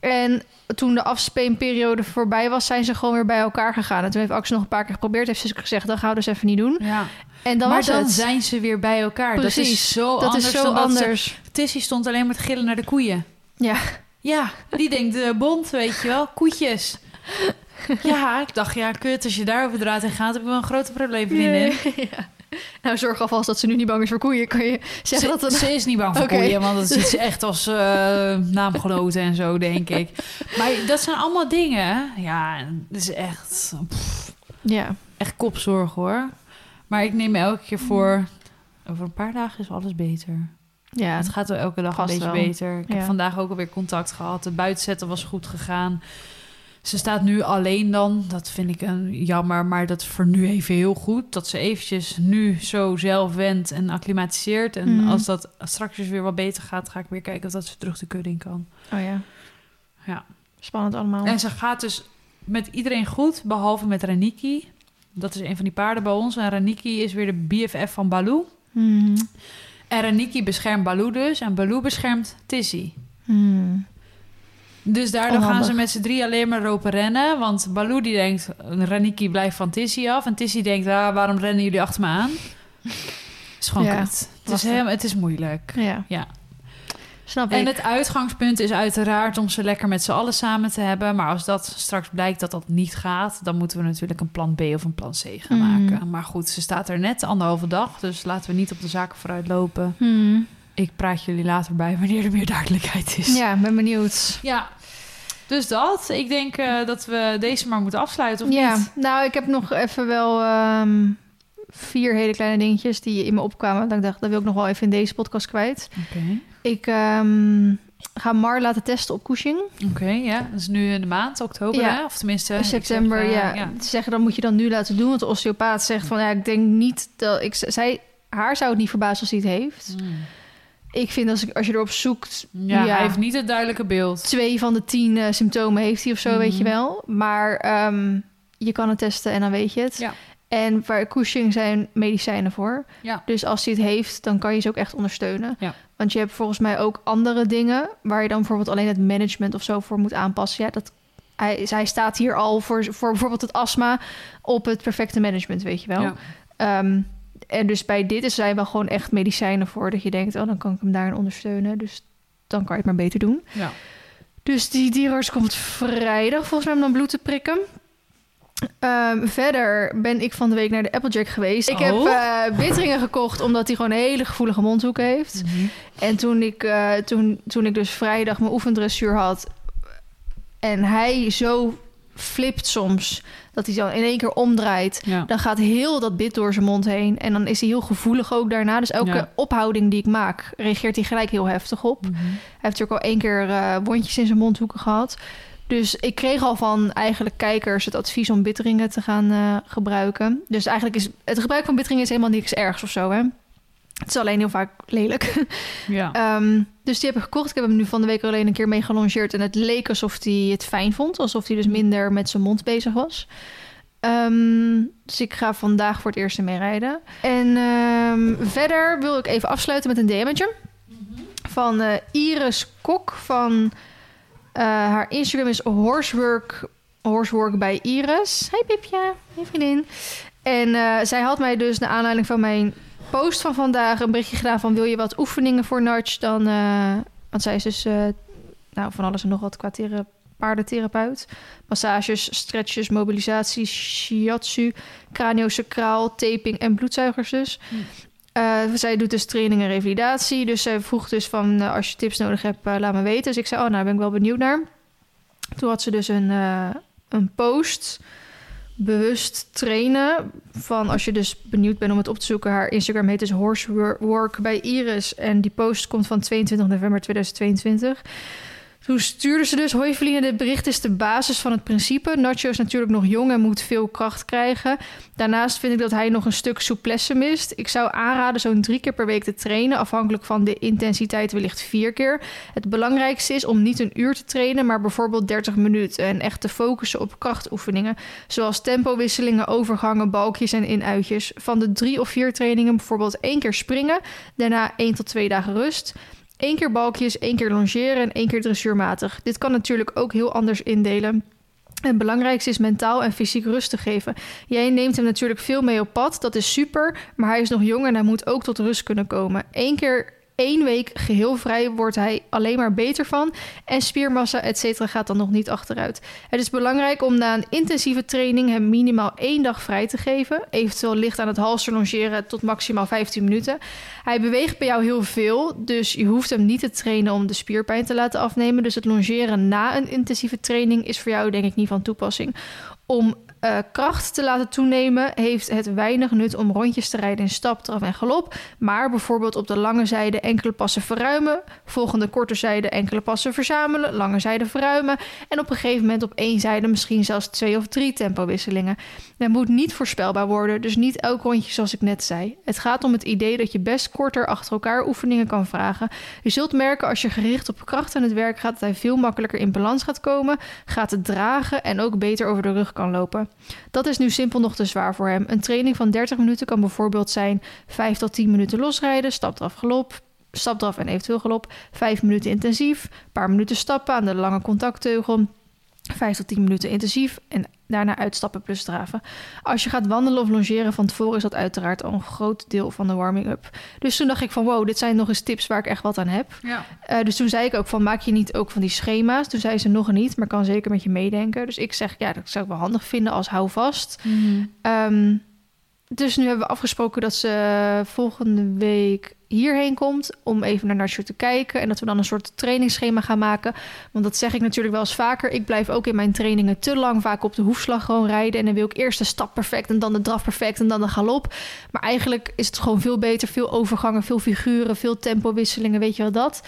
S1: En toen de afspeenperiode voorbij was, zijn ze gewoon weer bij elkaar gegaan. En toen heeft Ax nog een paar keer geprobeerd. Heeft Suske gezegd, dat gaan we dus even niet doen.
S2: ja.
S1: En dan
S2: maar
S1: was
S2: dan
S1: het.
S2: zijn ze weer bij elkaar. dat
S1: Precies.
S2: is zo
S1: dat
S2: anders
S1: is zo
S2: dat ze-
S1: anders.
S2: Tissy stond alleen maar te gillen naar de koeien.
S1: Ja.
S2: Ja, die denkt de bond, weet je wel, koetjes. Ja, ik dacht, ja, kut, als je daar over de draad heen gaat, heb je wel een grote probleem, vriendin.
S1: Ja. Nou, zorg alvast dat ze nu niet bang is voor koeien. Kan je zeggen
S2: Ze,
S1: dat het...
S2: ze is niet bang voor koeien, want dat ziet ze echt als eh, naamgenoten en zo, denk ik. Maar dat zijn allemaal dingen, ja, het is echt, pff,
S1: Ja.
S2: echt kopzorg hoor. Maar ik neem me elke keer voor, over een paar dagen is alles beter.
S1: Ja.
S2: Het gaat wel elke dag een beetje
S1: wel.
S2: beter. Ik
S1: Ja.
S2: heb vandaag ook alweer contact gehad. Het buitenzetten was goed gegaan. Ze staat nu alleen dan. Dat vind ik een jammer, maar dat is voor nu even heel goed. Dat ze eventjes nu zo zelf wendt en acclimatiseert. En
S1: Mhm.
S2: als dat straks weer wat beter gaat, ga ik weer kijken of dat ze terug de kudde in kan.
S1: Oh ja.
S2: Ja.
S1: Spannend allemaal.
S2: En ze gaat dus met iedereen goed, behalve met Raniki. Dat is een van die paarden bij ons. En Raniki is weer de BFF van Baloo.
S1: Hmm.
S2: En Raniki beschermt Baloo dus. En Baloo beschermt Tissy.
S1: Hmm.
S2: Dus daardoor gaan
S1: Onhandig.
S2: ze met z'n drie alleen maar lopen rennen. Want Baloo die denkt, Raniki blijft van Tissy af. En Tissy denkt, ah, waarom rennen jullie achter me aan? is gewoon
S1: Ja,
S2: kut. Het is, helemaal, het is moeilijk.
S1: Ja. Snap
S2: En
S1: ik.
S2: het uitgangspunt is uiteraard om ze lekker met z'n allen samen te hebben. Maar als dat straks blijkt dat dat niet gaat, dan moeten we natuurlijk een plan B of een plan C gaan
S1: Mm.
S2: maken. Maar goed, ze staat er net anderhalve dag, dus laten we niet op de zaken vooruit lopen.
S1: Hmm.
S2: Ik praat jullie later bij wanneer er meer duidelijkheid is.
S1: Ja, ben benieuwd.
S2: Ja. Dus dat. Ik denk eh, dat we deze maar moeten afsluiten, of
S1: ja,
S2: niet?
S1: nou, ik heb nog even wel ehm, vier hele kleine dingetjes die in me opkwamen. Dat ik dacht, dat wil ik nog wel even in deze podcast kwijt.
S2: Oké.
S1: Ik ehm, ga Mar laten testen op Cushing.
S2: Oké, ja. Dat is nu in de maand, oktober,
S1: Ja.
S2: hè? Of tenminste...
S1: september,
S2: zeg, eh,
S1: ja. Ze zeggen, dat moet je dan nu laten doen. Want de osteopaat zegt van, ja, ik denk niet dat... Ik, zij, haar zou het niet verbazen als hij het heeft.
S2: Mm.
S1: Ik vind als, ik, als je erop zoekt...
S2: Ja, hij heeft niet het duidelijke beeld.
S1: twee van de tien eh, symptomen heeft hij of zo, weet je
S2: Mhm.
S1: wel. Maar ehm, je kan het testen en dan weet je het.
S2: Ja.
S1: En waar Cushing zijn medicijnen voor.
S2: Ja.
S1: Dus als hij het heeft, dan kan je ze ook echt ondersteunen.
S2: Ja.
S1: Want je hebt volgens mij ook andere dingen... waar je dan bijvoorbeeld alleen het management of zo voor moet aanpassen. Ja, dat, hij, hij staat hier al voor, voor bijvoorbeeld het astma... op het perfecte management, weet je wel.
S2: Ja.
S1: Ehm, en dus bij dit is zijn wel gewoon echt medicijnen voor... dat je denkt, oh, dan kan ik hem daarin ondersteunen. Dus dan kan je het maar beter doen.
S2: Ja.
S1: Dus die dierenarts komt vrijdag volgens mij om dan bloed te prikken. Ehm, verder ben ik van de week naar de Applejack geweest. Ik heb
S2: Oh.
S1: eh bitteringen gekocht omdat hij gewoon een hele gevoelige mondhoek heeft. En toen ik, eh, toen, toen ik dus vrijdag mijn oefendressuur had... en hij zo flipt soms dat hij zo in één keer omdraait...
S2: Ja.
S1: dan gaat heel dat bit door zijn mond heen. En dan is hij heel gevoelig ook daarna. Dus elke
S2: Ja.
S1: ophouding die ik maak, reageert hij gelijk heel heftig op.
S2: Mhm.
S1: Hij heeft natuurlijk al één keer eh, wondjes in zijn mondhoeken gehad. Dus ik kreeg al van eigenlijk kijkers het advies om bitteringen te gaan eh, gebruiken. Dus eigenlijk is het gebruik van bitteringen is helemaal niks ergs of zo, hè? Het is alleen heel vaak lelijk.
S2: Ja.
S1: Ehm, dus die heb ik gekocht. Ik heb hem nu van de week alleen een keer mee gelongeerd. En het leek alsof hij het fijn vond. Alsof hij dus minder met zijn mond bezig was. Ehm, dus ik ga vandaag voor het eerst ermee rijden. En ehm, verder wil ik even afsluiten met een DM'tje. Van eh, Iris Kok van... eh, haar Instagram is horsework, horsework bij Iris. Hey Pipje, hey vriendin. En eh, zij had mij dus naar aanleiding van mijn post van vandaag een berichtje gedaan van wil je wat oefeningen voor Nudge dan eh, want zij is dus eh, nou van alles en nog wat qua thera- paardentherapeut massages stretches mobilisatie shiatsu craniosacraal taping en bloedzuigers dus. Eh, zij doet dus training en revalidatie. Dus zij vroeg dus van als je tips nodig hebt laat me weten. Dus ik zei oh nou ben ik wel benieuwd naar. Toen had ze dus een een post bewust trainen. Van als je dus benieuwd bent om het op te zoeken. Haar Instagram heet dus Horsework bij Iris. En die post komt van 22 november 2022. Toen stuurde ze dus... Hoi dit bericht is de basis van het principe. Nacho is natuurlijk nog jong en moet veel kracht krijgen. Daarnaast vind ik dat hij nog een stuk souplesse mist. Ik zou aanraden zo'n drie keer per week te trainen... afhankelijk van de intensiteit wellicht vier keer. Het belangrijkste is om niet een uur te trainen... maar bijvoorbeeld 30 minuten... en echt te focussen op krachtoefeningen... zoals tempowisselingen, overgangen, balkjes en inuitjes. Van de drie of vier trainingen bijvoorbeeld één keer springen... daarna één tot twee dagen rust... Eén keer balkjes, één keer longeren en één keer dressuurmatig. Dit kan natuurlijk ook heel anders indelen. Het belangrijkste is mentaal en fysiek rust te geven. Jij neemt hem natuurlijk veel mee op pad, dat is super. Maar hij is nog jong en hij moet ook tot rust kunnen komen. Eén keer één week geheel vrij wordt hij alleen maar beter van. En spiermassa, et cetera, gaat dan nog niet achteruit. Het is belangrijk om na een intensieve training hem minimaal één dag vrij te geven. Eventueel licht aan het halster longeren tot maximaal 15 minuten. Hij beweegt bij jou heel veel, dus je hoeft hem niet te trainen om de spierpijn te laten afnemen. Dus het longeren na een intensieve training is voor jou denk ik niet van toepassing. Om eh, kracht te laten toenemen heeft het weinig nut om rondjes te rijden in stap, draf en galop. Maar bijvoorbeeld op de lange zijde enkele passen verruimen. Volgende korte zijde enkele passen verzamelen. Lange zijde verruimen. En op een gegeven moment op één zijde misschien zelfs twee of drie tempowisselingen. Het moet niet voorspelbaar worden, dus niet elk rondje zoals ik net zei. Het gaat om het idee dat je best korter achter elkaar oefeningen kan vragen. Je zult merken als je gericht op kracht aan het werk gaat... dat hij veel makkelijker in balans gaat komen, gaat het dragen... en ook beter over de rug kan lopen. Dat is nu simpel nog te zwaar voor hem. Een training van 30 minuten kan bijvoorbeeld zijn 5 tot 10 minuten losrijden, stapdraf galop, stapdraf en eventueel galop, 5 minuten intensief, een paar minuten stappen aan de lange contactteugel. Vijf tot tien minuten intensief en daarna uitstappen plus draven. Als je gaat wandelen of longeren van tevoren is dat uiteraard al een groot deel van de warming-up. Dus toen dacht ik van wow, dit zijn nog eens tips waar ik echt wat aan heb.
S2: Ja.
S1: Uh, dus toen zei ik ook van maak je niet ook van die schema's. Toen zei ze nog niet, maar kan zeker met je meedenken. Dus ik zeg ja, dat zou ik wel handig vinden als hou vast.
S2: Mhm.
S1: Um, dus nu hebben we afgesproken dat ze volgende week hierheen komt om even naar Nacho te kijken en dat we dan een soort trainingsschema gaan maken. Want dat zeg ik natuurlijk wel eens vaker. Ik blijf ook in mijn trainingen te lang vaak op de hoefslag gewoon rijden en dan wil ik eerst de stap perfect en dan de draf perfect en dan de galop. Maar eigenlijk is het gewoon veel beter, veel overgangen, veel figuren, veel tempowisselingen, weet je wel dat.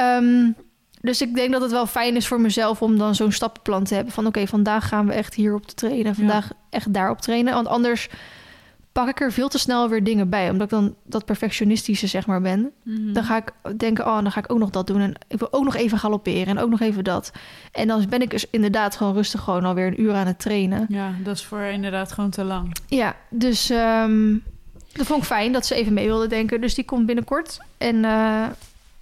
S1: Um, dus ik denk dat het wel fijn is voor mezelf om dan zo'n stappenplan te hebben van oké, vandaag gaan we echt hierop te trainen, vandaag ja. echt daarop trainen, want anders pak ik er veel te snel weer dingen bij. Omdat ik dan dat perfectionistische zeg maar ben.
S2: Mhm.
S1: Dan ga ik denken, oh, dan ga ik ook nog dat doen. En ik wil ook nog even galopperen en ook nog even dat. En dan ben ik dus inderdaad gewoon rustig gewoon alweer een uur aan het trainen.
S2: Ja, dat is voor inderdaad gewoon te lang.
S1: Ja, dus um, dat vond ik fijn dat ze even mee wilde denken. Dus die komt binnenkort. En uh,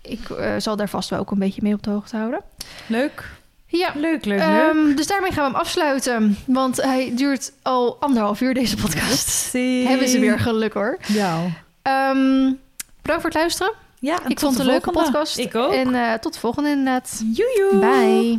S1: ik uh, zal daar vast wel ook een beetje mee op de hoogte houden.
S2: Leuk.
S1: Ja,
S2: leuk, leuk, leuk.
S1: Um, dus daarmee gaan we hem afsluiten. Want hij duurt al anderhalf uur, deze podcast.
S2: Zie.
S1: Hebben ze weer geluk hoor.
S2: Ja.
S1: Um, bedankt voor het luisteren.
S2: Ja,
S1: ik vond het een leuke podcast.
S2: Ik ook.
S1: En uh, tot de volgende inderdaad.
S2: Joejoe.
S1: Bye.